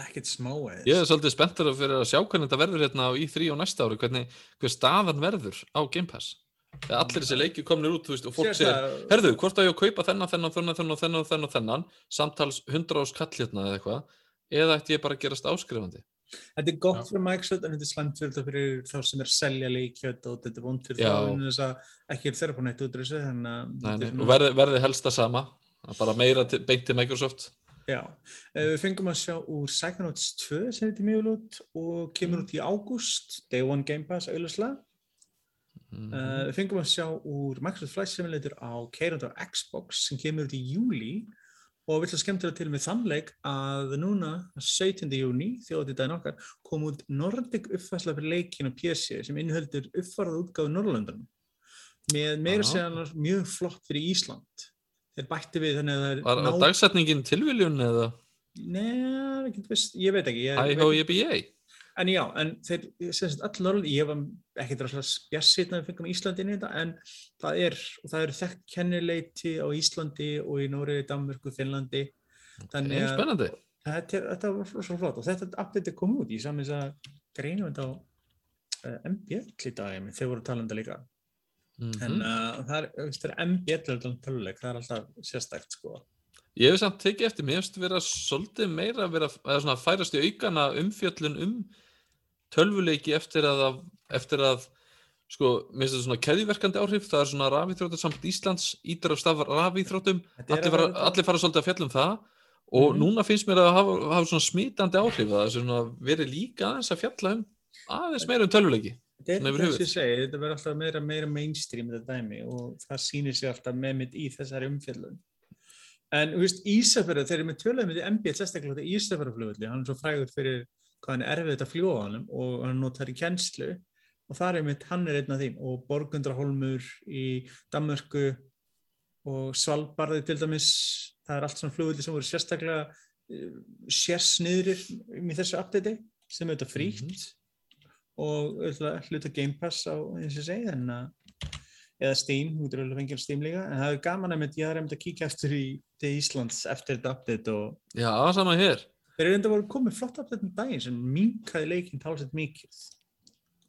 ekkert smáeðis. ég er svolítið spenntur fyrir að sjá hvernig þetta verður hérna á í3 og næsta ári, hvernig, hver staðan verður á Game Pass. Þegar allir þessi leiki komnir út, þú veist, og fólk Sér segir, það- herðu, hvort að ég að kaupa þennan, þennan, þennan, þennan, þennan, þennan, þennan, samtals 100 ás kall hérna eða eitthvað, eða ætti ég bara að gerast áskrifandi. Þetta er gott Já. fyrir Microsoft en þetta er slæmt fyrir, fyrir þá sem er að selja leikjöld og þetta er vond fyrir Já. þá en þess að ekki er þeirra búin eitt út úr þessu þannig að Nei, þetta nei, svona- og verði, verði helst það sama, bara meira beint til Microsoft. Já, Eh, við fengum að sjá úr Psychonauts 2 sem þetta er mjög út og kemur út í ágúst, Day One Game Pass auðvitað. Mhm. Uh, við fengum að sjá úr Microsoft Flight Simulator á keirandi á Xbox sem kemur út í júli og við ætlum skemmtilega til með þannleik að núna 17. júni, þjóðið daginn okkar, kom út Nordic uppfærsla fyrir leikin á PC sem innhöldur uppfarað útgáðu Norrlöndunum með meira Já. segja annars mjög flott fyrir Ísland. Þeir bætti við þannig að það er Var, var dagsetningin tilviljun eða Nei, ég veit ekki. IHIBA? En já, en þeir, sem sagt, öll Norrlönd, ég var ekkert alltaf bjassið að við fengum Íslandi inn í þetta, en það er, og það eru þekkt kennileiti á Íslandi og í Nóriði, Danmörku, Finnlandi. Þannig að spennandi. þetta, þetta var svo flott og þetta update komið út í saman þess að greinum þetta á uh, MBL í dag, þeir voru talandi líka. Mhm. En uh, það er, þú veist, það er er töluleik, það er alltaf sérstækt, sko. Ég hef samt tekið eftir, mér hefst vera svolítið meira að vera, eða svona færast í aukana umfjöllun um tölvuleiki eftir að, að- eftir að sko, mér finnst þetta svona keðjuverkandi áhrif, það er svona rafíþróttar samt Íslands, ítur af staf rafíþróttum, allir, að fara, allir fara svolítið að fjalla um það og Mhm. núna finnst mér að hafa, hafa svona smítandi áhrif, það er svona verið líka aðeins að fjalla um aðeins meira um tölvuleiki. Þetta er þess að segja, þetta verður alltaf meira, meira mainstream þetta dæmi og það sýnir sig alltaf með mitt í þessari umfjöllun. En þú veist, Ísafjörður, þeir eru með töluðum með MBL sérstaklega þetta Ísafjörðarflugulli, hann er svo frægur fyrir hvað hann er erfið þetta fljúa honum og hann notar í kennslu. Og það er mitt, hann er einn af þeim og Borgundraholmur í Danmörku og Svalbarði til dæmis, það er allt svona flugulli sem voru sérstaklega uh, sérsniðrir í þessu updati sem er þetta frítt og auðvitað hluta Game Pass á eins og segi en að eða Steam, þú getur alveg fengið á Steam líka en það er gaman að ég har reynd að kíkja eftir í til Íslands eftir þetta update og Já, sama hér. þeir eru reynda voru komið flott update um daginn sem minkaði leikinn talsett mikið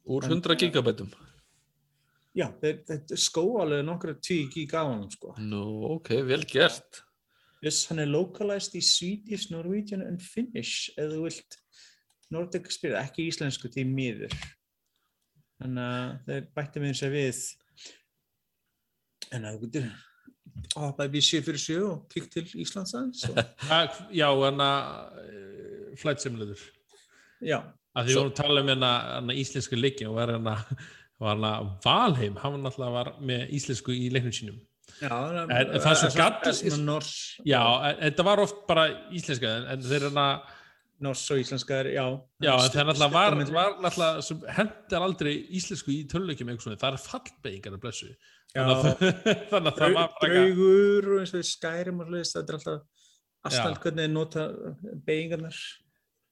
Úr En- 100 gigabætum. já, þeir, þeir skóa alveg nokkra tví gig á hann sko. Nú, ok, vel gert. Yes, hann er localized í Swedish, Norwegian and Finnish eða þú vilt Nordic spyrja, ekki íslensku til miður þannig að þeir bætti eins og við en að þú getur hoppaði við sjö fyrir sjö og kíkt til Íslands aðeins Já, hann að flight simulator já, að því við vorum að tala um hérna, hérna íslensku leiki og var hérna var hérna Valheim, hann náttúrulega var með íslensku í leiknum sínum já En- það er svo nors, Já, þetta var oft bara íslenska en, en þeir hérna, nors og íslenska er, já. Já, en það náttúrulega var, var náttúrulega sem hendar aldrei íslensku í töluleikjum eitthvað svona, það er fallbeigingar að blessu Já. þannig að, það var bara draugur og eins og Skyrim og hlutis, þetta er alltaf Já. aðstæðan hvernig þeir nota beigingarnar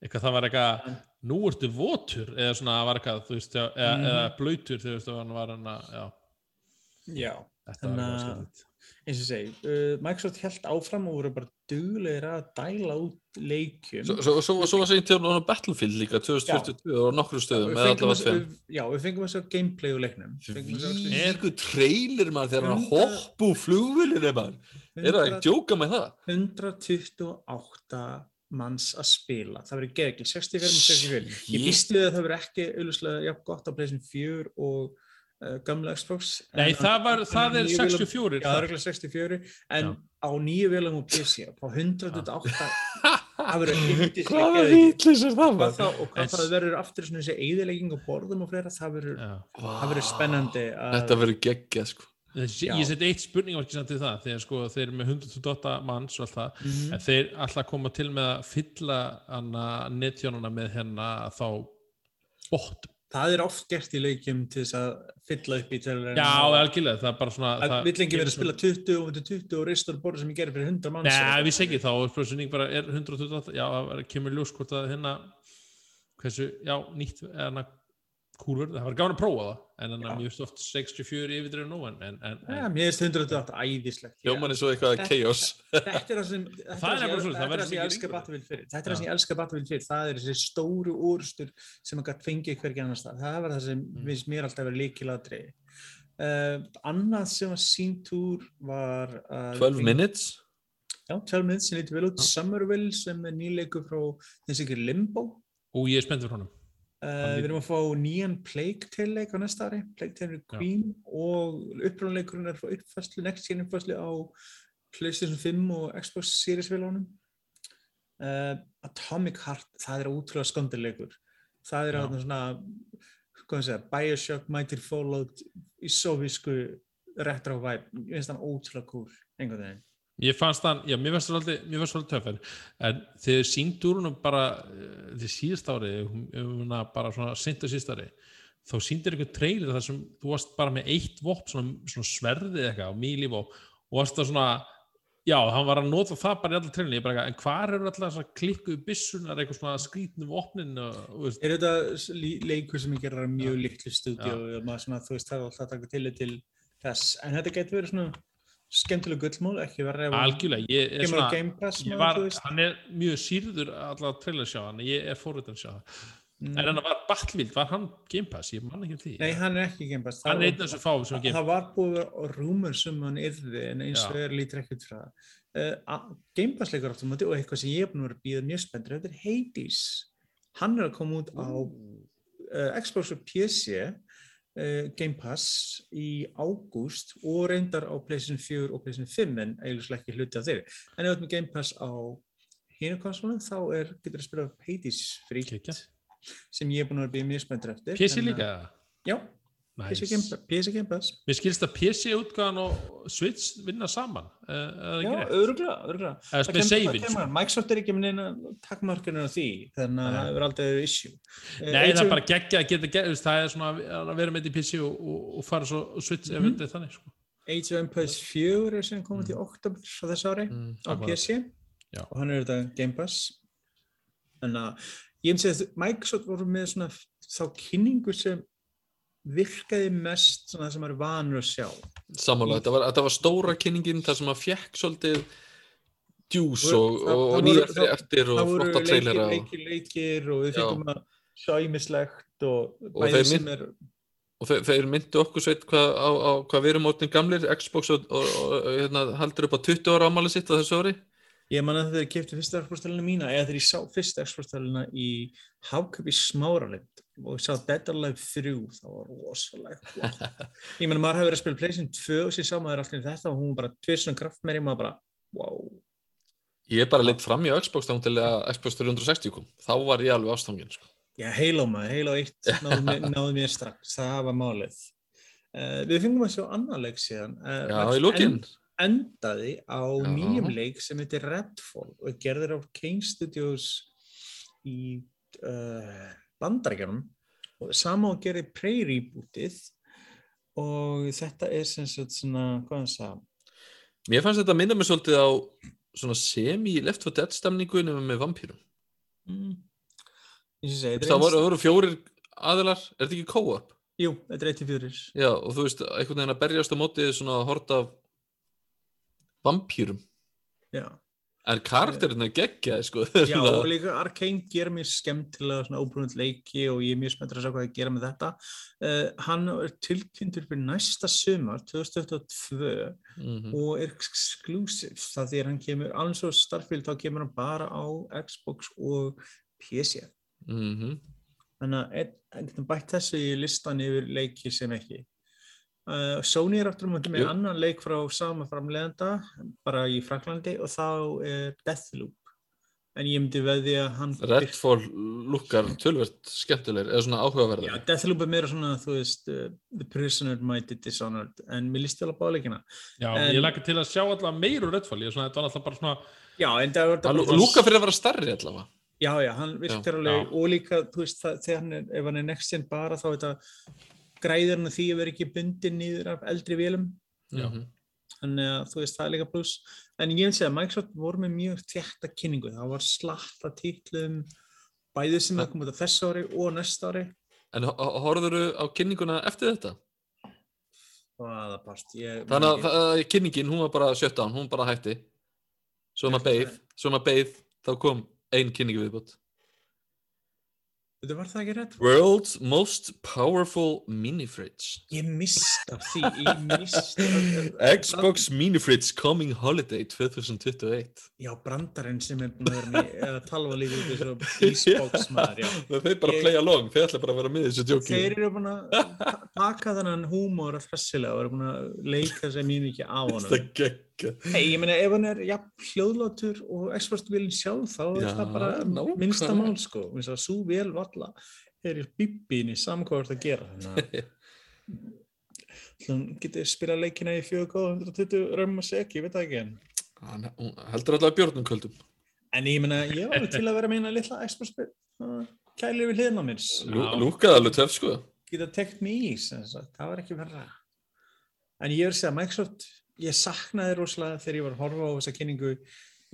eitthvað það var eitthvað nú ertu votur eða svona var eitthvað þú veist, eða, eða, Mhm. eða blöytur þú veist, hann var hann að já, já Þannig að- eins og segi, uh, Microsoft held áfram og voru bara duglegir að dæla út leikjum. Svo, svo, svo, svo var segjum til á Battlefield líka 2022 og nokkru stöðum við eða fengum, allavega að, við, já, við fengum að sjá gameplay úr leiknum. Fengum að sjá- Er ykkur trailer maður þegar hann Hundra- hopp úr flugvillinu maður? Er það ekki að djóka með það? 128 manns að spila. Það verður geð ekki, 64 með 64 ég Shit. býst við að það verður ekki auðvitað jafn gott á PlayStation 4 og gamla Xbox Nei, en- það, var, það er nýju vélum- 64 Já, það er ekki 64 en Já. á nýju vélum og PC á 128 það verður yndislega Hvaða vitlis er það hvað þá, og hvað En- það verður aftur svona þessi eyðilegging á borðum og fleira, það verður, það spennandi að, Þetta verður geggjað sko. Ég seti eitt spurning var ekki samt til það þegar sko þeir eru með 128 manns og allt það Mhm. en þeir alltaf koma til með að fylla hana netjónuna með hérna þá bótt það er oft gert í leikjum til þess að fylla upp í til Já, algjörlega, það er bara svona það vill ekki verið að spila 20 og 20 og reistur borð sem ég gerir fyrir 100 manns. Nei, við segja þá, spurning bara er 128, já, það kemur ljós hvort að hérna hversu, já, nýtt eða kúlur, það var gaman að prófa það en að mjög stoft 64 yfirdrið nú en, en, en, Ja, en mér finnst 128 æðislegt. Já. Hljóman er svo eitthvað Þetta- chaos. Þetta er það sem, þetta Það er er það það þetta er það ég mikið elska lengur. Battlefield fyrir. Þetta er það sem ég elska Battlefield fyrir. Það er þessi stóru úrstur sem maður gætt fengið hvergi annars stað. Það var það sem Mm. finnst mér alltaf verið líkilatri. Uh, annað sem var sínt úr var að 12 minutes. Já, 12 minutes sem lítið vel út. Já. Somerville sem er nýleikur frá þessi ekki Limbo. og ég er spennt fyrir honum Uh, við erum að fá nýjan Plague Tale leik á næsta ári, Plague Tale Já. Queen og uppráðleikurinn er frá uppfæslu, next gen uppfæslu á PlayStation 5 og Xbox Series viljónum. Uh, Atomic Heart, það er ótrúlega skondilegur. Það er þarna svona, hvað að segja, Bioshock, Mighty Fallout í sovísku retro vibe. Ég finnst hann ótrúlega cool, einhvern veginn. Ég fannst þann, já, mér fannst það alltaf, mér fannst það alltaf töff en, sínt úr húnum bara eh, því síðast ári, um, um, bara svona sint og síðast ári, þá síndir einhver trailer þar sem þú varst bara með eitt vopn, svona, svona sverðið eitthvað mílíf og, og varst það svona já, hann var að nota það bara í allar trailerinu, ég bara, eitthvað, en hvar eru alltaf svona klikkuðu byssunar, eitthvað svona skrítnu vopnin og, og veist, Er þetta leikur sem ég gerir að mjög litlu stúdíu og maður svona, þú veist, það er alltaf að taka til þess, en þetta getur verið svona skemmtileg gullmól, ekki verið algjörlega, ég er svona Pass ég var, hann er mjög sýrður allar trailer sjá hann, ég er fórhundan sjá það Mm. en hann var Battlefield, var hann Game Pass, ég man ekki um því Nei, hann er ekki Game Pass. hann Það var- fáum sem Game Það var búið rúmur sem hann yrði en eins og er lítur ekkert frá það. Uh, Game Pass leikur áttum og eitthvað sem ég er búin að vera að býða mjög spenntur, þetta er Hades. Hann er að koma út á uh, Xbox og PC Game Pass í ágúst og reyndar á PlayStation 4 og PlayStation 5 en eiginlega ekki hluti af þeirri. En ef þú ert með Game Pass á hinu konsolum þá er, getur að spila Hades Geggjað. sem ég er búin að vera mjög spenntur eftir. PC líka Já, nice. PC Game, PC Game Pass. mér skilst að PC útgáðan og Switch vinna saman Já, öruglega. Microsoft er ekki með neina takkmarkunir á því, þannig að það er aldrei verið issue. Eh, Nei, það er bara geggja að geta geggja, það er svona að vera með þetta í PC og, fara svo Switch ef Mhm. þetta er þannig sko. Age of Empires 4 er sem komið til oktober á þessu ári Mm. á. PC Já. og hann er þetta Game Pass. Þannig að ég hef segið að Microsoft voru með svona þá kynningu sem virkaði mest svona sem maður er vanur að sjá. Sammála, þetta þetta var stóra kynningin þar sem að fekk svolítið djús Það- og, það- og, það og nýja það- fréttir og það voru flotta leikir, trailera leikir, leikir og við fengum að sjá ímislegt og, Og bæði þeir sem er og þeir, þeir myndu okkur sveit hvað, á, á, hvað við erum orðin gamlir Xbox og, og, hérna, haldur upp á 20 ára ámáli sitt á þessu ári? Ég man að þegar ég kefti fyrsta Xbox-töluna mína eða ég sá fyrsta Xbox-töluna í Háköp í Smáralind og sá Dead or Alive 3 það var rosalega flott. Ég meina maður hefur verið að spila PlayStation 2 og sér sá maður alltaf þetta og hún bara tvistum kraft með maður bara, wow Ég er bara leitt fram í Xbox þá til að Xbox 360 kom þá var ég alveg ástangin sko. Já, Halo maður, Halo 1 náði náði mér strax, það var málið uh, Við fengum að sjá annan leik síðan uh, Já, í lókin end- endaði á Já. nýjum leik sem heitir Redfall og gerðir á Kane Studios í uh, bandarækjanum og sama og gerði Prey rebootið og þetta er sem sagt svona, hvað hann sagði Mér fannst þetta minna mig svolítið á svona semi-left for dead stemningu nema með vampýrum mm. Það er voru, það voru fjórir aðilar, er þetta ekki co-op? Jú, þetta er 1-4 Já, og þú veist, einhvern veginn að berjast á mótið svona hort af vampýrum Já, en karakterinn er geggjaði sko. Já og líka Arkane gerir mér skemmtilega svona óbrúnult leiki og ég er mjög spenntur að sjá hvað það gera með þetta. Uh, Hann er tilkynntur fyrir næsta sumar 2022 Mhm. og er exclusive. Það því að hann kemur, alveg svo Starfield þá kemur hann bara á Xbox og PC Mhm. þannig að einn getum bætt þessu í listan yfir leiki sem ekki uh, Sony er aftur um með Jú. annan leik frá sama framleiðanda bara í Fraklandi og þá er Deathloop. En ég myndi veði að hann Redfall lukkar tölvert skemmtilegir eða svona Já, áhugaverðar Deathloop er meira svona, þú veist uh, The Prisoner Mighty Dishonored en mér líst vel að báða leikina. Já, En- ég lakka til að sjá alltaf meir úr Redfall, ég er svona, þetta var alltaf bara svona Já, en það var Hann lúkar fyrir að vera starri allavega. Já, já, hann virkar Já, alveg já. og líka, þú veist, það, þegar hann er, ef hann er next gen bara þá þetta græðir hann því að vera ekki bundin niður af eldri vélum, Já. Mhm. þannig að þú veist, það er líka pluss, en ég vil segja að Microsoft voru með mjög þjætta kynningu, það var slatt af títlum, bæði sem það kom út á þessu ári og næsta ári, En horfður á kynninguna eftir þetta? Hvaða bast, ég... Þannig að það- kynningin, hún var bara shutdown, hún bara hætti. Svo maður beið, svo maður beið, þá kom ein kynningi viðbútt. Þetta var það ekki rétt? World's most powerful mini fridge. Ég mist af því, ég mist Xbox mini fridge coming holiday 2021. Já, brandarinn sem er búin að vera með, eða talva lífið út þessu Xbox maður, já. Þeir bara Ég- play along, þeir ætla bara að vera með þessu djóki. Þeir eru búin að ta- taka þennan húmor hressilega og eru búin að leika sér mjög mikið á honum. Það gegga. Nei, ég meina ef hann er jafn hljóðlátur og Xbox-vilin sjálf þá er Já, það bara nákvæmlega. minnsta mál sko. Svo vel valla er í bíbíni samkvæmast að gera. Þannig að hún getur spilað leikina í 4K 120 römm að sek, ég veit það ekki en. Hann heldur alltaf björnum kvöldum. En ég meina, alveg til að vera með eina litla Xbox-spil. Kæli við hliðna mér. Lú- Lúkaði alveg töf, sko. Geta tekt mig í, það var ekki verra. En ég er að segja, Microsoft, ég saknaði rosalega þegar ég var að horfa á þessa kynningu,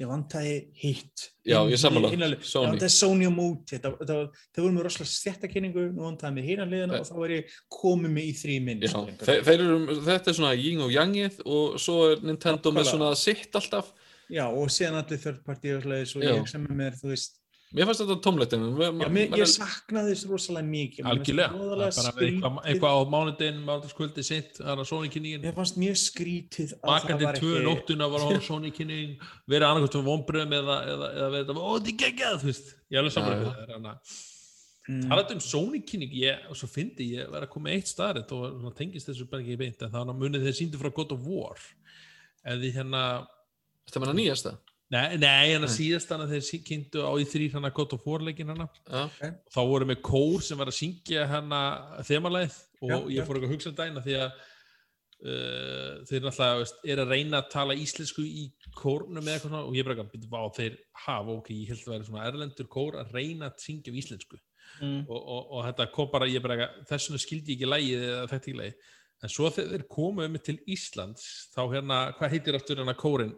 ég vantæði hitt. Já, ég sammála. Sony. Ég vantæði Sony þetta, var- það voru með rosalega stjætta kynningu, nú vantæði mig hina liðina og þá var ég komið mig í þrý minn. Já, þeir, þeir eru, þetta er svona yin og yangið og svo er Nintendo með svona sitt alltaf. Já, og síðan allir third party og ég er með, þú veist, Mér fannst þetta tómlegt en ég saknaði þess rosalega mikið. Algjörlega, það voðalega er bara eitthvað, á mánudegin, mánudagskvöldi sitt, það er að Sony kynningin Mér fannst mjög skrítið að Bakandi það var tvö nóttuna var á Sony kynning verið annarkvæmt með vonbröðum eða, eða, eða verið þetta, ó þetta er geggjað, þú veist. Ég er alveg með það er hana Mm. talað um Sony kynning, ég, og svo fyndi ég verið að koma eitt staðrætt og svona tengist þessu bara ekki beint, en það er munið þeir síndu frá God of War. Eða hérna Þetta meina nýjasta? Nei, nei, hérna Nei. síðast hann að þeir kynntu á í þrýr hann að God of War leikin hann Já. þá voru með kór sem var að syngja hana þemalæð og Já, ég fór eitthvað að hugsa um dæna því að uh, þeir náttúrulega veist, er að reyna að tala íslensku í kórnum eða eitthvað svona og ég bara ekki að þeir hafa, ok, ég held að vera svona erlendur kór að reyna að syngja um íslensku Mm. og, og, og þetta kom bara, ég bara ekki þess vegna skildi ég ekki lægið eða þetta ekki lægið en svo þegar þeir komu um til Íslands þá hérna, hvað heitir aftur hérna kórin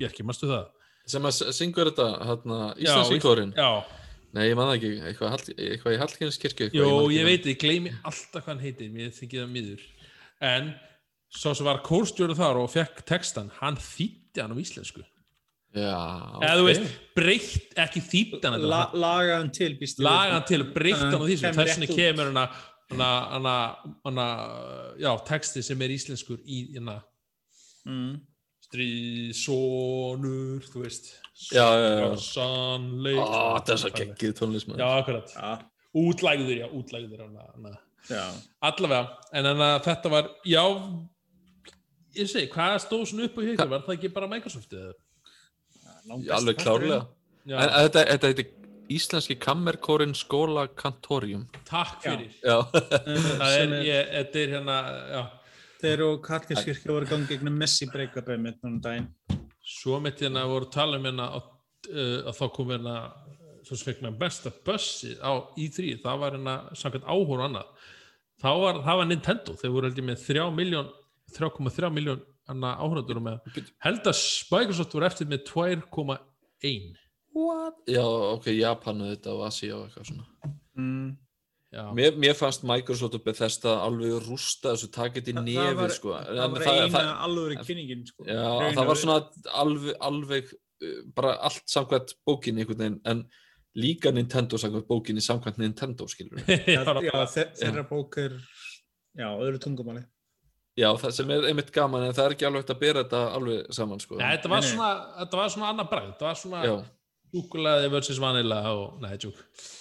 Bjarki, mástu það? Sem að syngur þetta, hérna, Já, Íslandsi kórin. Já, Nei, ég man það ekki, eitthvað, eitthvað í Hallgjörnskirkju. Jó, ég veit, ég gleymi alltaf hvað hann heitir, mér þykir það miður. En svo sem var kórstjóru þar og fekk textan, hann þýtti hann á íslensku. Já, Eða þú veist, breytt, ekki þýtti hann La, þetta, laga hann til býst ég laga hann til og breytt hann á að íslensku. kemur Þess vegna kemur hann hana, hana, já, texti sem er íslenskur í hérna mm. Stríðsonur, þú veist, Já, já, já. sannleik. Ó, það er svo geggið tónlist, Já, akkurat. Já, Útlægður, já, útlægður. Já. allavega, en þannig að þetta var já ég segi, hvað stóð svona upp á ykkur var það ekki bara Microsoft eða? Já, Alveg klárlega. Já, En þetta, þetta heitir Íslenski kammerkórin skóla kantorium. takk fyrir Já. það er, Sem er, ég, þetta er hérna já, þeir og Karlskirkja voru gangið gegnum Messi break-upið mitt núna um daginn. svo mitt hérna voru að tala um hérna að, uh, að þá kom hérna svo fekk með besta bussi á í3, það var hérna samkvæmt áhór og annað, þá var, það var Nintendo, þeir voru held ég með 3 miljón 3,3 miljón og með, held að Microsoft voru eftir með 2,1 What? Já, ok, Japanu þetta og Asi og eitthvað svona. Mm. Mér, mér fannst Microsoft og Bethesda alveg rústa þessu takit í nefið, sko. Það var eina það- alvöru kynningin, sko. Já, Raun það var svona alveg, alveg uh, bara allt samkvæmt bókinni einhvern veginn, en líka Nintendo samkvæmt bókinni samkvæmt Nintendo, skilur við. Já, já, já, þe- þeirra bók er, já, öðru tungumáli. Já, það sem er einmitt gaman, en það er ekki alveg hægt að bera þetta alveg saman, sko. Nei, þetta var svona, þetta var svona annað bragð, þetta var svona Já, súkulaði versus vanila og, nei, tjúk.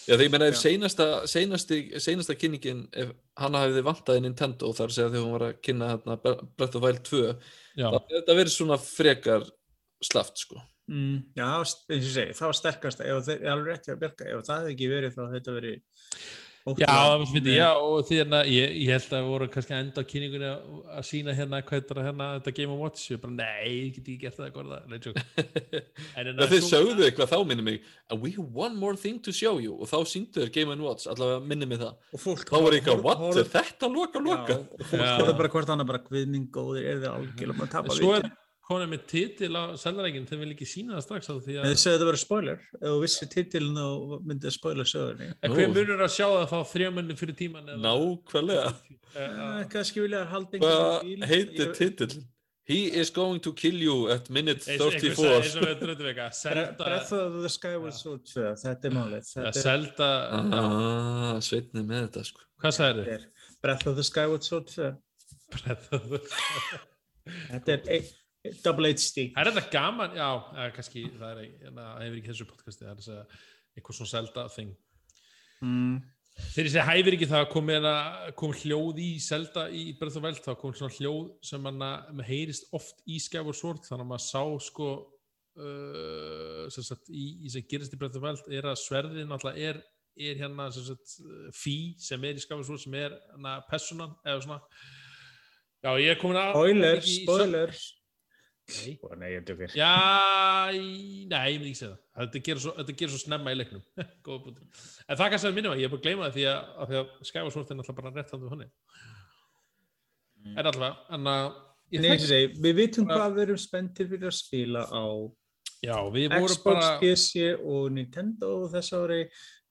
já því ég meina ef seinasta, seinasti, seinasta kynningin, ef hana hefði vantaði Nintendo, þar að segja þegar hún var að kynna hérna Breath of Wild 2, Já, það verið svona frekar slaft, sko. Mm. Já, eins og segi, það var sterkast, ef þeir, ég er alveg rétt hjá Bjarka, ef það hefði ekki verið þá hefði þetta verið já, það var fyrir, já, og því hérna, ég, ég held að voru kannski að enda á kynningunni að, sína hérna, hvað heitir það hérna, þetta Game of Watch, ég bara, nei, ég get ekki gert það, góða, nei, Það þið sögðu eitthvað þá minni mig and we have one more thing to show you. Og þá síndu þér Game Watch, allavega minni mig það. Og fólk þá var ég eitthvað, what, er þetta loka loka? Já, og fólk horfði bara hvort annað bara guðminn góðir, er þið algjörlega bara að tapa Svo er, með titil á seldarækinn þeir vil ekki sína það strax á því að þið segðu þetta verið spoiler, ef þú vissi titilin og myndið að spoila sögurni. En hver munur að sjá það þá þrjá munni fyrir tíman eða- Nákvæmlega. Eh, Uh, kannski vilja halda Hvað heitir titill? He is going to kill you at minute eins einhver sagði- 34. eins og við dröndum eitthvað Selda Breath of the Skyward Sword 2, þetta er málið. Þetta er, Selda Ah, Sveitni með þetta sko. hvað sagði þetta er Breath of the Skyward Sword 2. þið? Þetta er e- Double HD. Er þetta gaman? Já, eða, kannski það er ekki- það hefur ekki þessu podcasti það er að segja eitthvað svona Selda thing Mm. Þegar ég segi hæfir ekki það kom, meina, kom hljóð í Zelda í Breath of the Wild þá kom svona hljóð sem hann að heyrist oft í Skyward Sword þannig að maður sá sko uh, sem sagt í, í sem gerist í Breath of the Wild er að sverðin alltaf er, er hérna sem sagt fí sem er í Skyward Sword sem er hérna personan eða svona Já, ég er komin að Spoilers, spoilers. Nei. Ó, nei, ég dökir. Já, nei, ég myndi ekki segja það. Þetta gerir svo, þetta gerir svo snemma í leiknum. Góða punktur. En það kannski að minnum að ég er búin að gleyma það því að, að, því að Skyward Sword er náttúrulega bara rétt handu honni. Mm. En allavega, en að ég Nei, þekki- ég segi, við vitum hvað við erum spenntir fyrir að spila á Já, við vorum Xbox, bara PC og Nintendo þess ári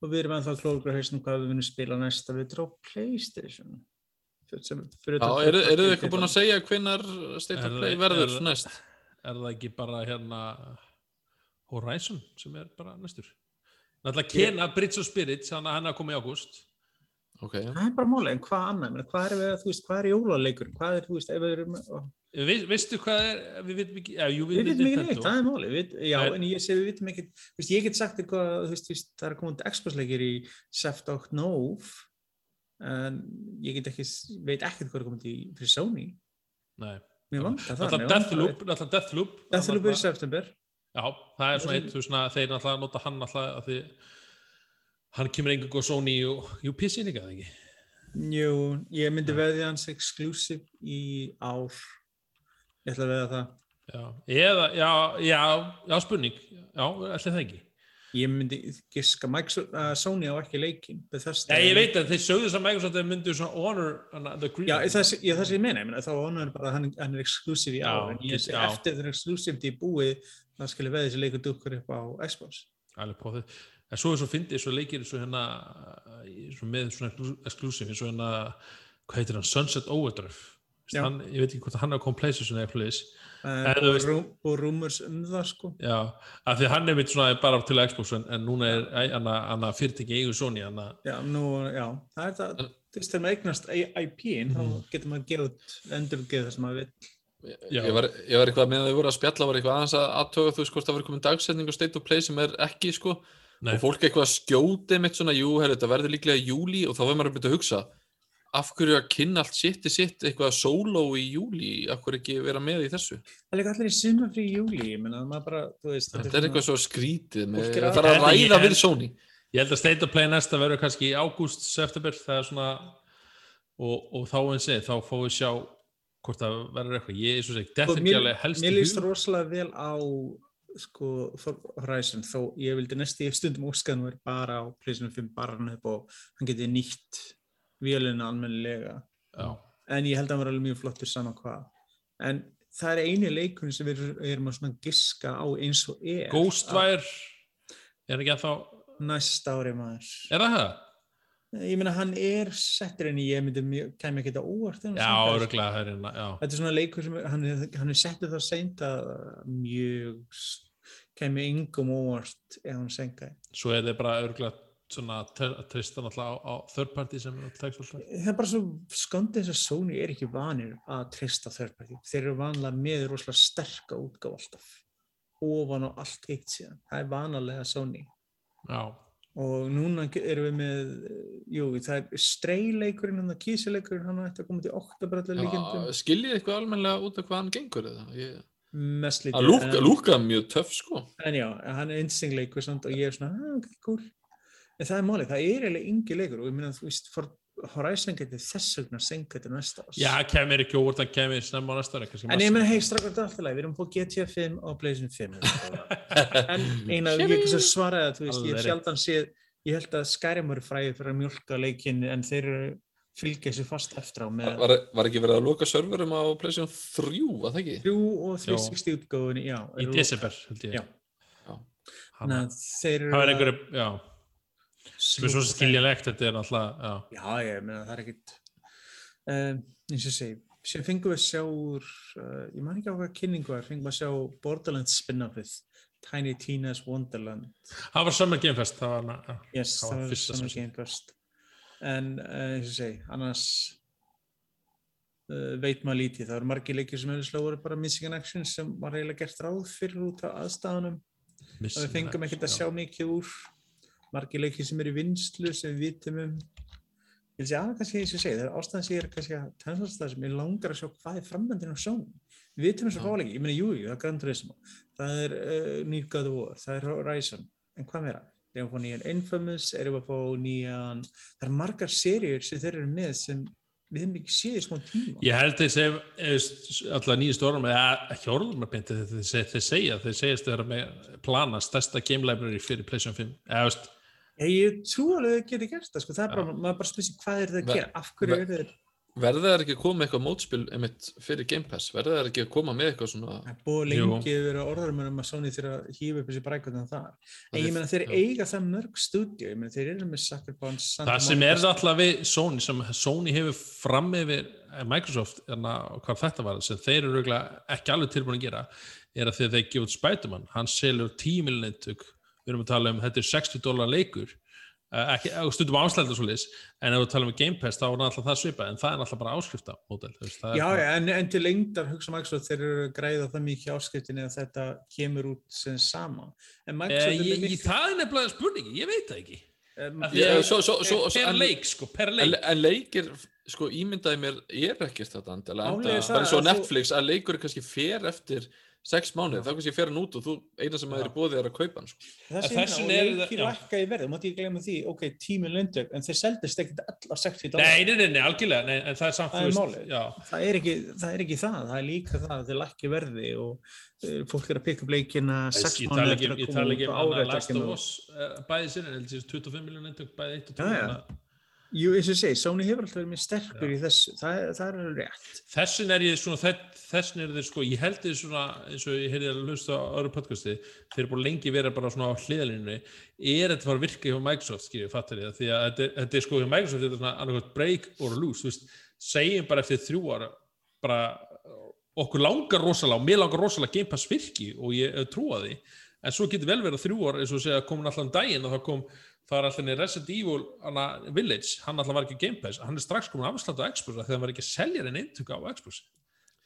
og við erum ennþá klókur hausnum hvað við viljum spila næsta við á Playstation. Sem, fyrir Já, eru þið eitthvað búin að segja hvenar State of Play verður er- næst? er það ekki bara hérna Horizon sem er bara næstur. Náttúrulega Kena, Bridge of Spirits, hann er að koma í ágúst. Ok, Það er bara máli, en hvað annað? Ég meina, Hvað er, við, þú veist, hvað er jólaleikur? Hvað er, þú veist, ef við erum... ó, Vi, veistu hvað er, við veitum ekki, já, jú, Við vitum ekki neitt, það er máli. Við, já, Nei. en ég segi við vitum ekki, þú veist, ég get sagt eitthvað, það er komandi Xbox-leikir í Seft og Nóf, en ég get ekki, veit ekkert hvað er komandi í, fyrir Sony. Nei. Mér vantar það. Náttúrulega Deathloop, Deathloop. er í september. Já, það er svona eitt, þú veist, þeir náttúrulega nota hann náttúrulega að því hann kemur einhver góð Sony og PC líka, það ekki? Jú, ég myndi veðja hans exclusive í ár. Ég ætla að veðja það. Já, eða, já, já, já, spurning, já, ætli það ekki. Ég myndi giska, Microsoft, uh, Sony á ekki leikin. Bethesda Já, ég er- veit að þeir sögðu þess að Microsoft myndu svona honor the green. Já, það sé- ég- það sem ég meina, ég meina, þá honor bara að hann, hann er exclusive í ár, en ég já. eftir þegar exclusive í búið, það skulle veðja þessi leikur dukkur upp á Xbox. Alveg på þið. En svo er svo fyndið, svo leikir svo hérna, í- svo með svona exclusive, og hérna, hvað heitir hann, Sunset Overdrive. Veist. Hann, ég veit ekki hvort að hann er að koma PlayStation eða place. En þú og, veist- rú, og rumors um það, sko. Já, af því að hann er mitt svona bara til Xbox en, en núna er hann að- að fyrirtæki eigu Sony, hann að Já, nú, já, það er það, En- þú veist, þegar maður eignast IP-in, Mhm. þá getur maður gefið út, endurgeð það sem maður vil. Ég var, ég var eitthvað með að þau voru að spjalla var eitthvað aðeins að aðtöga þú veist hvort það var komin dagsetning og State of Play sem er ekki sko Nei. og fólk eitthvað að skjóti mitt svona, jú, herri, þetta verður líklega júli og þá verður maður að byrja að hugsa af hverju að kynna allt sitt í sitt eitthvað solo í júli, af hverju ekki vera með í þessu? Það er líka allir í sumafrí í júli, bara, þú veist, þetta er eitthvað svo skrítið með, Fólk er það að- ræða við Sony. Ég held að State of Play næsta verður kannski í ágúst, september, það er svona og, og þá eins og þá fáum við sjá hvort það verður eitthvað. Ég er svo segi, þetta er ekki alveg helst Mér í líst hug. rosalega vel á sko, Horizon þó ég vildi næst í stundum óskaðan verið bara á Playstation 5 bara hann upp og hann geti nýtt vélina almennilega. Já, en ég held að hann var alveg mjög flottur saman hvað. En það er eini leikunni sem við erum að svona giska á eins og er. Ghostwire er ekki að þá, næsta ári maður. Er það það? ég meina hann er settur inn í ég myndi kæmi ekki þetta óvart Já, örgulega það er hérna, Þetta er svona leikur sem hann, er- hann er settur það seint að mjög kæmi yngum óvart ef hann senkaði. Svo er þetta bara örgulega svona trista náttúrulega á, á third party sem tekst alltaf Það er bara svo skondið þess að Sony er ekki vanir að trista third party. Þeir eru vanlega með rosalega sterka útgáf alltaf. Ofan á allt hitt síðan. Það er vanalega Sony. Já, Og núna erum við með, jú, það er streyleikurinn, hann að kísileikurinn, hann að koma til oktobrallar líkendum. Já, skiljið eitthvað almennilega út af hvað hann gengur eða? Ég, Mest lítið. að lúka, en- lúka mjög töff sko En já, hann er instingleikur samt og ég er svona, ah, ok, cool. En það er málið, það er eiginlega yngi leikur og ég meina, þú veist, for Horizon getur þess vegna senka þetta næsta ás. já kemur ekki óvart að kemur snemma á næsta kannski En ég meina, hei, strakkar þetta alltaf leið, við erum fóð GTA 5 og PlayStation 5. en eina, ég ekki svo svaraði að, þú veist, ég sjaldan séð, ég held að Skyrim eru fræðið fyrir að mjölka leikinn, en þeir eru fylgja þessu fast eftir á með Var, var ekki verið að loka serverum á PlayStation 3, að það ekki? 3 og 360 útgáfunni, já. í desember held ég Já. Já. Hanna, að sem er svo skiljanlegt, þetta er alltaf já, Já, ég meina það er ekkit um, eins og segi sem fengum við að sjá úr uh, ég man ekki á hvað kynningu var, fengum við að sjá Borderlands spin-offið Tiny Tina's Wonderland það var Summer Game Fest það var, já. yes, Það var það var sé. game first en uh, eins og segi, annars uh, veit maður lítið, það eru margir leikir sem hefur slóður bara missing in action sem var eiginlega gert ráð fyrir út af aðstæðanum og Missing við fengum ekkert að já. sjá mikið úr margir leikir sem eru í vinslu sem við vitum um. Ég vil segja aðeins kannski eins og ég segi, það er ástæðan sem ég er kannski að tennast það sem ég langar að sjá hvað er framöndin á Sony við vitum eins og Já. fáleiki, ég meina jú, jú, það er Gran Turismo það er uh, nýr God of War það er Horizon, en hvað meira? Erum við að fá nýjan Infamous, erum við að fá nýjan það er margar seríur sem þeir eru með sem við hefum ekki séð í smá tíma. Ég held þeir segja alltaf nýjast orðum, eða að beinti þeir, segja, þeir segjast þeir með plana stærsta game library fyrir PlayStation 5 eða veist, Ég, trú alveg að það geti gert það, sko. það er bara, maður bara spyrir hvað er það að gera, af hverju ver- er þeir Verða það ekki að koma með eitthvað mótspil einmitt fyrir Game Pass? Verða það ekki að koma með eitthvað svona... Það er búið Jú. lengi að vera orðarum um að Sony að hýfa upp þessi brækvöldin þar. En ég meina þeir eiga það mörg stúdíu, ég meina þeir eru með Sucker Punch, Santa það sem Monica er alltaf við Sony, sem Sony hefur fram yfir eh, Microsoft, en hvað þetta var sem þeir eru ekki alveg tilbúin að gera er að þegar þeir gefa út Spiderman hann selur 10 miljonar eintök við erum að tala um, þetta er 60 dólar leikur. Uh, ekki, eh, stundum áslæðið svo lis en ef við talum um Game Pass þá er alltaf það svipað en það er alltaf bara það er Já, bara- en, en til lengdar hugsa Microsoft þeir eru græða það mikið áskriftinni að þetta kemur út sem sama. En Eh, Microsoft er ég, með ég, það er nefnilega spurningi, ég veit það ekki. Um, Já, að- svo- svo- svo- per en- leik sko, per En, leik. en leikir, sko, ímyndaði mér er ekkert þetta er það að þú- Netflix að leikur er kannski fer eftir sex mánuði, þá kannski fer hann út og þú, eina sem maður er bóðið er að kaupa hann, sko. Þessi En þess og vegna eru það- já. lækka í verði, mátti ég glemma því, ok, tíminn lendök, en þeir seldist ekkert allar 60 dólar. Nei, nei, nei, nei, algjörlega, nei, en það er samt, Það þú er veist, málið. já, það er, ekki, það er ekki það, það er líka það að þeir lækki verði og uh, fólk er að pikka upp leikina sex ég mánuði tala eftir ekki, að ég koma tala út ekki og um árið að eftir að Last of koma út. Jú, eins og ég segi, Sony hefur alltaf verið mér sterkur í þessu, það, það er rétt. Þessin er ég svona, þess- þessin er þeir sko, ég held þeir svona, eins og ég heyrði að hlusta á öðru podcasti, þeir eru búin lengi verið bara svona á hliðalínunni, er þetta fara að virka hjá Microsoft, skiljið, fattar ég það, því að þetta, er- þetta er sko hjá Microsoft, þetta er svona annarkvæmt break or lose, þú veist, segjum bara eftir þrjú ára, bara okkur langar rosalega og mér langar rosalega Game Pass virki og ég trúa því, en svo getur vel verið þrjú ára, eins og segja, það er alltaf Resident Evil hana, Village, hann alltaf var ekki Game Pass. Hann er strax komin afslátt á Xbox af því að hann var ekki að selja en eintöku á Xbox.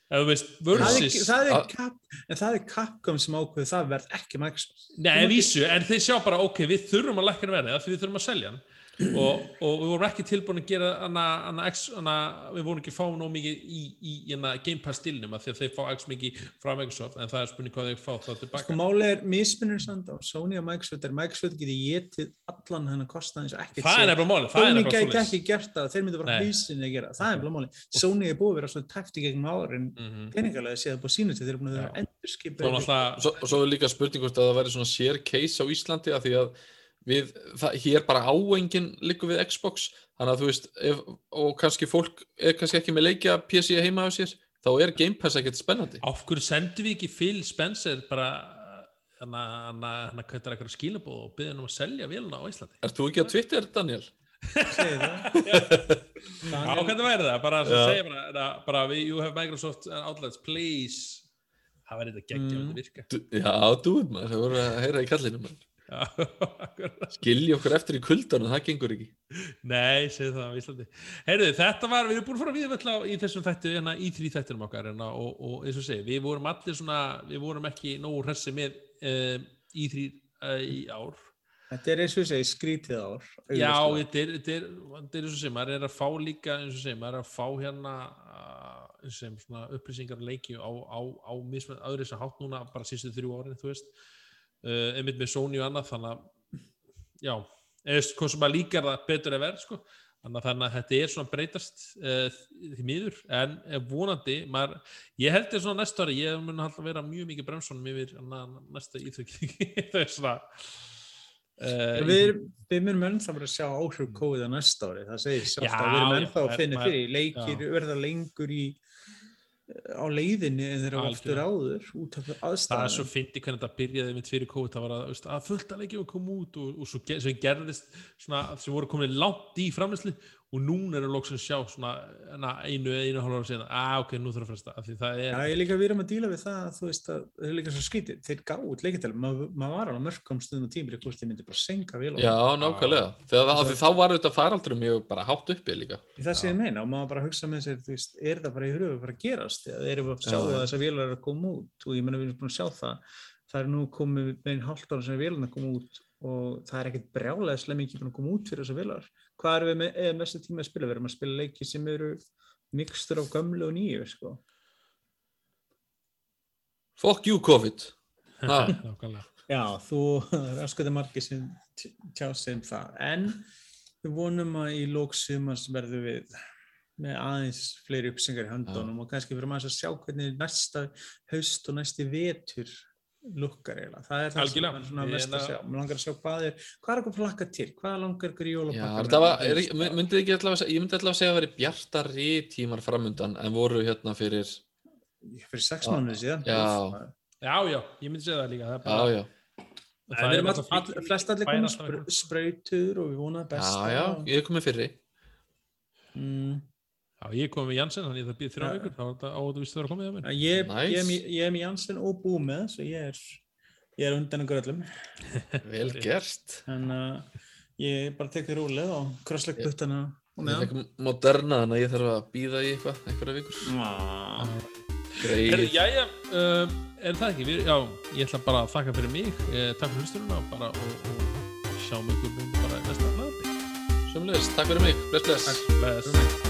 Ef þú veist, Það er, versus það, er Að- Cap, en það er Capcom sem ákveður það verð ekki Microsoft. Nei, vísu, en þeir sjá bara, ok, við þurfum að lækka verði, af því við þurfum að selja hann og, og við vorum ekki tilbúin að gera hana, hana, X, hana, við vorum ekki að fá nóg mikið í, í hana, Game Pass stilnum af því að þeir fá X mikið frá Microsoft en það er spurning hvað þeir fá það tilbaka. Sko máli er mismunur samt á Sony og Microsoft er Microsoft getið getið allan hennar kostnaði eins og ekkert það er nefnilega máli, það er Sony nefnilega gæti ekki gert það, þeir myndu bara Nei. hausinni að gera það, er bara máli. Sony er búið að vera svona tæfti gegn árin Mhm. peningalega séð búið sínu til þeir eru búin að vera svo, og svo er líka spurning að það á að að við, það, hér bara áengin liggur við Xbox þannig að þú veist, ef, og kannski fólk er kannski ekki með leikja PC heima á sér þá er Game Pass ekkert spennandi af hverju sendum við ekki Phil Spencer bara hann að kvæta eitthvað skilabóð og byggja hann um að selja véluna á Íslandi Ert þú ekki á Twitter, Daniel? segið það. Já, Daniel, hvernig væri það? Bara að segja bara, bara, bara we, you have Microsoft outlets, please það væri þetta geggjum Mm. að virka já, dúð maður, það voru að heyra í kallinu maður. Skilji okkur eftir í kuldanum, það gengur ekki. Nei, segðu það á Íslandi Heyrðu, þetta var, við erum búin að fara við völl í þessum þættu, hérna í því þættunum okkar hérna, og, og eins og segi, við vorum allir svona við vorum ekki nógu hressi með um, í því uh, í ár Þetta er eins og segi skrítið ár. Já, þetta er, þetta er, þetta er eins og segir, maður er að fá líka eins og segir, maður er að fá hérna eins og segir, svona upplýsingar leiki á, á, á mismenn öðru sem hátt núna bara sístu þrjú árin, þú veist uh, einmitt með Sony og annað þannig að, já, eða hvað sem maður líkar það betur að verð, sko. Þannig að, að þetta er svona breytast uh, því miður, en eh, vonandi maður, ég held þér svona næsta ári ég mun alltaf vera mjög mikið bremsunum yfir næsta íþjók það er svona uh, Við, við munum ennþá bara að sjá áhrif COVID á næsta ári, það segir sjálft Já, að við já, ennþá að finna fyrir, leikir verða lengur í á leiðinni en þeirra oftur áður út af það er svo fyndi hvernig þetta byrjaði mitt fyrir COVID, það var að, veist, að fullt að leikjum að koma út og, og svo, svo gerðist svona, sem voru komin langt í framleysli og núna eru loksins sjá svona na, einu, einu hálf ára síðan, að ok, nú þurfum að fresta af því það er, Já, ég líka við erum að díla við það, þú veist að það er líka svo skítið, þeir gáðu út leikindalum, maður mað var alveg mörgum stundum á tímri, hvort þeir myndi bara senka vel á Já, nákvæmlega. Þegar það, því þá var þetta faraldur mjög bara hátt uppi líka. Það sem ég meina og maður bara hugsa með sér, þú veist, er það bara í hröfu bara að gerast þegar erum við að sjá Já. að þessar vélar eru að koma út og sem hvað erum við með, eða mestu tíma að spila? Við erum að spila leiki sem eru mixtur af gömlu og nýju sko. Fuck you COVID. Ha, nákvæmlega. Já, þú, það er aðskoði margir sem tjá sig um það. En við vonum að í lóksumars verðum við með aðeins fleiri uppsengar í höndunum og kannski fyrir maður að sjá hvernig næsta haust og næsti vetur lukkar eiginlega. Það er það Algjörlega. sem er mest að er sjá. Mér langar að sjá hvað er, hvað er eitthvað flakka til? Hvað langar ykkur í já, jólapakka? það var, er, ekki- myndið ekki allavega, ég myndi allavega að segja að það veri bjartari tímar framundan en voru hérna fyrir, Fyrir sex mánuði síðan. Já. já, já, ég myndi segja það líka það er já, bara, já, og Það við erum all, all, flest allir komið alltaf spr einhver- sprautur og við vonaði já, besta. já, og- ég er komið fyrri. Mm. Já, ég kom með Janssen, þannig að það býð þrjá Já. vikur þá er þetta á að þú vist að vera komið að mér Ég, Nice. ég, er með- ég er með Janssen og bú með svo ég er, ég er undan ykkur öllum Vel gert. en uh, ég bara tek þér rúlið og krossleik puttana og Ég fekk moderna þannig að ég þarf að býða í eitthvað, einhverja vikur. Greið. jæja, uh, er það ekki? Við, já, ég ætla bara að þakka fyrir mig, eh, takk fyrir hlustunum og bara og, og sjáum ykkur bara næsta hlaði. Sjöfnleis, takk fyrir mig. Bless, bless. Bless.